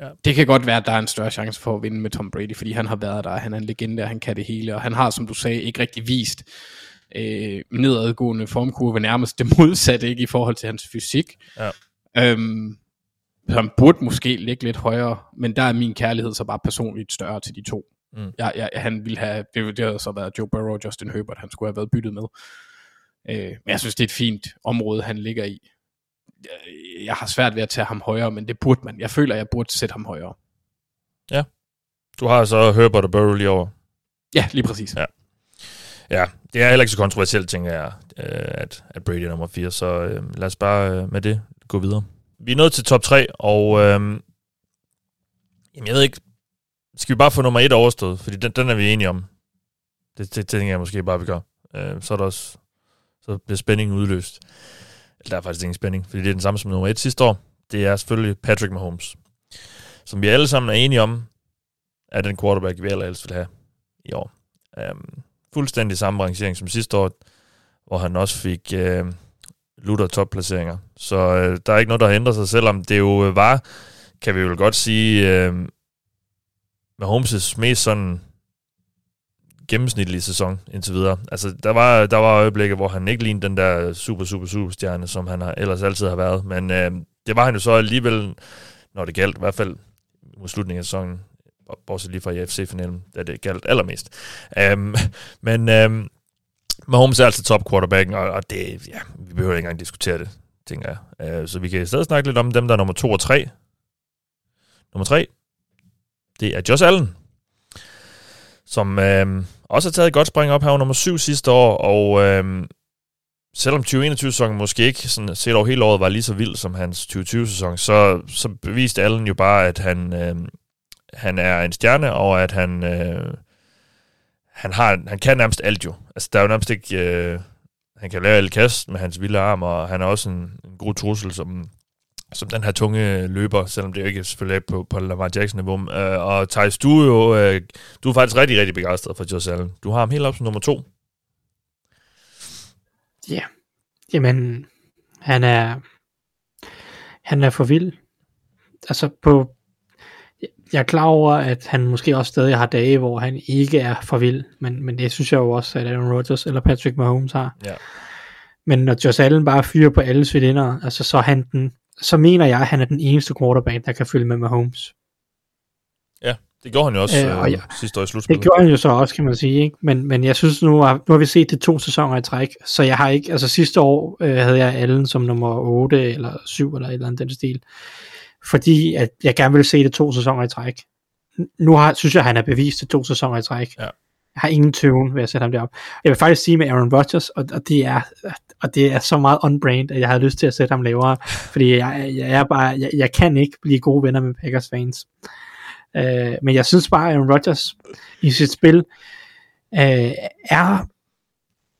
Ja. Det kan godt være, at der er en større chance for at vinde med Tom Brady, fordi han har været der, han er en legende, og han kan det hele, og han har, som du sagde, ikke rigtig vist øh, nedadgående formkurve, nærmest det modsatte, ikke i forhold til hans fysik. Ja. Øhm, han burde måske ligge lidt højere, men der er min kærlighed så bare personligt større til de to. Mm. Jeg, jeg, han ville have, det, det havde så været Joe Burrow og Justin Herbert, han skulle have været byttet med. Øh, men jeg synes, det er et fint område, han ligger i jeg har svært ved at tage ham højere, men det burde man. Jeg føler, jeg burde sætte ham højere. Ja. Du har så Herbert og Burrow lige over. Ja, lige præcis. Ja. Ja, det er heller ikke så kontroversielt, tænker jeg, øh, at, at Brady er nummer 4, så øh, lad os bare øh, med det gå videre. Vi er nået til top 3, og øhm, jamen, jeg ved ikke, skal vi bare få nummer 1 overstået, fordi den, den er vi enige om. Det, det, det tænker jeg måske bare, vi gør. Øh, så er der også, så bliver spændingen udløst. Der er faktisk ingen spænding, fordi det er den samme som nummer 1 sidste år. Det er selvfølgelig Patrick Mahomes, som vi alle sammen er enige om, er den quarterback, vi allerhelst vil have i år. Øhm, fuldstændig samme rangering som sidste år, hvor han også fik Øh, lutter topplaceringer. Så øh, der er ikke noget, der har ændret sig, selvom det jo øh, var, kan vi vel godt sige, uh, Mahomes' mest sådan gennemsnitlige sæson indtil videre. Altså, der var, der var øjeblikke, hvor han ikke lignede den der super, super, super stjerne, som han har, ellers altid har været. Men øh, det var han jo så alligevel, når det galt, i hvert fald mod slutningen af sæsonen, bortset lige fra AFC-finalen, da det galt allermest. Um, men um, Mahomes er altså top quarterbacken, og, og det, ja, vi behøver ikke engang diskutere det, tænker jeg. Uh, så vi kan i stedet snakke lidt om dem, der er nummer 2 og 3. Nummer 3, det er Josh Allen, som øh, også har taget et godt spring op her nummer 7 sidste år, og øh, selvom 2021-sæsonen måske ikke sådan, set over hele året var lige så vild som hans 2020-sæson, så, så beviste Allen jo bare, at han, øh, han er en stjerne, og at han, øh, han, har, han kan nærmest alt jo. Altså, der er jo nærmest ikke... Øh, han kan lave alle kast med hans vilde arm, og han er også en, en god trussel, som, som den her tunge løber, selvom det jo ikke selvfølgelig er på, på Lamar Jackson-niveau. Øh, og Thijs, du er jo øh, du er faktisk rigtig, rigtig begejstret for Josh Allen. Du har ham helt op som nummer to. Ja, jamen, han er, han er for vild. Altså på, jeg er klar over, at han måske også stadig har dage, hvor han ikke er for vild, men, men det synes jeg jo også, at Aaron Rodgers eller Patrick Mahomes har. Ja. Men når Josh Allen bare fyrer på alle cylinder, altså så han den så mener jeg, at han er den eneste quarterback, der kan følge med Mahomes. Ja, det gjorde han jo også øh, og ja, øh, sidste år i slutspillet. Det gjorde han jo så også, kan man sige. Ikke? Men, men jeg synes nu, at, nu har vi set det to sæsoner i træk, så jeg har ikke, altså sidste år øh, havde jeg Allen som nummer 8 eller 7 eller et eller andet den stil. Fordi at jeg gerne vil se det to sæsoner i træk. Nu har, synes jeg, at han er bevist det to sæsoner i træk. Ja. Jeg har ingen tøven ved at sætte ham derop. Jeg vil faktisk sige med Aaron Rodgers, og, og, det, er, og det er så meget on-brand, at jeg har lyst til at sætte ham lavere, fordi jeg, jeg, er bare, jeg, jeg kan ikke blive gode venner med Packers fans. Uh, men jeg synes bare, at Aaron Rodgers i sit spil uh, er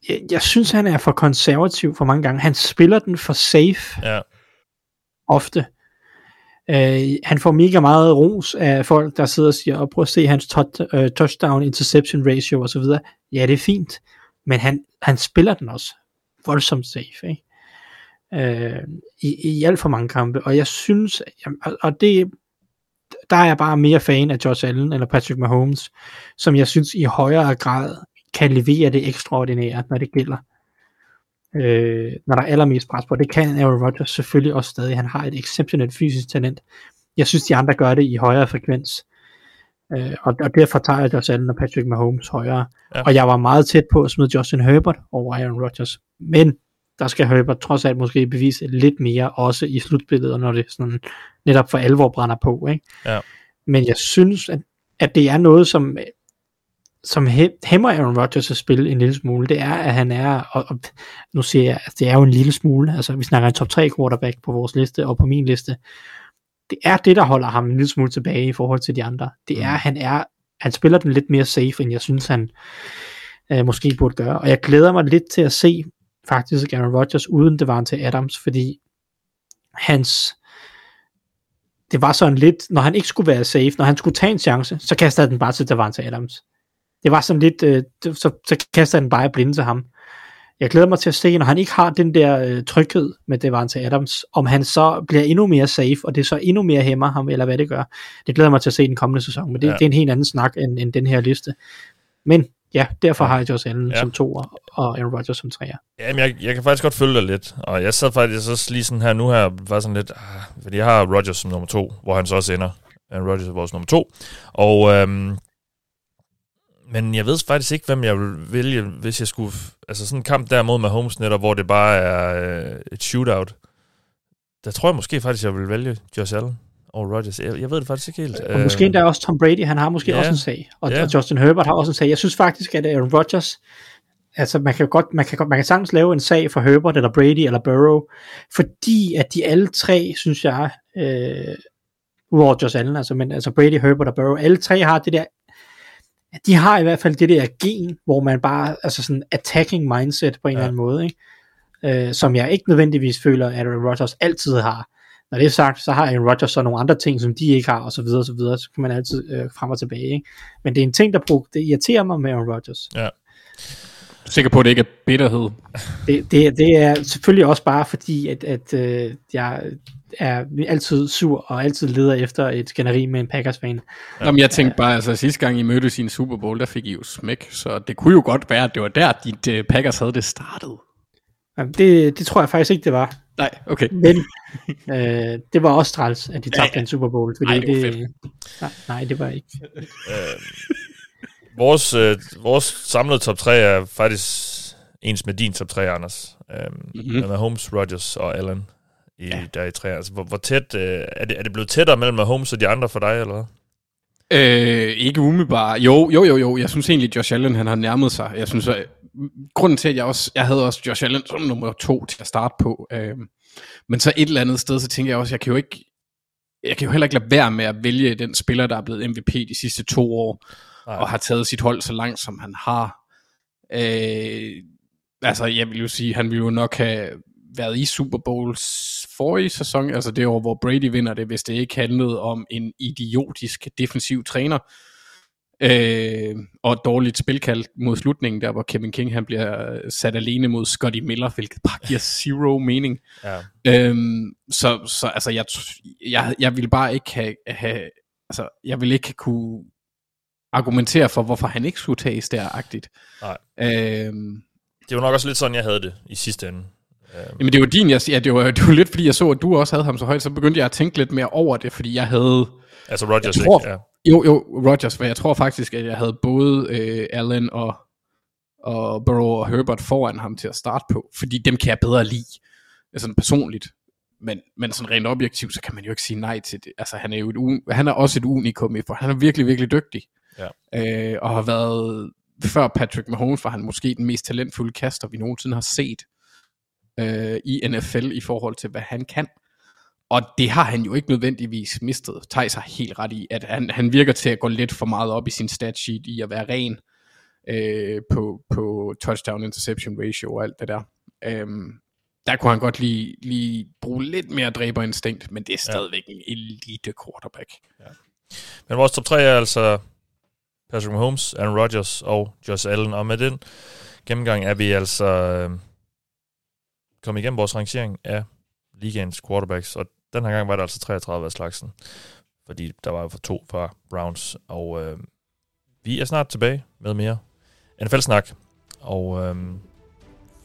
jeg, jeg synes, han er for konservativ for mange gange. Han spiller den for safe. Ja. Ofte. Øh, han får mega meget ros af folk, der sidder og siger, og prøv at se hans uh, touchdown interception ratio osv. Ja, det er fint, men han, han spiller den også voldsomt safe, ikke? Øh, i, i alt for mange kampe, og jeg synes, og det, der er jeg bare mere fan af Josh Allen eller Patrick Mahomes, som jeg synes i højere grad kan levere det ekstraordinære, når det gælder øh, når der er allermest pres på. Det kan Aaron Rodgers selvfølgelig også stadig. Han har et exceptionelt fysisk talent. Jeg synes, de andre gør det i højere frekvens. Øh, og, og derfor tager jeg Josh Allen og Patrick Mahomes højere. Ja. Og jeg var meget tæt på at smide Justin Herbert over Aaron Rodgers. Men der skal Herbert trods alt måske bevise lidt mere, også i slutspillet, når det sådan netop for alvor brænder på. Ikke? Ja. Men jeg synes, at at det er noget, som, som hæmmer Aaron Rodgers at spille en lille smule, det er, at han er, og, og nu siger jeg, at det er jo en lille smule, altså vi snakker en top 3 quarterback på vores liste, og på min liste, det er det, der holder ham en lille smule tilbage i forhold til de andre. Det er, mm. han er, han spiller den lidt mere safe, end jeg synes, han øh, måske burde gøre, og jeg glæder mig lidt til at se faktisk Aaron Rodgers uden det var til Adams, fordi hans det var sådan lidt, når han ikke skulle være safe, når han skulle tage en chance, så kastede den bare til Davante Adams. Det var sådan lidt, øh, så, så kaster den bare blinde til ham. Jeg glæder mig til at se, når han ikke har den der øh, tryghed med Devante Adams, om han så bliver endnu mere safe, og det så endnu mere hæmmer ham, eller hvad det gør. Det glæder mig til at se den kommende sæson, men det, ja. det er en helt anden snak end, end den her liste. Men ja, derfor har jeg Josh Allen ja. som to og Aaron Rodgers som treer. Ja, men jeg, jeg kan faktisk godt følge dig lidt, og jeg sad faktisk også lige sådan her nu her, var sådan lidt, ah, fordi jeg har Rodgers som nummer to, hvor han så også ender. Aaron Rodgers er vores nummer to, og øhm, men jeg ved faktisk ikke, hvem jeg vil vælge, hvis jeg skulle... Altså sådan en kamp der mod Mahomes netop, hvor det bare er øh, et shootout. Der tror jeg måske faktisk, jeg vil vælge Josh Allen og Rodgers. Jeg, jeg ved det faktisk ikke helt. Og måske endda også Tom Brady, han har måske ja. også en sag. Og, ja. og Justin Herbert har også en sag. Jeg synes faktisk, at Aaron Rodgers... Altså, man kan godt, man kan, man kan sagtens lave en sag for Herbert, eller Brady, eller Burrow, fordi at de alle tre, synes jeg, øh, udover Josh Allen, altså, men altså Brady, Herbert og Burrow, alle tre har det der de har i hvert fald det der gen, hvor man bare, altså sådan attacking mindset på en ja. eller anden måde, ikke? Øh, som jeg ikke nødvendigvis føler, at Aaron Rodgers altid har. Når det er sagt, så har Aaron Rodgers så nogle andre ting, som de ikke har, og så videre, og så videre, så kan man altid øh, frem og tilbage, ikke? Men det er en ting, der brug, det irriterer mig med Aaron Rodgers. Ja. Du er sikker på, at det ikke er bitterhed? Det, det, det er selvfølgelig også bare fordi, at, at øh, jeg er altid sur og altid leder efter et skænderi med en Packers-fan. Jamen, jeg tænkte bare, altså sidste gang I mødtes i en Super Bowl, der fik I jo smæk, så det kunne jo godt være, at det var der, dit uh, Packers havde det startet. Jamen, det, det tror jeg faktisk ikke, det var. Nej, okay. Men øh, det var også træls, at de tabte ja, ja. en Super Bowl. Fordi Ej, det, det nej, nej, det var ikke. øh, vores, øh, vores samlede top 3 er faktisk ens med din top 3, Anders. Øh, mm-hmm. Holmes, Rodgers og Allen i, ja. der i træer. Altså, hvor, hvor tæt, øh, er, det, er det blevet tættere mellem Mahomes og de andre for dig, eller hvad? Øh, ikke umiddelbart. Jo, jo, jo, jo. Jeg synes egentlig, Josh Allen han har nærmet sig. Jeg synes, at, grunden til, at jeg også, jeg havde også Josh Allen som nummer to til at starte på. Øh, men så et eller andet sted, så tænker jeg også, jeg kan jo ikke, jeg kan jo heller ikke lade være med at vælge den spiller, der er blevet MVP de sidste to år, Nej. og har taget sit hold så langt, som han har. Øh, altså, jeg vil jo sige, han ville jo nok have været i Super Bowls forrige sæson, altså det år, hvor Brady vinder det, hvis det ikke handlede om en idiotisk defensiv træner, øh, og et dårligt spilkald mod slutningen, der hvor Kevin King han bliver sat alene mod Scotty Miller, hvilket bare giver zero mening. Ja. Øhm, så, så altså, jeg, jeg, jeg vil bare ikke have, have altså, jeg vil ikke kunne argumentere for, hvorfor han ikke skulle tages der-agtigt. Nej. Øhm, det var nok også lidt sådan, jeg havde det i sidste ende. Øhm. Jamen det var din, jeg, ja, det var, det var lidt fordi jeg så, at du også havde ham så højt, så begyndte jeg at tænke lidt mere over det, fordi jeg havde... Altså Rodgers, jeg tror, ikke? Ja. Jo, jo, Rodgers, for jeg tror faktisk, at jeg havde både øh, Allen og, og Burrow og Herbert foran ham til at starte på, fordi dem kan jeg bedre lide, altså personligt. Men, men sådan rent objektivt, så kan man jo ikke sige nej til det. Altså han er jo et, han er også et unikum, for han er virkelig, virkelig dygtig. Ja. Øh, og har været, før Patrick Mahomes var han måske den mest talentfulde kaster, vi nogensinde har set øh, i NFL i forhold til, hvad han kan. Og det har han jo ikke nødvendigvis mistet. Thijs har helt ret i, at han, han virker til at gå lidt for meget op i sin statsheet i at være ren øh, på, på touchdown interception ratio og alt det der. Øhm, der kunne han godt lige, lige bruge lidt mere dræberinstinkt, men det er stadigvæk ja. en elite quarterback. Ja. Men vores top 3 er altså Patrick Mahomes, Aaron Rodgers og Josh Allen, og med den gennemgang er vi altså øh, kom igennem vores rangering af ligaens quarterbacks, og den her gang var der altså 33 af slagsen, fordi der var for to fra Browns, og øh, vi er snart tilbage med mere NFL-snak, og øh,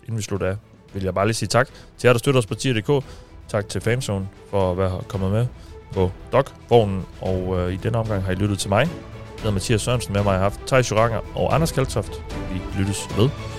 inden vi slutter af, vil jeg bare lige sige tak til jer, der støtter os på tier.dk. Tak til Fanzone for at være kommet med på Dog-vognen, og øh, i denne omgang har I lyttet til mig. Jeg hedder Mathias Sørensen, med mig har haft Thijs Joranger og Anders Kaltoft. Vi lyttes ved.